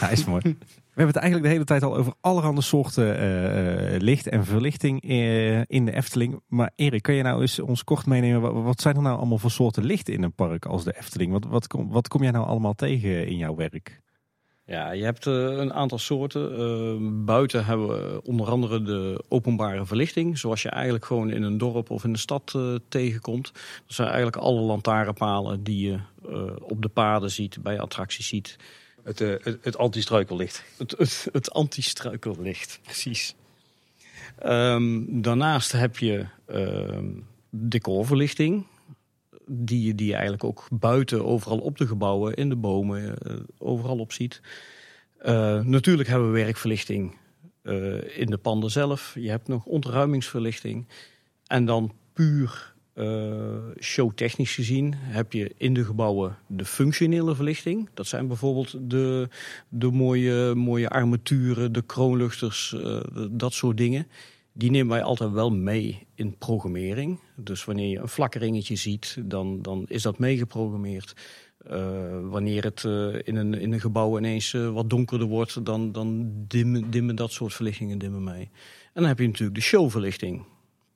Hij is mooi. We hebben het eigenlijk de hele tijd al over allerhande soorten eh, eh, licht en verlichting eh, in de Efteling. Maar Erik, kan je nou eens ons kort meenemen? Wat, zijn er nou allemaal voor soorten licht in een park als de Efteling? Wat, wat, kom, wat kom jij nou allemaal tegen in jouw werk? Ja, je hebt een aantal soorten. Eh, buiten hebben we onder andere de openbare verlichting. Zoals je eigenlijk gewoon in een dorp of in de stad tegenkomt. Dat zijn eigenlijk alle lantaarnpalen die je op de paden ziet, bij attracties ziet. Het, eh, het, het anti-struikellicht. Het, het, het anti-struikellicht, precies. Ehm, daarnaast heb je ehm, decorverlichting. Die, die je eigenlijk ook buiten, overal op de gebouwen, in de bomen, eh, overal op ziet. Eh, natuurlijk hebben we werkverlichting in de panden zelf. Je hebt nog ontruimingsverlichting. En dan puur showtechnisch gezien heb je in de gebouwen de functionele verlichting. Dat zijn bijvoorbeeld de, de mooie, mooie armaturen, de kroonluchters, eh, dat soort dingen. Die nemen wij altijd wel mee in programmering. Dus wanneer je een flikkeringetje ziet, dan, dan is dat meegeprogrammeerd. Eh, wanneer het eh, in, een, in een gebouw ineens eh, wat donkerder wordt, dan, dan dimmen, dimmen dat soort verlichtingen dimmen mee. En dan heb je natuurlijk de showverlichting.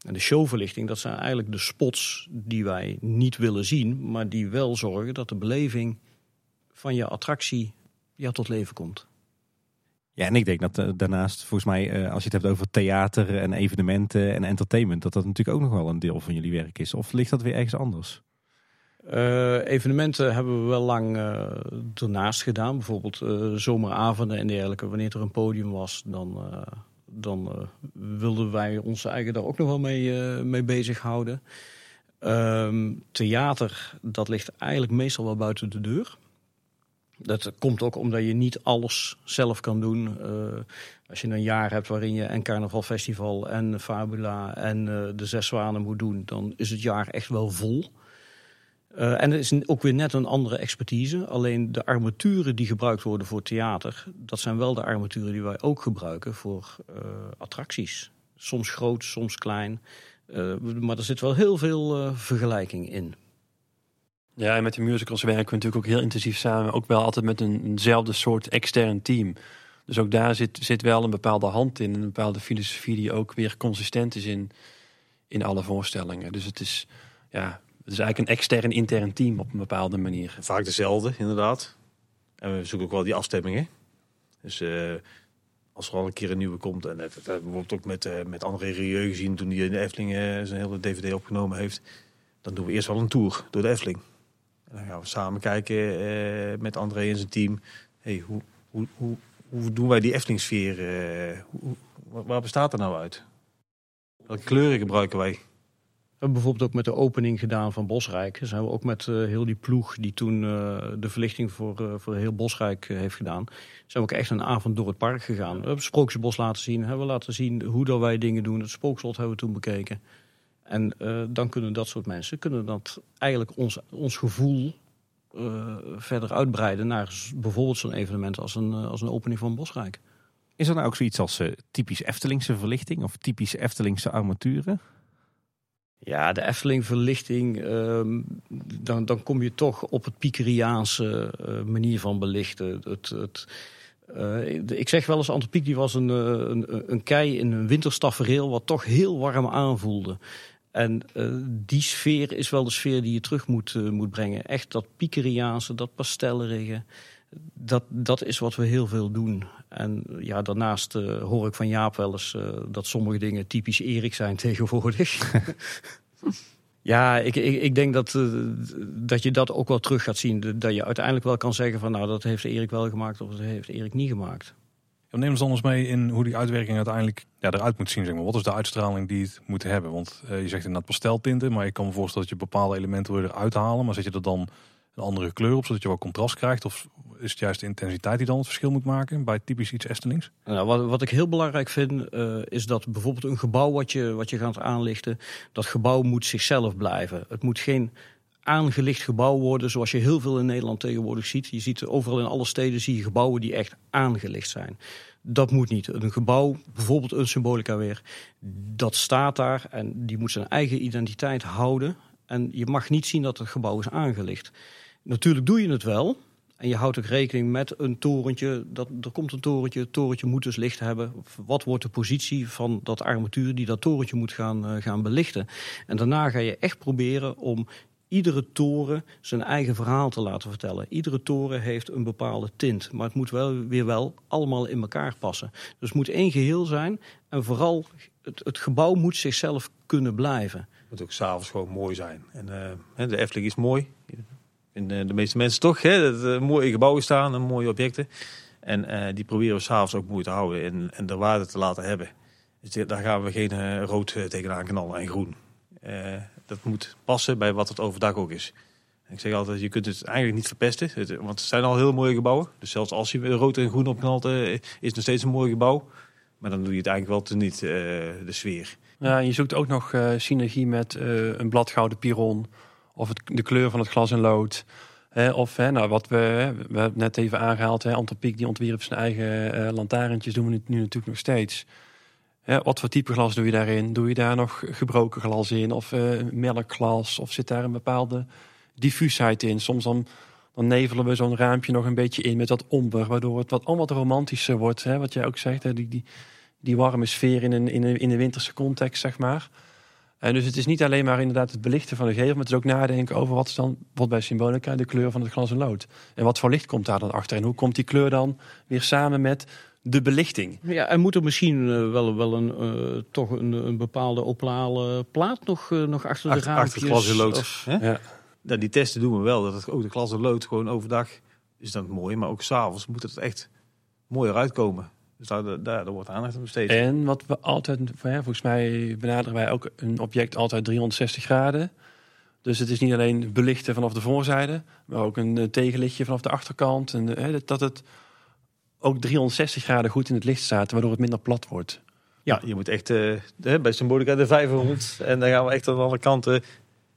En de showverlichting, dat zijn eigenlijk de spots die wij niet willen zien, maar die wel zorgen dat de beleving van je attractie ja, tot leven komt. Ja, en ik denk dat eh, daarnaast, volgens mij, eh, als je het hebt over theater en evenementen en entertainment, dat dat natuurlijk ook nog wel een deel van jullie werk is. Of ligt dat weer ergens anders? Eh, evenementen hebben we wel lang ernaast gedaan. Bijvoorbeeld zomeravonden en dergelijke. Wanneer er een podium was, dan, dan wilden wij ons eigen daar ook nog wel mee, mee bezighouden. Ehm, theater, dat ligt eigenlijk meestal wel buiten de deur. Dat komt ook omdat je niet alles zelf kan doen. als je een jaar hebt waarin je en Carnaval Festival en Fabula en de Zes Zwanen moet doen, dan is het jaar echt wel vol. Uh, en het is ook weer net een andere expertise. Alleen de armaturen die gebruikt worden voor theater, dat zijn wel de armaturen die wij ook gebruiken voor uh, attracties. Soms groot, soms klein. Uh, maar er zit wel heel veel vergelijking in. Ja, en met de musicals werken we natuurlijk ook heel intensief samen. Ook wel altijd met een, eenzelfde soort extern team. Dus ook daar zit, zit wel een bepaalde hand in. Een bepaalde filosofie die ook weer consistent is in, in alle voorstellingen. Dus het is, ja, is eigenlijk een extern intern team op een bepaalde manier. Vaak dezelfde, inderdaad. En we zoeken ook wel die afstemmingen. Dus uh, als er al een keer een nieuwe komt, en dat, hebben we bijvoorbeeld ook met, uh, met André Rieu gezien toen hij in de Efteling uh, zijn hele DVD opgenomen heeft. Dan doen we eerst wel een tour door de Efteling. En dan gaan we samen kijken met André en zijn team. Hey, hoe, hoe, hoe, hoe doen wij die Efteling-sfeer? waar bestaat er nou uit? Welke kleuren gebruiken wij? We hebben bijvoorbeeld ook met de opening gedaan van Bosrijk. Zijn we ook met uh, heel die ploeg die toen uh, de verlichting voor, uh, voor heel Bosrijk heeft gedaan. Zijn we ook echt een avond door het park gegaan. We hebben het Sprookjesbos laten zien. Hebben we laten zien hoe dat wij dingen doen. Het Spookslot hebben we toen bekeken. En dan kunnen dat soort mensen kunnen dat eigenlijk ons, ons gevoel verder uitbreiden naar bijvoorbeeld zo'n evenement als een, als een opening van Bosrijk. Is er nou ook zoiets als typisch Eftelingse verlichting of typisch Eftelingse armaturen? Ja, de Efteling-verlichting, um, dan, dan kom je toch op het Pikeriaanse uh, manier van belichten. Het, het, uh, ik zeg wel eens, Antropiek die was een, een, een kei in een winterstafereel wat toch heel warm aanvoelde. En die sfeer is wel de sfeer die je terug moet, moet brengen. Echt dat Pikeriaanse, dat pastellerige dat, dat is wat we heel veel doen. En ja, daarnaast uh, hoor ik van Jaap wel eens uh, dat sommige dingen typisch Erik zijn tegenwoordig. ja, ik, ik, ik denk dat, uh, dat je dat ook wel terug gaat zien. Dat je uiteindelijk wel kan zeggen van nou, dat heeft Erik wel gemaakt of dat heeft Erik niet gemaakt. Ja, neem ons anders mee in hoe die uitwerking uiteindelijk ja, eruit moet zien. Zeg maar. Wat is de uitstraling die het moet hebben? Want je zegt inderdaad pasteltinten, maar ik kan me voorstellen dat je bepaalde elementen wil eruit halen. Maar zet je er dan een andere kleur op, zodat je wel contrast krijgt? Of is het juist de intensiteit die dan het verschil moet maken bij typisch iets Estelings? Nou, wat, wat ik heel belangrijk vind, uh, is dat bijvoorbeeld een gebouw wat je, wat je gaat aanlichten, dat gebouw moet zichzelf blijven. Het moet geen aangelicht gebouw worden, zoals je heel veel in Nederland tegenwoordig ziet. Je ziet overal in alle steden zie je gebouwen die echt aangelicht zijn. Dat moet niet. Een gebouw, bijvoorbeeld een symbolica weer, dat staat daar en die moet zijn eigen identiteit houden. En je mag niet zien dat het gebouw is aangelicht. Natuurlijk doe je het wel. En je houdt ook rekening met een torentje. Dat, er komt een torentje, het torentje moet dus licht hebben. Wat wordt de positie van dat armatuur die dat torentje moet gaan, uh, gaan belichten? En daarna ga je echt proberen om iedere toren zijn eigen verhaal te laten vertellen. Iedere toren heeft een bepaalde tint, maar het moet wel weer wel allemaal in elkaar passen. Dus het moet één geheel zijn en vooral het, gebouw moet zichzelf kunnen blijven. Het moet ook s'avonds gewoon mooi zijn. En uh, de Efteling is mooi. In de meeste mensen toch, hè, dat er mooie gebouwen staan mooie objecten. En uh, die proberen we s'avonds ook mooi te houden en, en de waarde te laten hebben. Dus daar gaan we geen rood tegenaan knallen en groen. Dat moet passen bij wat het overdag ook is. Ik zeg altijd, je kunt het eigenlijk niet verpesten. Want het zijn al heel mooie gebouwen. Dus zelfs als je rood en groen opknalt, is het nog steeds een mooi gebouw. Maar dan doe je het eigenlijk wel te niet, de sfeer. Ja, je zoekt ook nog synergie met een bladgouden piron. Of het, de kleur van het glas en lood. of nou, wat we, we hebben net even aangehaald, hè, Antropiek die ontwierp zijn eigen lantaarntjes, doen we nu, nu natuurlijk nog steeds. Wat voor type glas doe je daarin? Doe je daar nog gebroken glas in of uh, melkglas? Of zit daar een bepaalde diffuusheid in? Soms dan, nevelen we zo'n raampje nog een beetje in met wat omber, waardoor het wat, allemaal romantischer wordt. Hè? Wat jij ook zegt, hè? Die, die, die warme sfeer in een, in, een, in een winterse context, zeg maar. En dus het is niet alleen maar inderdaad het belichten van de gevel, maar het is ook nadenken over wat is dan bijvoorbeeld bij Symbolica de kleur van het glas en lood. En wat voor licht komt daar dan achter en hoe komt die kleur dan weer samen met de belichting? Ja, en moet er misschien eh, wel, wel een, eh, toch een, een bepaalde opale plaat nog, eh, nog achter de Achter, raampjes? achter het glas en lood. Of- Hè? Ja. Nou, die testen doen we wel. Dat het ook de glas en lood gewoon overdag is dat mooi. Maar ook s'avonds moet het echt mooier uitkomen. Dus daar, daar, daar wordt aandacht aan besteed. En wat we altijd, volgens mij benaderen wij ook een object altijd 360 graden. Dus het is niet alleen belichten vanaf de voorzijde, maar ook een eh, tegenlichtje vanaf de achterkant. En, eh, dat het ook 360 graden goed in het licht staat, waardoor het minder plat wordt. Ja, je moet echt eh, hè, bij Symbolica de vijver rond. En dan gaan we echt aan alle kanten.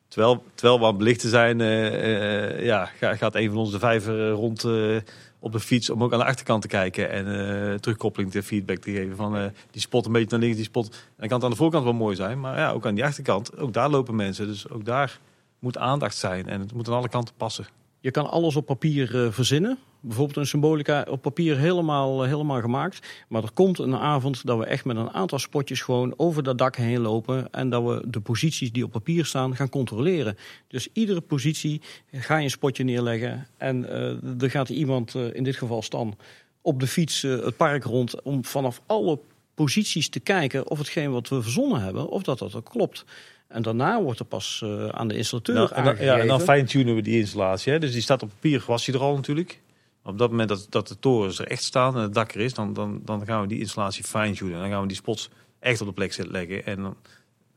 Terwijl, terwijl we aan het belichten zijn, eh, eh, ja, ga- gaat een van ons de vijver rond eh, op de fiets om ook aan de achterkant te kijken. En eh, terugkoppeling te feedback te geven van eh, die spot een beetje naar links, die spot. En kan het aan de voorkant wel mooi zijn. Maar ja, ook aan die achterkant, ook daar lopen mensen. Dus ook daar moet aandacht zijn. En het moet aan alle kanten passen. Je kan alles op papier eh, verzinnen. Bijvoorbeeld een symbolica op papier helemaal, eh, helemaal gemaakt. Maar er komt een avond dat we echt met een aantal spotjes gewoon over dat dak heen lopen. En dat we de posities die op papier staan gaan controleren. Dus iedere positie ga je een spotje neerleggen. En eh, er gaat iemand, in dit geval Stan, op de fiets het park rond. Om vanaf alle posities te kijken of hetgeen wat we verzonnen hebben, of dat dat ook klopt. En daarna wordt er pas eh, aan de installateur Nou, en dan, ja, en dan fine-tunen we die installatie. Hè. Dus die staat op papier, was die er al natuurlijk. Op dat moment dat, dat de torens er echt staan en het dak er is, dan, dan, dan gaan we die installatie fine-tunen. En dan gaan we die spots echt op de plek zetten leggen en dan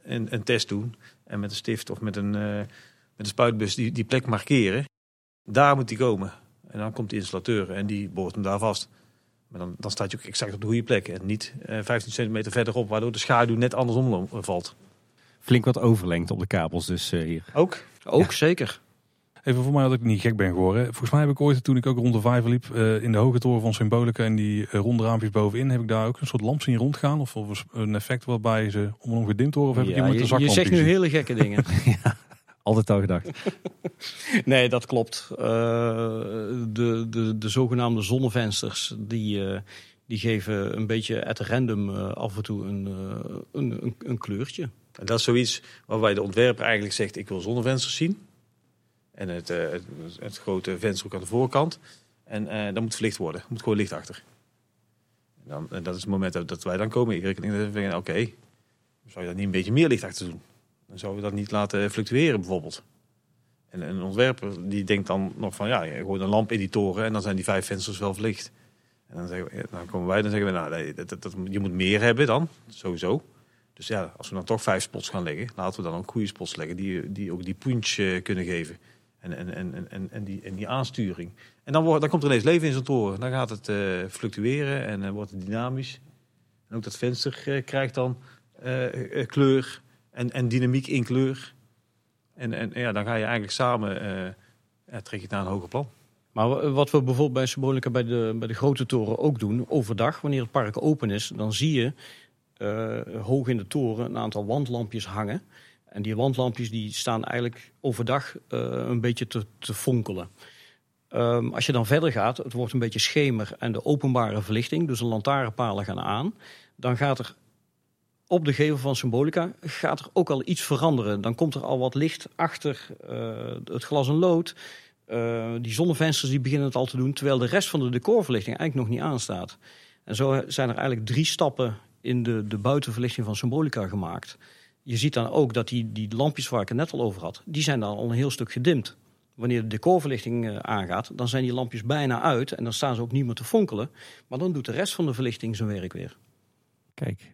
een, een test doen. En met een stift of met een, eh, met een spuitbus die, die plek markeren. Daar moet die komen. En dan komt de installateur en die boort hem daar vast. Maar dan, dan staat je ook exact op de goede plek. En niet eh 15 centimeter verderop, waardoor de schaduw net andersom valt. Flink wat overlengd op de kabels dus eh, hier. Ook? Ook zeker. Even voor mij dat ik niet gek ben geworden. Volgens mij heb ik ooit, toen ik ook rond de vijver liep, eh, in de hoge toren van Symbolica en die eh, ronde raampjes bovenin, heb ik daar ook een soort lamp zien rondgaan. Of, of een effect waarbij ze om en om gedimd worden. Of heb ik Ja, iemand met je, een je zaklamp zegt nu hele gekke dingen. Altijd al gedacht. nee, dat klopt. Eh, de, de, de zogenaamde zonnevensters, die, eh, die geven een beetje at random af en toe een, een, een, een kleurtje. En dat is zoiets waarbij de ontwerper eigenlijk zegt: ik wil zonnevensters zien. En het, eh, het, het grote venster ook aan de voorkant. En eh dat moet verlicht worden. Er moet gewoon licht achter. En, dan, dat is het moment dat, wij dan komen. Ik reken dat we denken, oké, zou je daar niet een beetje meer licht achter doen? Dan zouden we dat niet laten fluctueren bijvoorbeeld. En een ontwerper die denkt dan nog van, ja, gewoon een lamp in die toren en dan zijn die vijf vensters wel verlicht. En dan, zeggen we, dan komen wij, dan zeggen we, nou, dat- je moet meer hebben dan, sowieso. Dus ja, als we dan toch vijf spots gaan leggen, laten we dan ook goede spots leggen die, die ook die punch eh, kunnen geven. En, en, en, en- en, die, en die aansturing. En dan, wordt, dan komt er ineens leven in zo'n toren. Dan gaat het eh, fluctueren en eh, wordt het dynamisch. En ook dat venster krijgt dan kleur en, en dynamiek in kleur. En, en ja, dan ga je eigenlijk samen, trek je naar een hoger plan. Maar wa- wat we bijvoorbeeld bij Symbolica bij de, bij de grote toren ook doen, overdag, wanneer het park open is, dan zie je hoog in de toren een aantal wandlampjes hangen. En die wandlampjes die staan eigenlijk overdag eh, een beetje te, fonkelen. Ehm, als je dan verder gaat, het wordt een beetje schemer en de openbare verlichting, dus de lantaarnpalen gaan aan, dan gaat er op de gevel van Symbolica gaat er ook al iets veranderen. Dan komt er al wat licht achter eh, het glas en lood. Eh, die zonnevensters die beginnen het al te doen, terwijl de rest van de decorverlichting eigenlijk nog niet aanstaat. En zo zijn er eigenlijk drie stappen in de, de buitenverlichting van Symbolica gemaakt. Je ziet dan ook dat die, die lampjes waar ik het net al over had, die zijn dan al een heel stuk gedimd. Wanneer de decorverlichting eh, aangaat, dan zijn die lampjes bijna uit en dan staan ze ook niet meer te fonkelen. Maar dan doet de rest van de verlichting zijn werk weer. Kijk,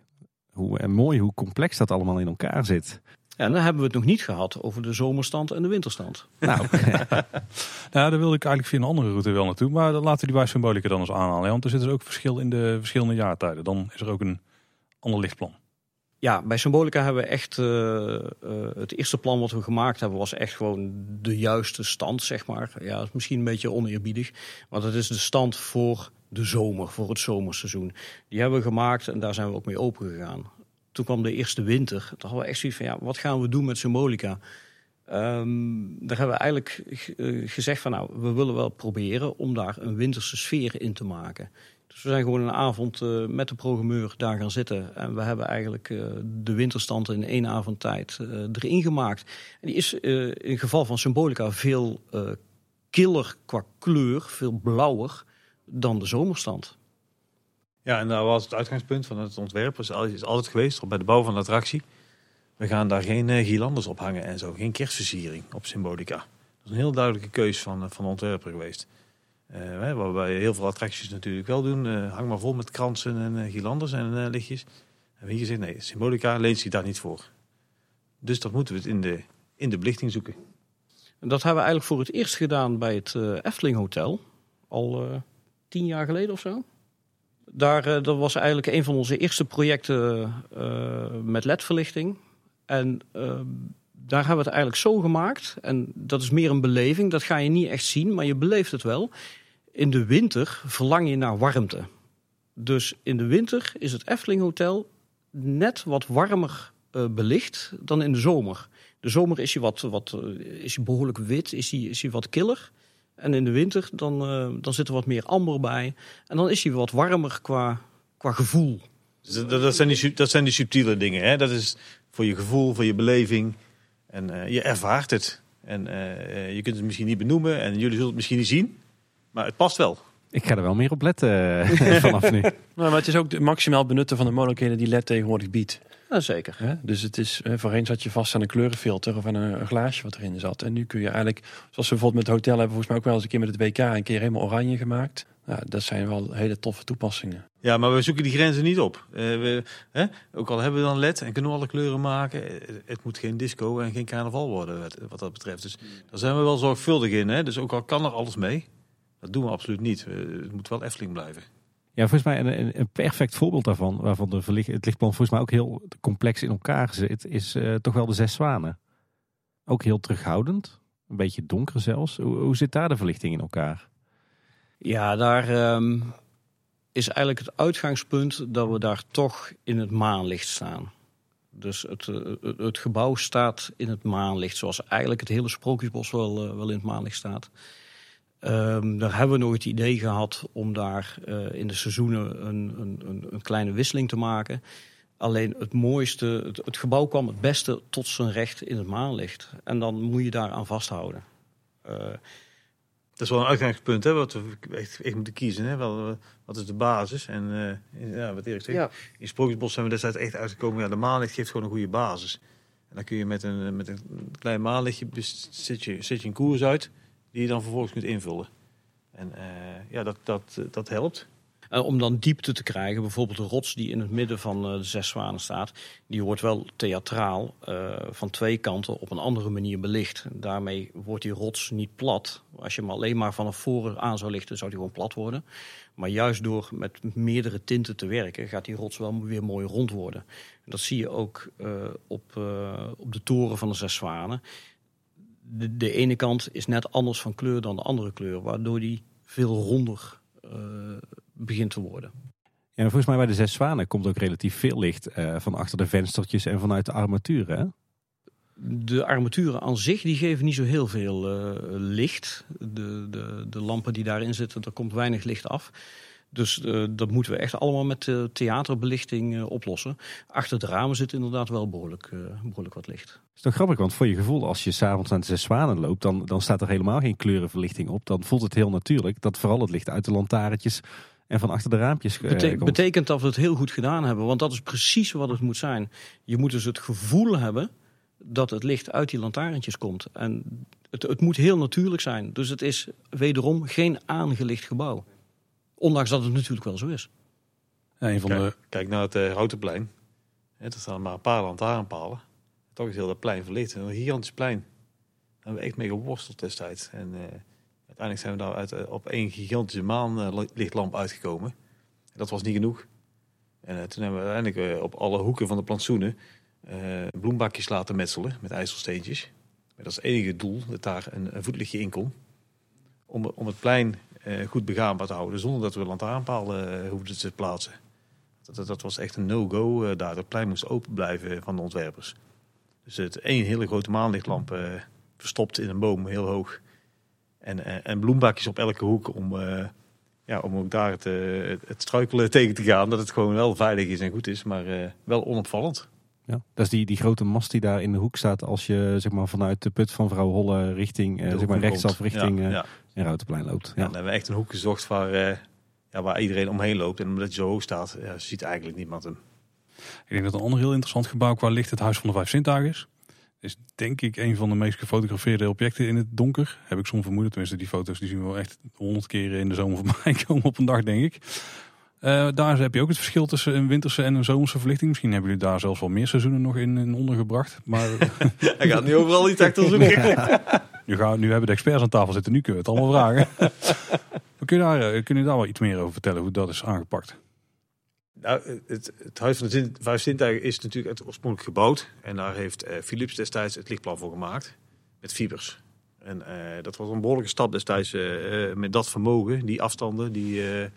hoe, en mooi hoe complex dat allemaal in elkaar zit. Ja, en dan hebben we het nog niet gehad over de zomerstand en de winterstand. Nou, Nou, daar wilde ik eigenlijk via een andere route wel naartoe. Maar dan laten we die bij Symbolica dan eens aanhalen. hè, Want er zit dus ook verschil in de verschillende jaartijden. Dan is er ook een lichtplan. Ja, bij Symbolica hebben we echt. eh, eh, het eerste plan wat we gemaakt hebben was echt gewoon de juiste stand, zeg maar. Ja, dat is misschien een beetje oneerbiedig. Want het is de stand voor de zomer, voor het zomerseizoen. Die hebben we gemaakt en daar zijn we ook mee open gegaan. Toen kwam de eerste winter. Toen hadden we echt zoiets van: ja, wat gaan we doen met Symbolica? Ehm, daar hebben we eigenlijk eh, gezegd van nou, we willen wel proberen om daar een winterse sfeer in te maken. We zijn gewoon een avond eh, met de programmeur daar gaan zitten. En we hebben eigenlijk eh, de winterstand in één avond tijd eh, erin gemaakt. En die is in geval van Symbolica veel killer qua kleur, veel blauwer dan de zomerstand. Ja, en daar was het uitgangspunt van het ontwerp. Is altijd geweest, bij de bouw van de attractie. We gaan daar geen uh, girlandes op hangen en zo. Geen kerstversiering op Symbolica. Dat is een heel duidelijke keus van, van de ontwerper geweest. Uh, waarbij heel veel attracties natuurlijk wel doen. Uh, hang maar vol met kransen en uh, girlandes en lichtjes. En we hier gezegd, nee, Symbolica leent zich daar niet voor. Dus dat moeten we in de, in de belichting zoeken. En dat hebben we eigenlijk voor het eerst gedaan bij het Efteling Hotel. Al tien jaar geleden of zo. Daar, dat was eigenlijk een van onze eerste projecten met ledverlichting. En ehm, daar hebben we het eigenlijk zo gemaakt. En dat is meer een beleving. Dat ga je niet echt zien, maar je beleeft het wel. In de winter verlang je naar warmte. Dus in de winter is het Efteling Hotel net wat warmer uh, belicht dan in de zomer. De zomer is hij, wat, wat, eh, is behoorlijk wit, is hij, is wat killer. En in de winter dan, uh, dan zit er wat meer amber bij. En dan is hij wat warmer qua, qua gevoel. Dus dat, dat, zijn die, dat zijn die subtiele dingen. Hè? Dat is voor je gevoel, voor je beleving. En uh, je ervaart het. En uh, je kunt het misschien niet benoemen en jullie zullen het misschien niet zien. Maar het past wel. Ik ga er wel meer op letten vanaf nu. Nou, maar het is ook de maximaal benutten van de mogelijkheden die LED tegenwoordig biedt. Ja, zeker. Ja, dus het is, voorheen zat je vast aan een kleurenfilter of aan een, een, glaasje wat erin zat. En nu kun je eigenlijk, zoals we bijvoorbeeld met het hotel hebben, volgens mij ook wel eens een keer met het WK een keer helemaal oranje gemaakt. Ja, dat zijn wel hele toffe toepassingen. Ja, maar we zoeken die grenzen niet op. Uh, we, hè? Ook al hebben we dan LED en kunnen we alle kleuren maken. Eh, het moet geen disco en geen carnaval worden wat dat betreft. Dus daar zijn we wel zorgvuldig in. Hè? Dus ook al kan er alles mee, dat doen we absoluut niet. Het moet wel Efteling blijven. Ja, volgens mij een, een perfect voorbeeld daarvan, waarvan de verlicht, het lichtplan volgens mij ook heel complex in elkaar zit, is uh, toch wel de Zes Zwanen. Ook heel terughoudend, een beetje donker zelfs. Hoe, hoe zit daar de verlichting in elkaar? Ja, daar um, is eigenlijk het uitgangspunt dat we daar toch in het maanlicht staan. Dus het, eh, het gebouw staat in het maanlicht, zoals eigenlijk het hele Sprookjesbos wel, uh, wel in het maanlicht staat. Um, daar hebben we nog het idee gehad om daar uh, in de seizoenen een, een, een, kleine wisseling te maken. Alleen het mooiste, het, gebouw kwam het beste tot zijn recht in het maanlicht. En dan moet je daar aan vasthouden. Uh, dat is wel een uitgangspunt, hè, wat we echt, echt moeten kiezen. Hè? Wel, eh, wat is de basis? En uh, ja, wat Erik zegt, ja. in Sprookjesbos zijn we destijds echt uitgekomen. Ja, de maanlicht geeft gewoon een goede basis. En dan kun je met een, met een klein maanlichtje, zet je, zet je een koers uit, die je dan vervolgens kunt invullen. En uh, ja, dat, dat, dat helpt. Uh, om dan diepte te krijgen, bijvoorbeeld de rots die in het midden van uh, de Zes Zwanen staat, die wordt wel theatraal uh, van twee kanten op een andere manier belicht. Daarmee wordt die rots niet plat. Als je hem alleen maar vanaf voren aan zou lichten, zou die gewoon plat worden. Maar juist door met meerdere tinten te werken, gaat die rots wel weer mooi rond worden. En dat zie je ook op, op de toren van de Zes Zwanen. De, de ene kant is net anders van kleur dan de andere kleur, waardoor die veel ronder begint te worden. Ja, volgens mij bij de Zes Zwanen komt ook relatief veel licht uh, van achter de venstertjes en vanuit de armaturen. Hè? De armaturen aan zich die geven niet zo heel veel uh, licht. De, de, de lampen die daarin zitten, daar komt weinig licht af. Dus uh, dat moeten we echt allemaal met theaterbelichting oplossen. Achter de ramen zit inderdaad wel behoorlijk, behoorlijk wat licht. Dat is toch grappig, want voor je gevoel, als je s'avonds aan de Zes Zwanen loopt, dan, dan staat er helemaal geen kleurenverlichting op. Dan voelt het heel natuurlijk dat vooral het licht uit de lantaarntjes en van achter de raampjes uh, Betekent dat we het heel goed gedaan hebben. Want dat is precies wat het moet zijn. Je moet dus het gevoel hebben dat het licht uit die lantaarntjes komt. En het, het moet heel natuurlijk zijn. Dus het is wederom geen aangelicht gebouw. Ondanks dat het natuurlijk wel zo is. Ja, een van kijk, de... kijk naar het uh, Routenplein. Er staan maar een paar lantaarnpalen. Toch is heel dat plein verlicht. Een gigantisch plein. Daar hebben we echt mee geworsteld destijds. En... Uh, Uiteindelijk zijn we daar uit, eh, op één gigantische maanlichtlamp eh, uitgekomen. Dat was niet genoeg. En eh, toen hebben we uiteindelijk op alle hoeken van de plantsoenen bloembakjes laten metselen met ijzelsteentjes. Met als enige doel dat daar een, een voetlichtje in kon. Om, om het plein goed begaanbaar te houden zonder dat we lantaarnpalen hoefden te plaatsen. Dat, dat, was echt een no-go daar. Het plein moest open blijven van de ontwerpers. Dus het één hele grote maanlichtlamp verstopt in een boom heel hoog. En, en, en bloembakjes op elke hoek om uh, ja, om ook daar het, eh, het, struikelen tegen te gaan. Dat het gewoon wel veilig is en goed is, maar eh, wel onopvallend. Ja. Dat is die, die grote mast die daar in de hoek staat als je zeg maar, vanuit de put van vrouw Holle richting, eh, zeg maar rechtsaf komt. richting Ja, eh ja. in Routenplein loopt. Ja. Ja. dan hebben we echt een hoek gezocht waar, eh, ja, waar iedereen omheen loopt. En omdat je zo hoog staat, ziet eigenlijk niemand hem. Ik denk dat een ander heel interessant gebouw qua licht het Huis van de Vijf Zintuigen is. Is denk ik een van de meest gefotografeerde objecten in het donker. Heb ik soms vermoeden. Tenminste, die foto's die zien we wel echt honderd keren in de zomer voorbij komen op een dag, denk ik. Eh, daar heb je ook het verschil tussen een winterse en een zomerse verlichting. Misschien hebben jullie daar zelfs wel meer seizoenen nog in, in ondergebracht. Maar Hij gaat nu overal iets achter zoeken. nu, gaan, nu hebben de experts aan tafel zitten. Nu kunnen we het allemaal vragen. Kun, je daar, eh, kun je daar wel iets meer over vertellen hoe dat is aangepakt? Nou, het, het Huis van de Zin, Vijf is natuurlijk oorspronkelijk gebouwd. En daar heeft eh, Philips destijds het lichtplan voor gemaakt. Met fibers. En eh, dat was een behoorlijke stap destijds eh, met dat vermogen, die afstanden, die, er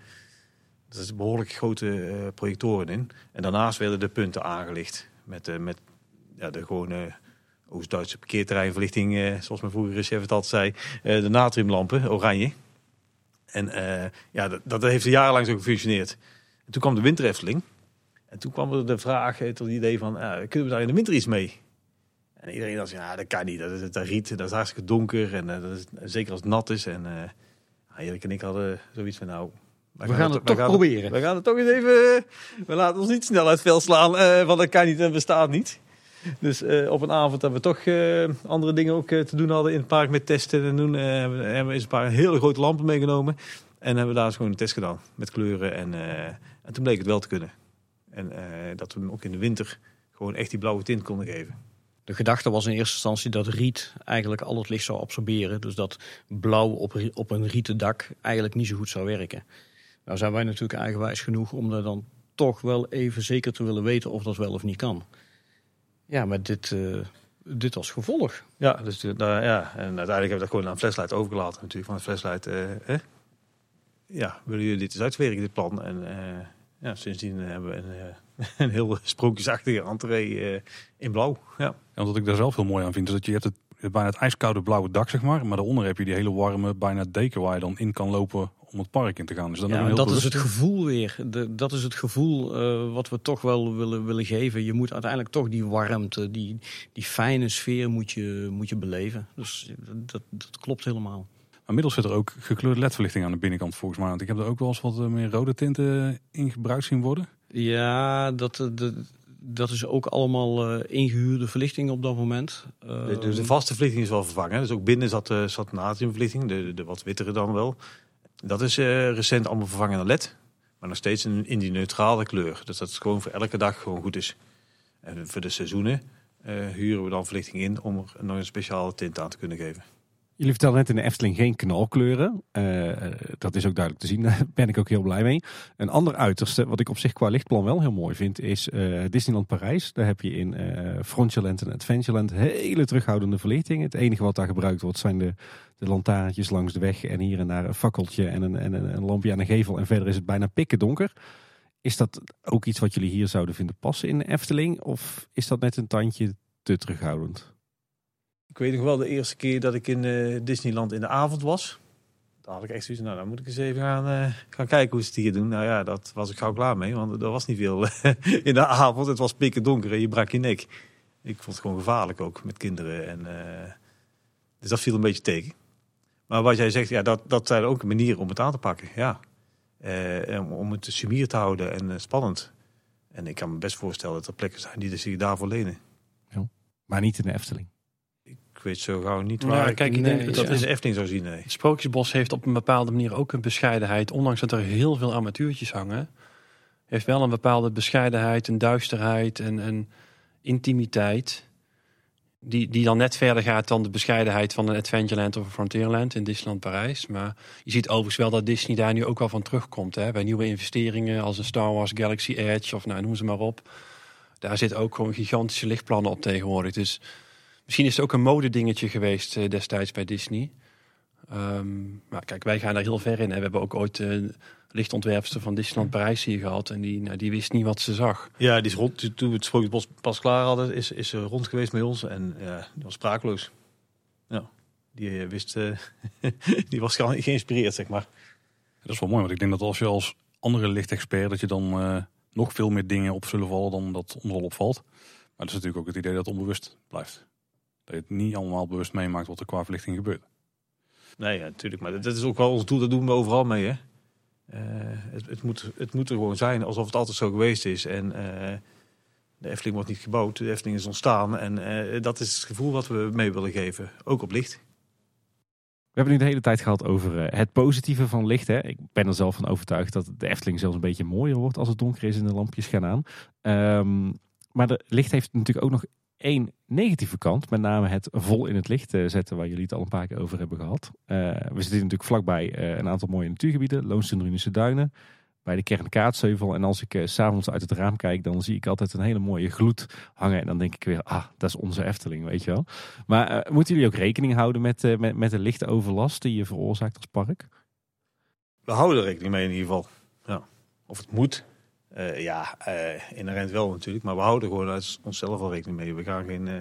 zitten behoorlijk grote projectoren in. En daarnaast werden de punten aangelicht met, met ja, de gewone Oost-Duitse parkeerterreinverlichting, zoals mijn vroegere chef het altijd zei, de natriumlampen, oranje. En ja, dat, dat heeft jarenlang zo gefunctioneerd. En toen kwam de winter Efteling. En toen kwam er de vraag, tot het idee van, eh, kunnen we daar in de winter iets mee? En iedereen dacht, ja, dat kan niet. Dat is dat riet, dat is hartstikke donker. En eh, dat is, zeker als het nat is. En uh, Erik en ik hadden zoiets van, nou... We, gaan, het, we toch gaan proberen. we gaan het toch eens even... we laten ons niet snel uit het veld slaan, want dat kan niet en bestaat niet. Dus op een avond dat we toch andere dingen ook te doen hadden in het park met testen en doen, hebben we- eens een paar hele grote lampen meegenomen. En hebben we daar eens gewoon een test gedaan met kleuren. En, en toen bleek het wel te kunnen. En eh, dat we hem ook in de winter gewoon echt die blauwe tint konden geven. De gedachte was in eerste instantie dat riet eigenlijk al het licht zou absorberen. Dus dat blauw op, op een rieten dak eigenlijk niet zo goed zou werken. Nou zijn wij natuurlijk eigenwijs genoeg om er dan toch wel even zeker te willen weten of dat wel of niet kan. Ja, met dit, eh, dit als gevolg. Ja, dus uh, nou, ja, en uiteindelijk hebben we dat gewoon aan Flashlight overgelaten natuurlijk. Van Flashlight, eh hè? Ja, willen jullie dit eens uitwerken, dit plan? En eh, ja, sindsdien hebben we een, eh, een heel sprookjesachtige entree eh, in blauw. Ja. En wat ik daar zelf heel mooi aan vind, is dat je hebt het, bijna het ijskoude blauwe dak, zeg maar. Maar daaronder heb je die hele warme, bijna deken waar je dan in kan lopen om het park in te gaan. Dus dan Ja, een heel dat is het gevoel weer. De, dat is het gevoel eh, wat we toch wel willen, willen geven. Je moet uiteindelijk toch die warmte, die, die fijne sfeer moet je, moet je beleven. Dus dat, dat klopt helemaal. Maar inmiddels zit er ook gekleurde ledverlichting aan de binnenkant volgens mij. Want ik heb er ook wel eens wat eh, meer rode tinten in gebruikt zien worden. Ja, dat, eh, de, dat is ook allemaal eh, ingehuurde verlichting op dat moment. Eh, De, dus de vaste verlichting is wel vervangen. Dus ook binnen zat, eh, zat natriumverlichting, de, de wat wittere dan wel. Dat is eh, recent allemaal vervangen naar LED. Maar nog steeds in, in die neutrale kleur. Dus dat het gewoon voor elke dag gewoon goed is. En voor de seizoenen eh, huren we dan verlichting in om er nog een speciale tint aan te kunnen geven. Jullie vertelden net in de Efteling geen knalkleuren. Eh, dat is ook duidelijk te zien. Daar ben ik ook heel blij mee. Een ander uiterste, wat ik op zich qua lichtplan wel heel mooi vind, is eh, Disneyland Parijs. Daar heb je in Frontierland en Adventureland hele terughoudende verlichting. Het enige wat daar gebruikt wordt zijn de, de lantaarntjes langs de weg en hier en daar een fakkeltje en een, en lampje aan een gevel. En verder is het bijna pikken donker. Is dat ook iets wat jullie hier zouden vinden passen in de Efteling? Of is dat net een tandje te terughoudend? Ik weet nog wel de eerste keer dat ik in eh, Disneyland in de avond was. Daar had ik echt zoiets nou dan moet ik eens even gaan, eh, gaan kijken hoe ze het hier doen. Nou ja, dat was ik gauw klaar mee, want er was niet veel in de avond. Het was pikken donker en je brak je nek. Ik vond het gewoon gevaarlijk ook met kinderen. En, eh, dus dat viel een beetje tegen. Maar wat jij zegt, ja, dat, dat zijn ook een manier om het aan te pakken. Ja. Eh, om- om het sumier te houden en eh, spannend. En ik kan me best voorstellen dat er plekken zijn die zich daarvoor lenen. Maar niet in de Efteling. Ik weet zo gauw niet waar kijk, ik nee, denk dat dat in de Efteling zou zien. Nee. Het Sprookjesbos heeft op een bepaalde manier ook een bescheidenheid. Ondanks dat er heel veel armatuurtjes hangen. Heeft wel een bepaalde bescheidenheid, een duisterheid en een intimiteit. Die, die dan net verder gaat dan de bescheidenheid van een Adventureland of een Frontierland in Disneyland Parijs. Maar je ziet overigens wel dat Disney daar nu ook wel van terugkomt. Hè? Bij nieuwe investeringen als een Star Wars Galaxy Edge of nou, noem ze maar op. Daar zitten ook gewoon gigantische lichtplannen op tegenwoordig. Dus misschien is het ook een modedingetje geweest eh, destijds bij Disney. Ehm, maar kijk, wij gaan daar heel ver in. Hè. We hebben ook ooit eh lichtontwerpster van Disneyland Parijs hier gehad. En die, nou, die wist niet wat ze zag. Ja, die is rond. Toen we het Sprookjesbos pas klaar hadden, is, is ze rond geweest met ons. En ja, die was sprakeloos. Ja, die eh, wist, die was ge- geïnspireerd, zeg maar. Dat is wel mooi, want ik denk dat als je als andere lichtexpert, dat je dan eh, nog veel meer dingen op zullen vallen dan dat ons al opvalt. Maar dat is natuurlijk ook het idee dat het onbewust blijft. Dat je het niet allemaal bewust meemaakt wat er qua verlichting gebeurt. Nee, ja, natuurlijk. Maar dat is ook wel ons doel, dat doen we overal mee. Hè? Eh, het, het, moet, het moet er gewoon zijn alsof het altijd zo geweest is. En eh, de Efteling wordt niet gebouwd, de Efteling is ontstaan. En eh, dat is het gevoel wat we mee willen geven, ook op licht. We hebben nu de hele tijd gehad over het positieve van licht. Hè. Ik ben er zelf van overtuigd dat de Efteling zelfs een beetje mooier wordt als het donker is en de lampjes gaan aan. Ehm, maar de licht heeft natuurlijk ook nog één negatieve kant. Met name het vol in het licht eh, zetten, waar jullie het al een paar keer over hebben gehad. Eh, we zitten natuurlijk vlakbij eh, een aantal mooie natuurgebieden. Loonsendrunische Duinen, bij de kern Kaatsheuvel. En als ik s s'avonds uit het raam kijk, dan zie ik altijd een hele mooie gloed hangen. En dan denk ik weer, ah, dat is onze Efteling, weet je wel. Maar moeten jullie ook rekening houden met, met, met de lichtoverlast die je veroorzaakt als park? We houden er rekening mee in ieder geval. Ja. Of het moet, uh, ja, uh, inherent wel natuurlijk. Maar we houden gewoon uit onszelf al rekening mee. We gaan geen, uh,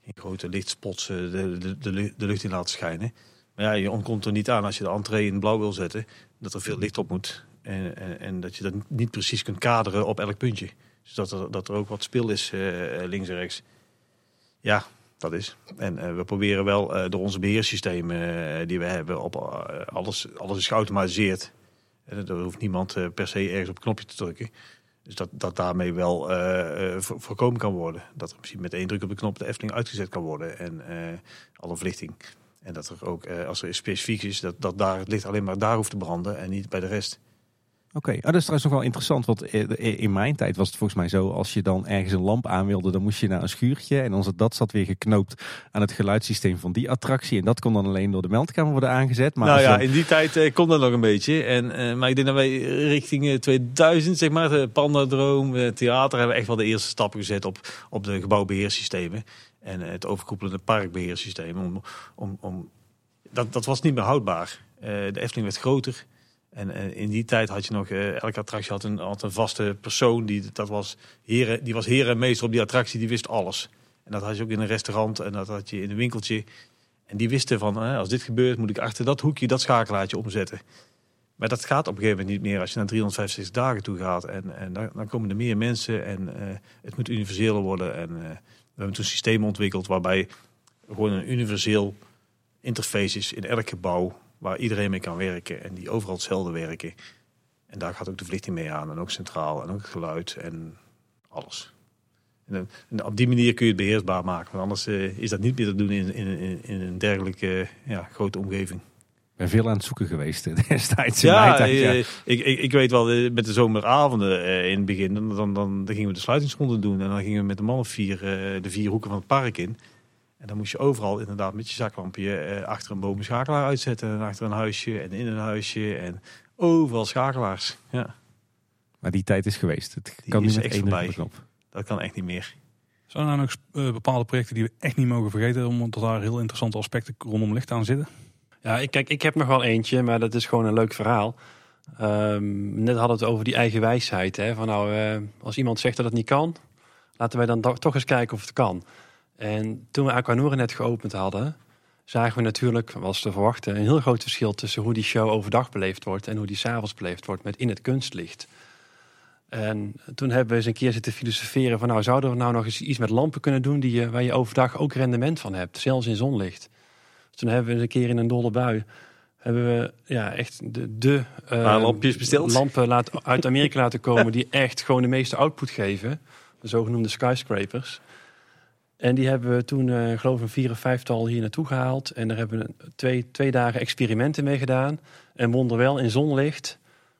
geen grote lichtspots de, de, de, de, lucht in laten schijnen. Maar ja, je ontkomt er niet aan als je de entree in blauw wil zetten. Dat er veel licht op moet. En, en, dat je dat niet precies kunt kaderen op elk puntje. Dus dat er, dat er ook wat spil is links en rechts. Ja, dat is. En we proberen wel door onze beheersystemen die we hebben op alles, alles is geautomatiseerd. Er hoeft niemand eh, per se ergens op een knopje te drukken. Dus dat, dat daarmee wel uh, voorkomen kan worden. Dat er misschien met één druk op de knop de Efteling uitgezet kan worden. En alle verlichting. En dat er ook, als er specifiek is, dat, dat daar het licht alleen maar daar hoeft te branden en niet bij de rest. Oké, okay. oh, dat is trouwens nog wel interessant. Want in mijn tijd was het volgens mij zo, als je dan ergens een lamp aan wilde, dan moest je naar een schuurtje. En dan zat dat zat weer geknoopt aan het geluidssysteem van die attractie. En dat kon dan alleen door de meldkamer worden aangezet. Maar nou ja, in die tijd uh, kon dat nog een beetje. En, uh, maar ik denk dat wij richting 2000, zeg maar, de Pandadroom, theater, hebben we echt wel de eerste stappen gezet op, op de gebouwbeheersystemen. En het overkoepelende parkbeheersysteem. Om, om, om, dat, dat was niet meer houdbaar. De Efteling werd groter. En, en, in die tijd had je nog, uh, elke attractie had een, had een vaste persoon. Die, dat was heren, die was heer en meester op die attractie, die wist alles. En dat had je ook in een restaurant en dat had je in een winkeltje. En die wisten van, uh, als dit gebeurt moet ik achter dat hoekje dat schakelaartje omzetten. Maar dat gaat op een gegeven moment niet meer als je naar 365 dagen toe gaat. En, en dan, dan komen er meer mensen en het moet universeler worden. En we hebben toen systemen ontwikkeld waarbij gewoon een universeel interface is in elk gebouw waar iedereen mee kan werken en die overal hetzelfde werken. En daar gaat ook de verlichting mee aan en ook centraal en ook het geluid en alles. En, en op die manier kun je het beheersbaar maken, want anders uh, is dat niet meer te doen in, in, in een dergelijke ja, grote omgeving. Ik ben veel aan het zoeken geweest destijds. Ja, tijd, ja. Ik, ik, ik weet wel, eh, met de zomeravonden uh, in het begin, dan, dan, dan, gingen we de sluitingsronde doen. En dan gingen we met de mannen vier, de vier hoeken van het park in. En dan moest je overal inderdaad met je zaklampje eh, achter een boom een schakelaar uitzetten. En achter een huisje en in een huisje. En overal schakelaars. Ja. Maar die tijd is geweest. Het Die kan is niet echt voorbij. knop. Dat kan echt niet meer. Zijn er nou nog eh, bepaalde projecten die we echt niet mogen vergeten, omdat daar heel interessante aspecten rondom licht aan zitten? Ja, ik, kijk, ik heb nog wel eentje, maar dat is gewoon een leuk verhaal. Ehm, net hadden we het over die eigen wijsheid. Hè? Van nou, eh, als iemand zegt dat het niet kan, laten wij dan toch eens kijken of het kan. En toen we Aquanura net geopend hadden, zagen we natuurlijk, was te verwachten, een heel groot verschil tussen hoe die show overdag beleefd wordt en hoe die s'avonds beleefd wordt met in het kunstlicht. En toen hebben we eens een keer zitten filosoferen van nou, zouden we nou nog eens iets met lampen kunnen doen die je, waar je overdag ook rendement van hebt, zelfs in zonlicht. Dus toen hebben we eens een keer in een dolle bui, hebben we ja, echt de, de eh, Paar lampjes besteld. lampen laat, uit Amerika laten komen die echt gewoon de meeste output geven. De zogenoemde skyscrapers. En die hebben we toen, eh geloof ik, een vier of vijftal hier naartoe gehaald. En daar hebben we twee, twee dagen experimenten mee gedaan. En wonderwel, in zonlicht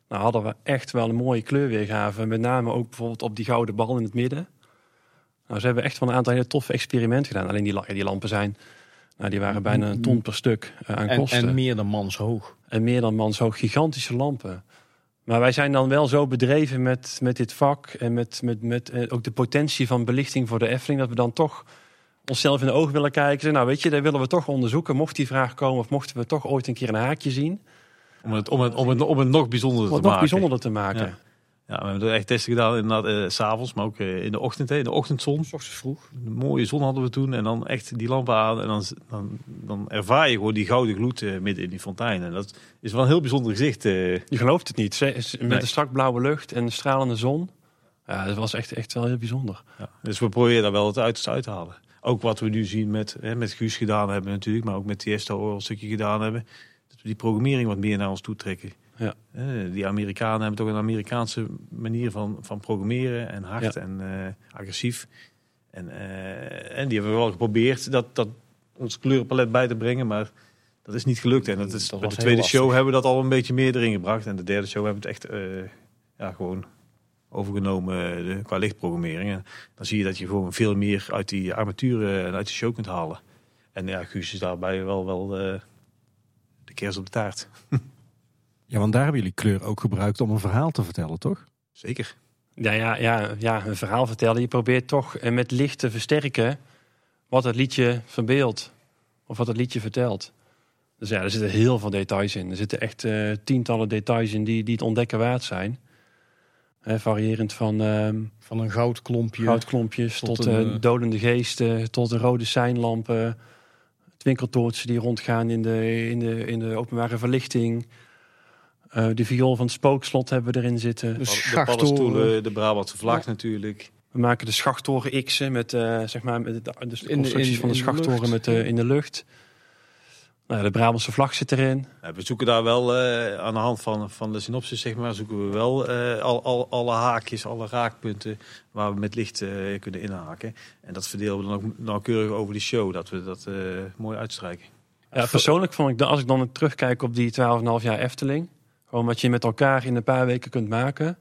nou, hadden we echt wel een mooie kleurweergave. Met name ook bijvoorbeeld op die gouden bal in het midden. Nou, ze hebben echt wel een aantal hele toffe experimenten gedaan. Alleen die, die lampen zijn, nou, die waren bijna een ton per stuk eh, aan En, kosten. en meer dan manshoog. En meer dan manshoog gigantische lampen. Maar wij zijn dan wel zo bedreven met, met dit vak en met, met, met eh, ook de potentie van belichting voor de Efteling, dat we dan toch onszelf in de ogen willen kijken. Nou, weet je, dat willen we toch onderzoeken. Mocht die vraag komen of mochten we toch ooit een keer een haakje zien, Om het, om het, om het, om het nog bijzonderder om te het nog maken. bijzonderder te maken. Ja. Ja, we hebben er echt testen gedaan inderdaad eh, s s'avonds, maar ook eh, in de ochtend, hè, in de ochtendzon. S ochtends vroeg. Een mooie zon hadden we toen en dan echt die lampen aan en dan, dan, dan ervaar je gewoon die gouden gloed eh, midden in die fontein. En dat is wel een heel bijzonder gezicht. eh. Je gelooft het niet. Met Nee. de strak blauwe lucht en de stralende zon. Ja, dat was echt, echt wel heel bijzonder. Ja, dus we proberen daar wel het uiterste uit te halen. Ook wat we nu zien met, hè, met Guus gedaan hebben natuurlijk, maar ook met Tiesto een stukje gedaan hebben. Dat we die programmering wat meer naar ons toe trekken. Ja. Die Amerikanen hebben toch een Amerikaanse manier van, van programmeren en hard Ja. en eh, agressief. En, eh, en die hebben we wel geprobeerd dat, dat ons kleurenpalet bij te brengen, maar dat is niet gelukt. En dat is, Dat bij de tweede show hebben we dat al een beetje meer erin gebracht. En de derde show hebben we het echt eh, ja, gewoon overgenomen de, qua lichtprogrammering. En dan zie je dat je gewoon veel meer uit die armaturen en uit de show kunt halen. En ja, Guus is daarbij wel, wel de kers op de taart. Ja, want daar hebben jullie kleur ook gebruikt om een verhaal te vertellen, toch? Zeker. Ja, ja, ja, ja, een verhaal vertellen. Je probeert toch eh, met licht te versterken wat het liedje verbeeldt. Of wat het liedje vertelt. Dus ja, er zitten heel veel details in. Er zitten echt eh, tientallen details in die, die het ontdekken waard zijn. Hè, variërend van ehm, Van een goudklompje. Goudklompjes Tot tot, een, eh, dolende geesten, tot de rode seinlampen, twinkeltoortsen die rondgaan in de, in de, in de openbare verlichting. Eh, de viool van het spookslot hebben we erin zitten. De De schachttoren. paddenstoelen, de Brabantse vlag natuurlijk. We maken de schachttoren X'en met, eh, zeg maar, met de, de In de- constructies in- van de de schachttoren lucht. met de, in de lucht. Nou, ja, de Brabantse vlag zit erin. Ja, we zoeken daar wel eh, aan de hand van, van de synopsis, zeg maar, zoeken we wel eh, al, al, alle haakjes, alle raakpunten waar we met licht eh, kunnen inhaken. En dat verdelen we dan ook nauwkeurig over die show, dat we dat eh, mooi uitstrijken. Ja, persoonlijk vond ik, dat als ik dan terugkijk op die 12,5 jaar Efteling, gewoon wat je met elkaar in een paar weken kunt maken.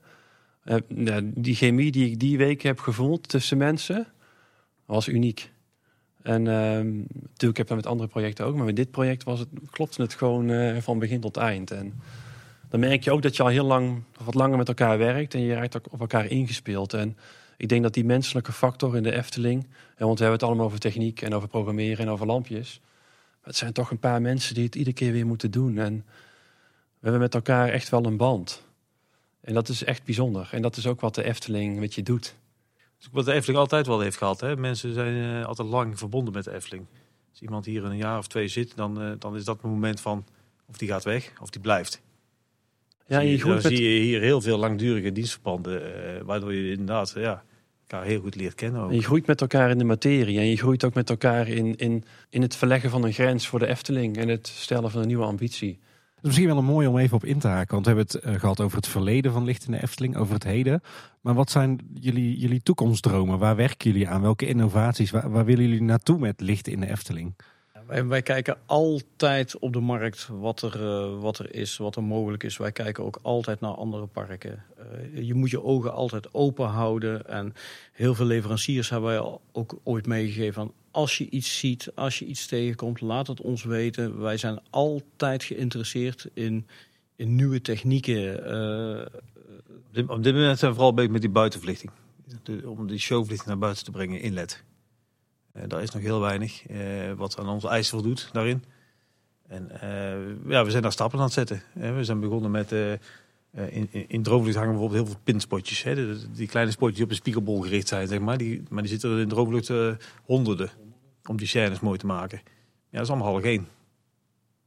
eh, die chemie die ik die week heb gevoeld tussen mensen, was uniek. En ehm, natuurlijk heb ik dat met andere projecten ook, maar met dit project was het, klopte het gewoon eh, van begin tot eind. En dan merk je ook dat je al heel lang, wat langer met elkaar werkt en je raakt ook op elkaar ingespeeld. En ik denk dat die menselijke factor in de Efteling, en want we hebben het allemaal over techniek en over programmeren en over lampjes. Maar het zijn toch een paar mensen die het iedere keer weer moeten doen. En hebben met elkaar echt wel een band. En dat is echt bijzonder. En dat is ook wat de Efteling met je doet. Wat de Efteling altijd wel heeft gehad. Hè? Mensen zijn eh, altijd lang verbonden met de Efteling. Als iemand hier een jaar of twee zit, dan, eh, dan is dat het moment van of die gaat weg of die blijft. Ja, je dan zie je hier heel veel langdurige dienstverbanden, eh, waardoor je inderdaad ja, elkaar heel goed leert kennen. Ook. en je groeit met elkaar in de materie. En je groeit ook met elkaar in, in, in het verleggen van een grens voor de Efteling. En het stellen van een nieuwe ambitie. Is misschien wel een mooi om even op in te haken. Want we hebben het eh, gehad over het verleden van Licht in de Efteling, over het heden. Maar wat zijn jullie, jullie toekomstdromen? Waar werken jullie aan? Welke innovaties? Waar, willen jullie naartoe met Licht in de Efteling? Wij, kijken altijd op de markt wat er, eh, wat er is, wat er mogelijk is. Wij kijken ook altijd naar andere parken. Eh, je moet je ogen altijd open houden. En heel veel leveranciers hebben wij ook ooit meegegeven van... als je iets ziet, als je iets tegenkomt, laat het ons weten. Wij zijn altijd geïnteresseerd in, in nieuwe technieken. Eh, Op dit, moment zijn we vooral bezig met die buitenverlichting. De- om die showverlichting naar buiten te brengen in LED. Eh, daar is nog heel weinig eh, wat aan onze eisen voldoet daarin. En eh, ja, we zijn daar stappen aan het zetten. Eh, we zijn begonnen met... eh, eh, in, in, in hangen bijvoorbeeld heel veel pinspotjes. Hè? Die kleine spotjes die op een spiegelbol gericht zijn, zeg maar. Die, maar die zitten er in droomvlucht eh, honderden. Om die scènes mooi te maken. Ja, dat is allemaal halogeen.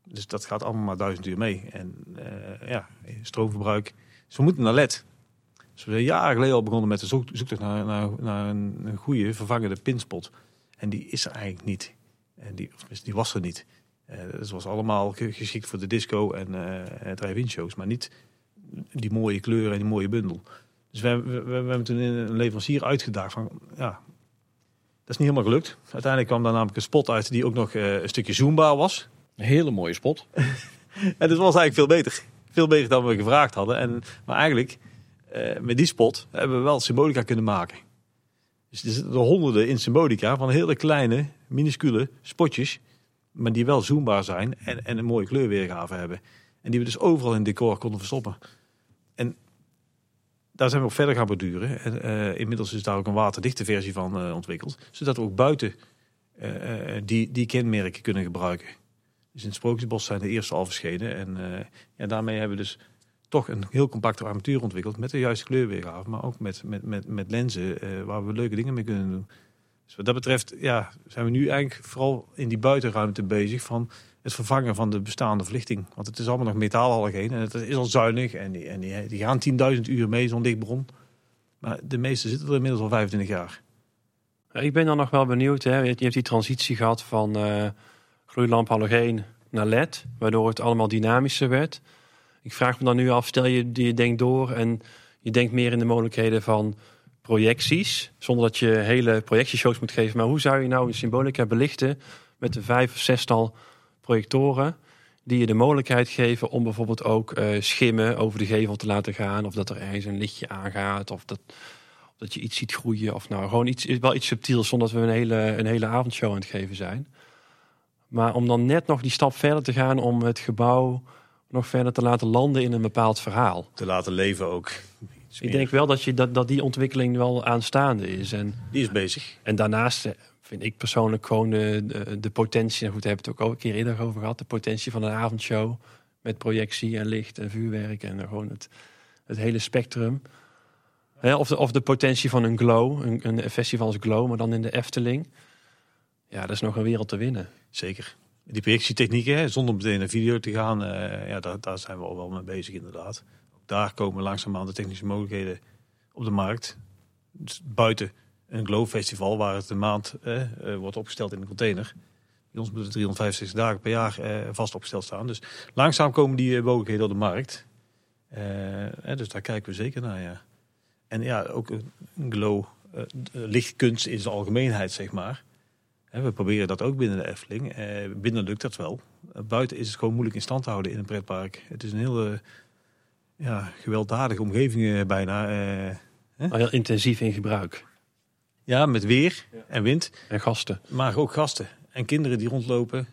Dus dat gaat allemaal maar duizend uur mee. En eh, ja, stroomverbruik. Dus we moeten naar LED. Dus we zijn jaren geleden al begonnen met de zoek, zoektocht naar, naar, naar een, goede vervangende pinspot. En die is er eigenlijk niet. En die, of die was er niet. Eh het was allemaal ge- geschikt voor de disco en eh drive-in shows. Maar niet die mooie kleuren en die mooie bundel. Dus we, we, hebben toen een leverancier uitgedaagd van... Ja, dat is niet helemaal gelukt. Uiteindelijk kwam daar namelijk een spot uit die ook nog eh, een stukje zoombaar was. een hele mooie spot. En het was eigenlijk veel beter. Veel beter dan we gevraagd hadden. En, maar eigenlijk, eh, met die spot hebben we wel symbolica kunnen maken. Dus er zitten er honderden in symbolica van hele kleine, minuscule spotjes. Maar die wel zoombaar zijn en, en een mooie kleurweergave hebben. En die we dus overal in het decor konden verstoppen. En daar zijn we op verder gaan borduren. En, eh, inmiddels is daar ook een waterdichte versie van eh, ontwikkeld. Zodat we ook buiten eh, die, die kenmerken kunnen gebruiken. Dus in het Sprookjesbos zijn de eerste al verschenen. En ja, daarmee hebben we dus toch een heel compacte armatuur ontwikkeld met de juiste kleurweergave, maar ook met, met, met, met lenzen waar we leuke dingen mee kunnen doen. Dus wat dat betreft ja, zijn we nu eigenlijk vooral in die buitenruimte bezig van het vervangen van de bestaande verlichting. Want het is allemaal nog metaalhalogeen en het is al zuinig en die, en die, gaan 10.000 uur mee, zo'n lichtbron. Maar de meeste zitten er inmiddels al 25 jaar. Ja, Ik ben dan nog wel benieuwd. Hè. Je hebt die transitie gehad van eh gloeilamp halogeen naar LED, waardoor het allemaal dynamischer werd. Ik vraag me dan nu af, stel je, je denkt door en je denkt meer in de mogelijkheden van projecties, zonder dat je hele projectieshows moet geven. Maar hoe zou je nou een symbolica belichten met een vijf of zestal projectoren die je de mogelijkheid geven om bijvoorbeeld ook eh, schimmen over de gevel te laten gaan, of dat er ergens een lichtje aangaat, of dat, of dat je iets ziet groeien, of nou gewoon iets, wel iets subtiels, zonder dat we een hele, een hele avondshow aan het geven zijn. Maar om dan net nog die stap verder te gaan om het gebouw nog verder te laten landen in een bepaald verhaal. Te laten leven ook. Ik denk wel dat, je, dat, dat die ontwikkeling wel aanstaande is. En, Die is bezig. en daarnaast eh, vind ik persoonlijk gewoon de, de, potentie, en goed, hebben we het ook al een keer eerder over gehad, de potentie van een avondshow met projectie en licht en vuurwerk en gewoon het, het hele spectrum. Of, de, of de potentie van een glow, een, een festival als glow, maar dan in de Efteling. Ja, dat is nog een wereld te winnen. Zeker. Die projectietechnieken, zonder meteen naar video te gaan, eh, ja, daar, daar zijn we al wel mee bezig inderdaad. Daar komen langzaamaan de technische mogelijkheden op de markt. Dus buiten een Glow Festival, waar het een maand eh, eh, wordt opgesteld in een container. Bij ons moeten 365 dagen per jaar eh, vast opgesteld staan. Dus langzaam komen die mogelijkheden op de markt. Dus daar kijken we zeker naar, ja. En ja, ook een Glow, lichtkunst in zijn algemeenheid, zeg maar. We proberen dat ook binnen de Efteling. Binnen lukt dat wel. Buiten is het gewoon moeilijk in stand te houden in een pretpark. Het is een hele ja, gewelddadige omgeving bijna. heel intensief in gebruik. Ja, met weer en wind, En gasten. maar ook gasten en kinderen die rondlopen.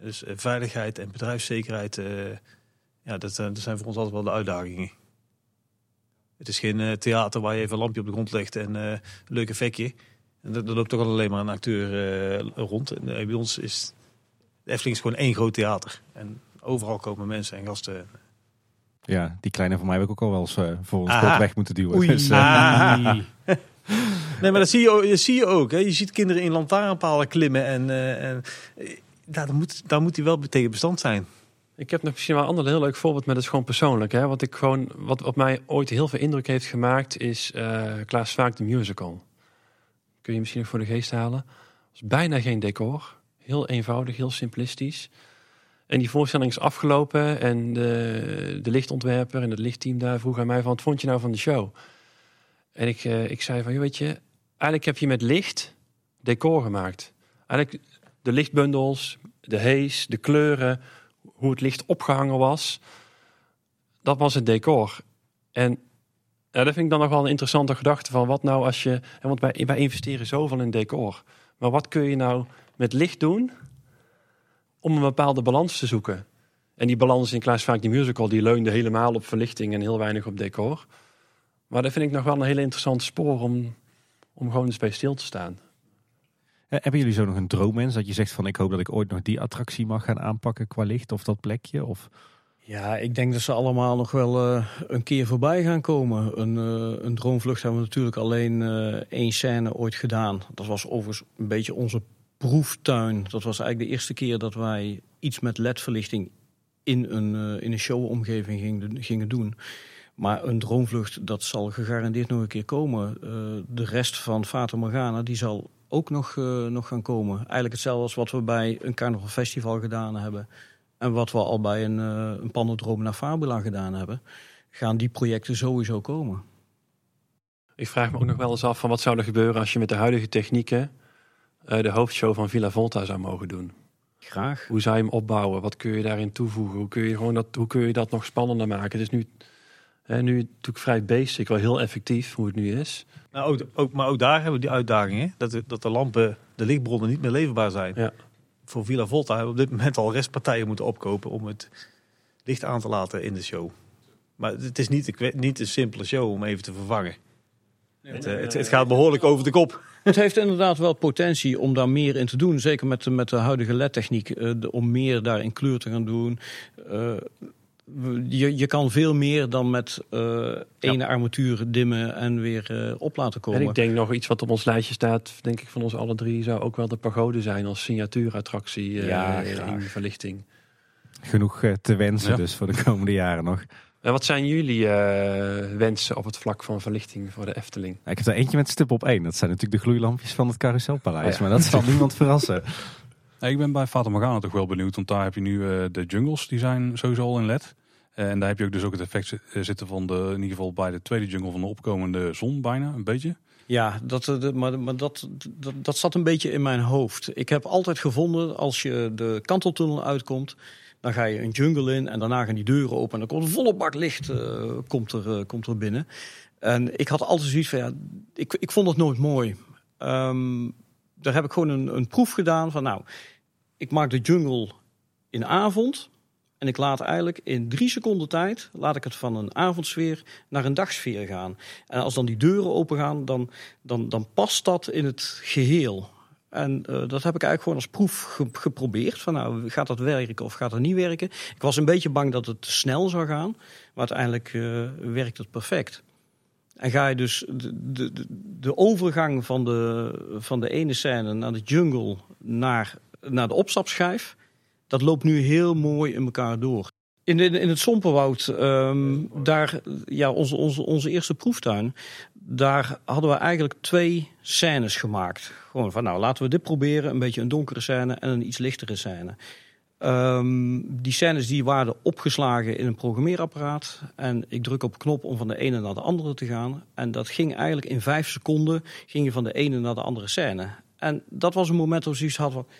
Dus eh, veiligheid en bedrijfszekerheid, eh, ja, dat, eh, dat zijn voor ons altijd wel de uitdagingen. Het is geen theater waar je even een lampje op de grond legt en eh, een leuk effectje. En er er loopt toch al alleen maar een acteur eh, rond. En, bij ons is de Efteling is gewoon één groot theater. En overal komen mensen en gasten. Ja, die kleine van mij heb ik ook al wel eens voor ons weg moeten duwen. Oei. Dus. Nee, maar dat zie je, ook- dat zie je ook. Hè. Je ziet kinderen in lantaarnpalen klimmen. En, eh, en eh, daar, moet, daar moet hij wel tegen bestand zijn. Ik heb nog misschien wel een ander heel leuk voorbeeld, maar dat is gewoon persoonlijk. Hè? Wat, ik gewoon, wat op mij ooit heel veel indruk heeft gemaakt, is eh Klaas Vaak de Musical. Kun je misschien nog voor de geest halen. Het is bijna geen decor. Heel eenvoudig, heel simplistisch. En die voorstelling is afgelopen en de, de lichtontwerper en het lichtteam daar vroeg aan mij van, wat vond je nou van de show? En ik, eh, ik zei van, weet je, eigenlijk heb je met licht decor gemaakt. Eigenlijk de lichtbundels, de hees, de kleuren, hoe het licht opgehangen was. Dat was het decor. En dat vind ik dan nog wel een interessante gedachte van wat nou als je... Want wij, wij investeren zoveel in decor. Maar wat kun je nou met licht doen om een bepaalde balans te zoeken? En die balans in Klaas Vaak die musical, die leunde helemaal op verlichting en heel weinig op decor. Maar dat vind ik nog wel een hele interessante spoor om, om gewoon eens bij stil te staan. eh, hebben jullie zo nog een droommens dat je zegt van ik hoop dat ik ooit nog die attractie mag gaan aanpakken qua licht of dat plekje? Of Ja, ik denk dat ze allemaal nog wel eh, een keer voorbij gaan komen. Een, eh, een droomvlucht hebben we natuurlijk alleen eh, één scène ooit gedaan. Dat was overigens een beetje onze proeftuin. Dat was eigenlijk de eerste keer dat wij iets met ledverlichting in een, in een showomgeving gingen, gingen doen. Maar een droomvlucht, dat zal gegarandeerd nog een keer komen. Eh, de rest van Fata Morgana, die zal ook nog, eh, nog gaan komen. Eigenlijk hetzelfde als wat we bij een carnaval festival gedaan hebben. En wat we al bij een, eh een naar Fabula gedaan hebben. Gaan die projecten sowieso komen. Ik vraag me ook nog wel eens af van wat zou er gebeuren als je met de huidige technieken de hoofdshow van Villa Volta zou mogen doen. Graag. Hoe zou je hem opbouwen? Wat kun je daarin toevoegen? Hoe kun je, gewoon dat, hoe kun je dat nog spannender maken? Het is nu, hè, nu natuurlijk vrij basic, wel heel effectief hoe het nu is. Nou, ook, ook, maar ook daar hebben we die uitdaging. Hè? Dat, de, dat de lampen, de lichtbronnen niet meer leverbaar zijn. Ja. Voor Villa Volta hebben we op dit moment al restpartijen moeten opkopen om het licht aan te laten in de show. Maar het is niet, een- niet een simpele show om even te vervangen. Het, eh, het, het gaat behoorlijk over de kop. Het heeft inderdaad wel potentie om daar meer in te doen. Zeker met de, met de huidige LED-techniek. eh, om meer daar in kleur te gaan doen. Eh, je, je kan veel meer dan met eh ene armatuur dimmen en weer eh, op laten komen. En ik denk nog iets wat op ons lijstje staat, denk ik van ons alle drie, zou ook wel de pagode zijn als signatuurattractie eh, Ja, in verlichting. Genoeg te wensen Ja. dus voor de komende jaren nog. En wat zijn jullie eh, wensen op het vlak van verlichting voor de Efteling? Nou, ik heb er eentje met stip op één. Dat zijn natuurlijk de gloeilampjes van het Carouselpaleis. Oh ja. Maar dat zal niemand verrassen. Ja, ik ben bij Fata Morgana toch wel benieuwd, want daar heb je nu eh, de jungles, die zijn sowieso al in LED. Eh, en daar heb je ook dus ook het effect zi- eh, zitten van de, in ieder geval bij de tweede jungle van de opkomende zon bijna, een beetje. Ja, dat, eh, maar, maar dat, dat, dat zat een beetje in mijn hoofd. Ik heb altijd gevonden, als je de kanteltunnel uitkomt, dan ga je een jungle in en daarna gaan die deuren open en dan komt volle bak licht eh, komt er, eh, komt er binnen. En ik had altijd zoiets van, ja, ik, ik vond het nooit mooi. Ehm, daar heb ik gewoon een, een proef gedaan van, nou, ik maak de jungle in avond. En ik laat eigenlijk in drie seconden tijd, laat ik het van een avondsfeer naar een dagsfeer gaan. En als dan die deuren open gaan, dan, dan, dan past dat in het geheel. En eh, dat heb ik eigenlijk gewoon als proef ge- geprobeerd. Van nou, gaat dat werken of gaat dat niet werken? Ik was een beetje bang dat het te snel zou gaan. Maar uiteindelijk eh, werkt het perfect. En ga je dus de, de- de overgang van de, van de ene scène naar de jungle naar, naar de opstapschijf. Dat loopt nu heel mooi in elkaar door. In, in, in het Sompenwoud, ehm, daar, ja, onze, onze, onze eerste proeftuin, daar hadden we eigenlijk twee scènes gemaakt. Gewoon van, nou, laten we dit proberen. Een beetje een donkere scène en een iets lichtere scène. Ehm, die scènes die waren opgeslagen in een programmeerapparaat. En ik druk op knop om van de ene naar de andere te gaan. En dat ging eigenlijk in vijf seconden ging je van de ene naar de andere scène. En dat was een moment waar we zoiets hadden van,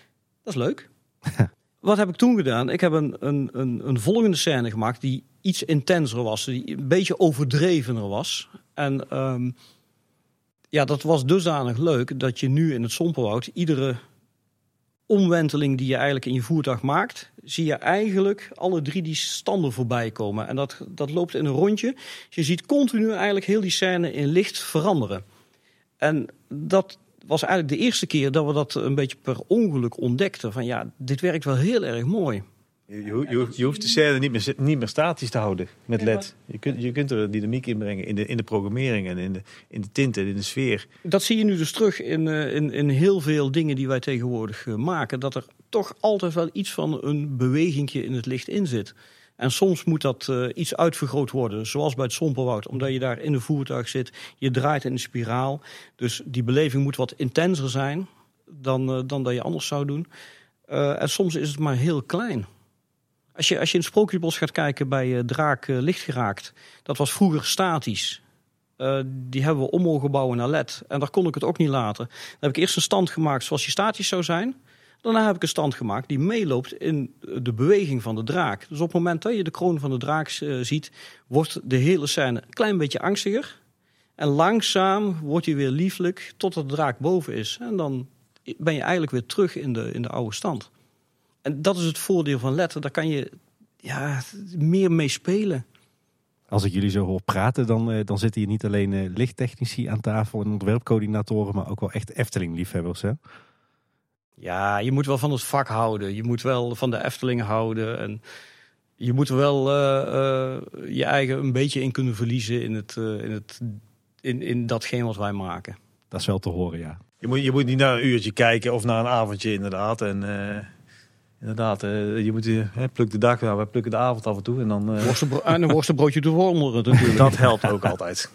dat is leuk. Wat heb ik toen gedaan? Ik heb een, een, een, een volgende scène gemaakt die iets intenser was. Die een beetje overdrevener was. En ehm, ja, dat was dusdanig leuk dat je nu in het Sompenwoud iedere omwenteling die je eigenlijk in je voertuig maakt, zie je eigenlijk alle drie die standen voorbij komen. En dat, dat loopt in een rondje. Je ziet continu eigenlijk heel die scène in licht veranderen. En dat was eigenlijk de eerste keer dat we dat een beetje per ongeluk ontdekten. Van ja, dit werkt wel heel erg mooi. Je, je, je hoeft- je hoeft de scène niet meer, niet meer statisch te houden met LED. Je kunt, je kunt er dynamiek in brengen in de, in de programmering en in de, in de tinten en in de sfeer. Dat zie je nu dus terug in, eh, in, in heel veel dingen die wij tegenwoordig eh, maken. Dat er toch altijd wel iets van een bewegingje in het licht in zit. En soms moet dat eh, iets uitvergroot worden, zoals bij het Somperwoud. Omdat je daar in een voertuig zit, je draait in een spiraal. Dus die beleving moet wat intenser zijn dan, eh, dan dat je anders zou doen. Eh, en soms is het maar heel klein. Als je, als je in het Sprookjesbos gaat kijken bij Draak Lichtgeraakt, dat was vroeger statisch. Die hebben we om mogen naar LED. En daar kon ik het ook niet laten. Dan heb ik eerst een stand gemaakt zoals die statisch zou zijn. Daarna heb ik een stand gemaakt die meeloopt in de beweging van de draak. Dus op het moment dat je de kroon van de draak eh, ziet, wordt de hele scène een klein beetje angstiger. En langzaam wordt hij weer lieflijk totdat de draak boven is. En dan ben je eigenlijk weer terug in de, in de oude stand. En dat is het voordeel van LED. Daar kan je ja, meer mee spelen. Als ik jullie zo hoor praten, dan, eh, dan zitten hier niet alleen eh, lichttechnici aan tafel en ontwerpcoördinatoren, maar ook wel echt Efteling-liefhebbers. Ja, je moet wel van het vak houden. Je moet wel van de Efteling houden. En je moet er wel eh, eh, je eigen een beetje in kunnen verliezen in, het, eh, in, het, in, in datgene wat wij maken. Dat is wel te horen, ja. Je moet, je moet niet naar een uurtje kijken of naar een avondje inderdaad. En eh, inderdaad, eh, je moet hè, pluk de dag, nou, wij plukken de avond af en toe. En dan, eh, Worstenbro- en een worstenbroodje te wonderen natuurlijk. dat helpt ook altijd.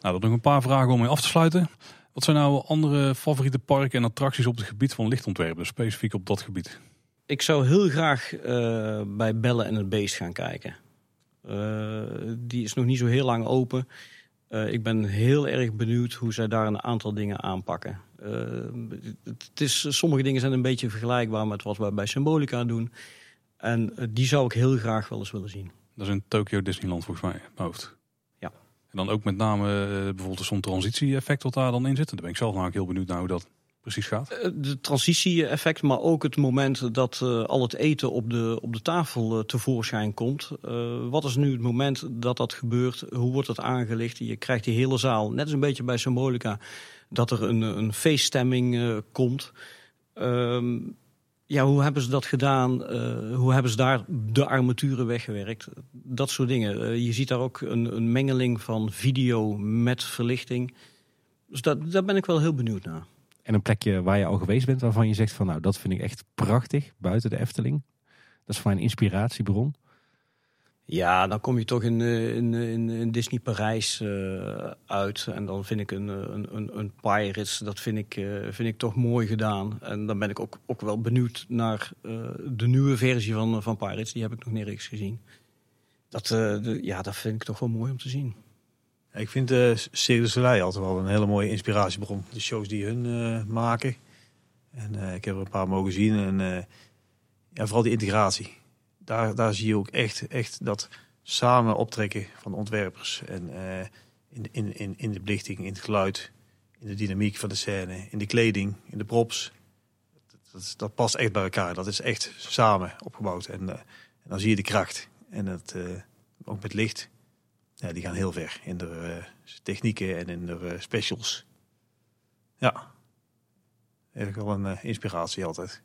Nou, dan nog een paar vragen om mee af te sluiten. Wat zijn nou andere favoriete parken en attracties op het gebied van lichtontwerpen, specifiek op dat gebied? Ik zou heel graag eh, bij Bellen en het Beest gaan kijken. Eh, die is nog niet zo heel lang open. Eh, ik ben heel erg benieuwd hoe zij daar een aantal dingen aanpakken. Het is, sommige dingen zijn een beetje vergelijkbaar met wat wij bij Symbolica doen. En die zou ik heel graag wel eens willen zien. Dat is in Tokyo Disneyland volgens mij, mijn hoofd. Dan ook met name eh, bijvoorbeeld zo'n transitie-effect wat daar dan in zit. Daar ben ik zelf namelijk heel benieuwd naar hoe dat precies gaat. Eh, De transitie-effect, maar ook het moment dat eh, al het eten op de, op de tafel tevoorschijn komt. Wat is nu het moment dat dat gebeurt? Hoe wordt het aangelicht? Je krijgt die hele zaal, net als een beetje bij Symbolica, dat er een, een feeststemming komt. Ehm, ja, hoe hebben ze dat gedaan? Eh, hoe hebben ze daar de armaturen weggewerkt? Dat soort dingen. Eh, je ziet daar ook een, een, mengeling van video met verlichting. Dus dat, daar ben ik wel heel benieuwd naar. En een plekje waar je al geweest bent, waarvan je zegt van nou, dat vind ik echt prachtig buiten de Efteling. Dat is voor mij een inspiratiebron. Ja, dan kom je toch in, eh, in, in, in Disney Parijs uh, uit. En dan vind ik een, een, een, een Pirates, dat vind ik, vind ik toch mooi gedaan. En dan ben ik ook, ook wel benieuwd naar de nieuwe versie van, van Pirates. Die heb ik nog nergens gezien. Dat, de, ja, dat vind ik toch wel mooi om te zien. ik vind uh, Cirque du Soleil altijd wel een hele mooie inspiratiebron. De shows die hun maken. En ik heb er een paar mogen zien. En ja, vooral die integratie daar, daar zie je ook echt, echt dat samen optrekken van ontwerpers. En uh, in, in, in, in de belichting, in het geluid, in de dynamiek van de scène, in de kleding, in de props. Dat, dat, past echt bij elkaar. Dat is echt samen opgebouwd. En, uh, en dan zie je de kracht. En dat, uh, ook met licht, ja, die gaan heel ver in de technieken en in de specials. Ja, eigenlijk wel een inspiratie altijd.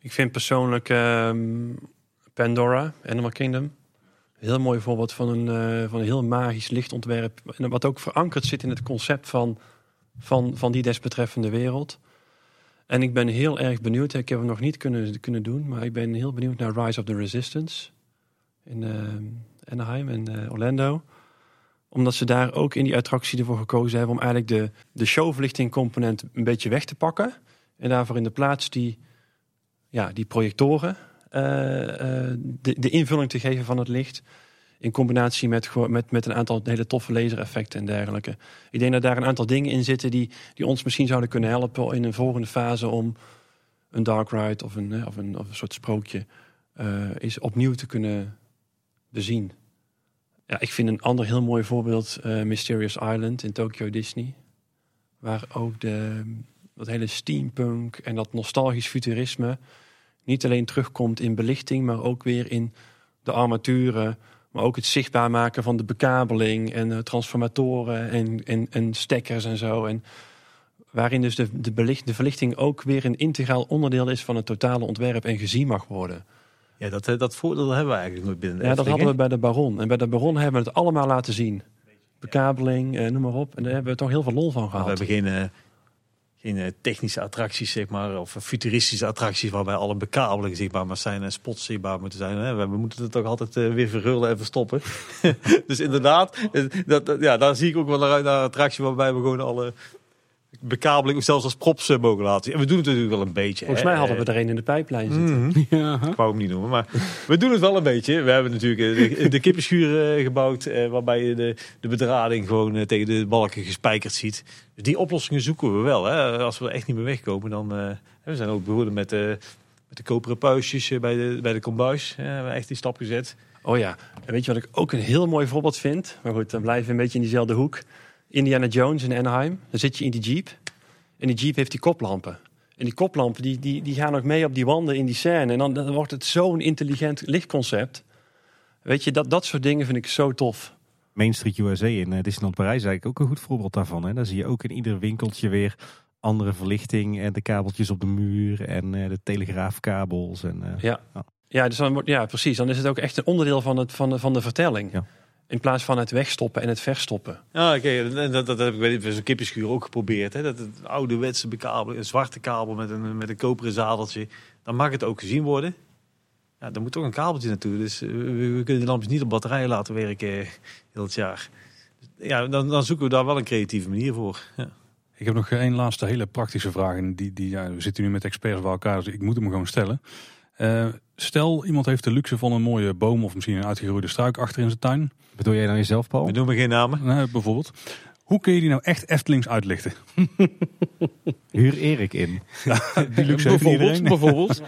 Ik vind persoonlijk um, Pandora, Animal Kingdom. Heel mooi voorbeeld van een, uh, van een heel magisch lichtontwerp. En wat ook verankerd zit in het concept van, van, van die desbetreffende wereld. En ik ben heel erg benieuwd. Ik heb het nog niet kunnen, kunnen doen, maar ik ben heel benieuwd naar Rise of the Resistance in uh, Anaheim en uh, Orlando. Omdat ze daar ook in die attractie ervoor gekozen hebben om eigenlijk de, de showverlichting component een beetje weg te pakken. En daarvoor in de plaats die, ja, die projectoren eh, eh, de, de invulling te geven van het licht. In combinatie met, met, met een aantal hele toffe lasereffecten en dergelijke. Ik denk dat daar een aantal dingen in zitten die, die ons misschien zouden kunnen helpen in een volgende fase om een dark ride of een, of een, of een soort sprookje uh, is opnieuw te kunnen bezien. Ja, ik vind een ander heel mooi voorbeeld Mysterious Island in Tokyo Disney. Waar ook de, dat hele steampunk en dat nostalgisch futurisme niet alleen terugkomt in belichting, maar ook weer in de armaturen. Maar ook het zichtbaar maken van de bekabeling en uh, transformatoren en, en, en stekkers en zo. En waarin dus de, de, belicht, de verlichting ook weer een integraal onderdeel is van het totale ontwerp en gezien mag worden. Ja, dat, eh, dat voordeel hebben we eigenlijk nooit binnen. ja, dat hadden we bij de Baron. En bij de Baron hebben we het allemaal laten zien. Bekabeling, eh, noem maar op. En daar hebben we toch heel veel lol van gehad. We hebben geen uh, geen eh, technische attracties, zeg maar, of futuristische attracties waarbij alle bekabelingen zichtbaar maar zijn en spots zichtbaar moeten zijn. Hè? We moeten het toch altijd uh, weer verrullen en verstoppen. dus inderdaad, eh, dat, ja, daar zie ik ook wel naar, naar een attractie waarbij we gewoon alle bekabeling zelfs als props mogen laten En we doen het natuurlijk wel een beetje. Volgens mij hadden we er een in de pijplijn zitten. Mm ja. Ik wou hem niet noemen, maar we doen het wel een beetje. We hebben natuurlijk de, de kippenschuur gebouwd, waarbij je de, de bedrading gewoon tegen de balken gespijkerd ziet. Dus die oplossingen zoeken we wel. Hè. Als we er echt niet meer wegkomen, dan... Uh, we zijn ook begonnen met, met de koperen puistjes bij de, bij de kombuis. we hebben echt die stap gezet. Oh ja, en weet je wat ik ook een heel mooi voorbeeld vind? Maar goed, dan blijven we een beetje in diezelfde hoek. Indiana Jones in Anaheim. Dan zit je in die jeep. En die jeep heeft die koplampen. En die koplampen die, die, die gaan nog mee op die wanden in die scène. En dan, dan wordt het zo'n intelligent lichtconcept. Weet je, dat, dat soort dingen vind ik zo tof. Main Street USA in uh, Disneyland Parijs is eigenlijk ook een goed voorbeeld daarvan. Hè? Daar zie je ook in ieder winkeltje weer andere verlichting en de kabeltjes op de muur en uh, de telegraafkabels. En, uh, ja. ja. Ja, dus dan wordt, ja, precies. Dan is het ook echt een onderdeel van, het, van, de, van de vertelling. Ja. In plaats van het wegstoppen en het verstoppen. Ja, oké. Okay. Dat, dat, heb ik bij zo'n kippenschuur ook geprobeerd. Hè? Dat het ouderwetse bekabeling, een zwarte kabel met een, met een koperen zadeltje. Dan mag het ook gezien worden. Ja, er moet toch een kabeltje naartoe. Dus we, we, kunnen de lampjes niet op batterijen laten werken heel het jaar. Ja, dan, dan zoeken we daar wel een creatieve manier voor. Ja. Ik heb nog één laatste hele praktische vraag. En die, die, ja, we zitten nu met experts bij elkaar, dus ik moet hem gewoon stellen. Uh, stel, iemand heeft de luxe van een mooie boom of misschien een uitgegroeide struik achter in zijn tuin. Bedoel jij dan jezelf, Paul? We noemen geen namen. Bijvoorbeeld. Hoe kun je die nou echt Eftelings uitlichten? Huur Erik in. die luxe bijvoorbeeld, bijvoorbeeld.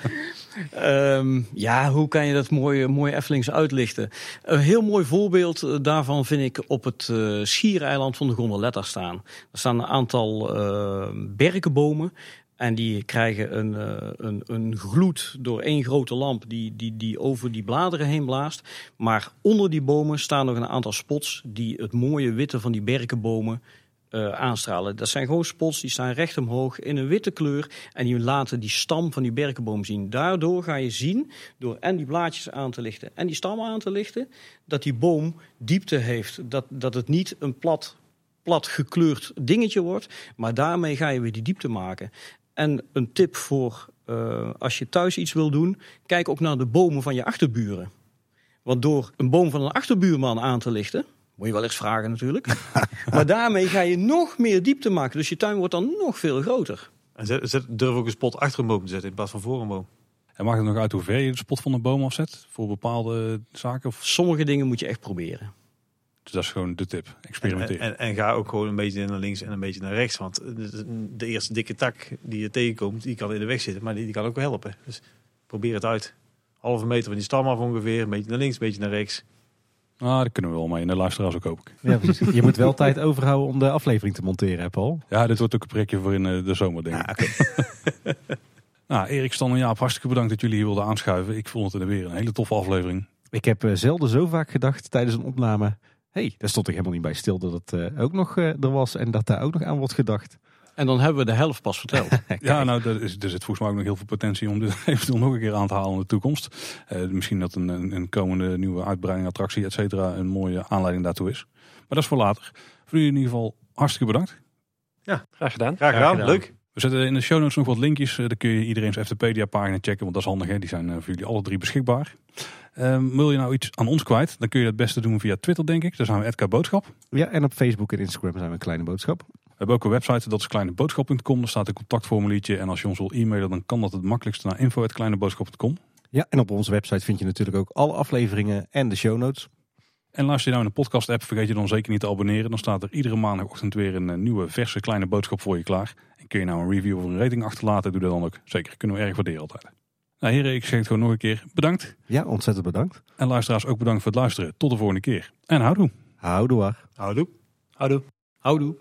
Um, ja, hoe kan je dat mooi, mooi Eftelings uitlichten? Een heel mooi voorbeeld eh, daarvan vind ik op het uh, schiereiland van de Gondoletta staan. Er staan een aantal uh, berkenbomen. En die krijgen een, uh, een, een gloed door één grote lamp die, die, die over die bladeren heen blaast. Maar onder die bomen staan nog een aantal spots die het mooie witte van die berkenbomen eh, aanstralen. Dat zijn gewoon spots die staan recht omhoog in een witte kleur. En die laten die stam van die berkenboom zien. Daardoor ga je zien, door en die blaadjes aan te lichten en die stam aan te lichten, dat die boom diepte heeft. Dat, dat het niet een plat, plat gekleurd dingetje wordt. Maar daarmee ga je weer die diepte maken. En een tip voor uh, als je thuis iets wil doen, kijk ook naar de bomen van je achterburen. Want door een boom van een achterbuurman aan te lichten, moet je wel eens vragen natuurlijk. maar daarmee ga je nog meer diepte maken. Dus je tuin wordt dan nog veel groter. En zet, zet, durf ook een spot achter een boom te zetten in plaats van voor een boom. En maakt het nog uit hoe ver je de spot van een boom afzet voor bepaalde zaken? Of? Sommige dingen moet je echt proberen. Dus dat is gewoon de tip. Experimenteer. En, en, en, ga ook gewoon een beetje naar links en een beetje naar rechts. Want de eerste dikke tak die je tegenkomt, die kan in de weg zitten. Maar die, die kan ook wel helpen. Dus probeer het uit. Halve meter van die stam af ongeveer. Een beetje naar links, een beetje naar rechts. Ah, dat kunnen we wel mee. En de luisteraars ook hoop ik. Ja, precies. Je moet wel tijd overhouden om de aflevering te monteren, hè Paul? Ja, dit wordt ook een projectje voor in de zomer, denk ik. Ja, nou, Erik, Stan en Jaap, hartstikke bedankt dat jullie hier wilden aanschuiven. Ik vond het weer een hele toffe aflevering. Ik heb zelden zo vaak gedacht tijdens een opname... hey, daar stond ik helemaal niet bij stil dat het ook nog er was en dat daar ook nog aan wordt gedacht. En dan hebben we de helft pas verteld. ja, nou, er, is, er zit volgens mij ook nog heel veel potentie om dit eventueel nog een keer aan te halen in de toekomst. Uh, misschien dat een, een, komende nieuwe uitbreiding, attractie, et cetera, een mooie aanleiding daartoe is. Maar dat is voor later. Voor jullie in ieder geval hartstikke bedankt. Ja, graag gedaan. Graag gedaan, gedaan. leuk. We zetten in de show notes nog wat linkjes. Daar kun je iedereen's Eftepedia-pagina checken, want dat is handig. Hè? Die zijn voor jullie alle drie beschikbaar. Um, wil je nou iets aan ons kwijt, dan kun je het beste doen via Twitter, denk ik. Daar zijn we Edka Boodschap. Ja, en op Facebook en Instagram zijn we kleine boodschap. We hebben ook een website, dat is kleineboodschap.com. Daar staat een contactformuliertje. En als je ons wil e-mailen, dan kan dat het makkelijkste naar info.kleineboodschap.com. Ja, en op onze website vind je natuurlijk ook alle afleveringen en de show notes. En luister je nou in de podcast app, vergeet je dan zeker niet te abonneren. Dan staat er iedere maandagochtend weer een eh, nieuwe verse kleine boodschap voor je klaar. Kun je nou een review of een rating achterlaten, doe dat dan ook. Zeker, kunnen we erg waarderen altijd. Nou heren, ik zeg het gewoon nog een keer bedankt. Ja, ontzettend bedankt. En luisteraars ook bedankt voor het luisteren. Tot de volgende keer. En houdoe. Houdoe. Houdoe. Houdoe. Houdoe.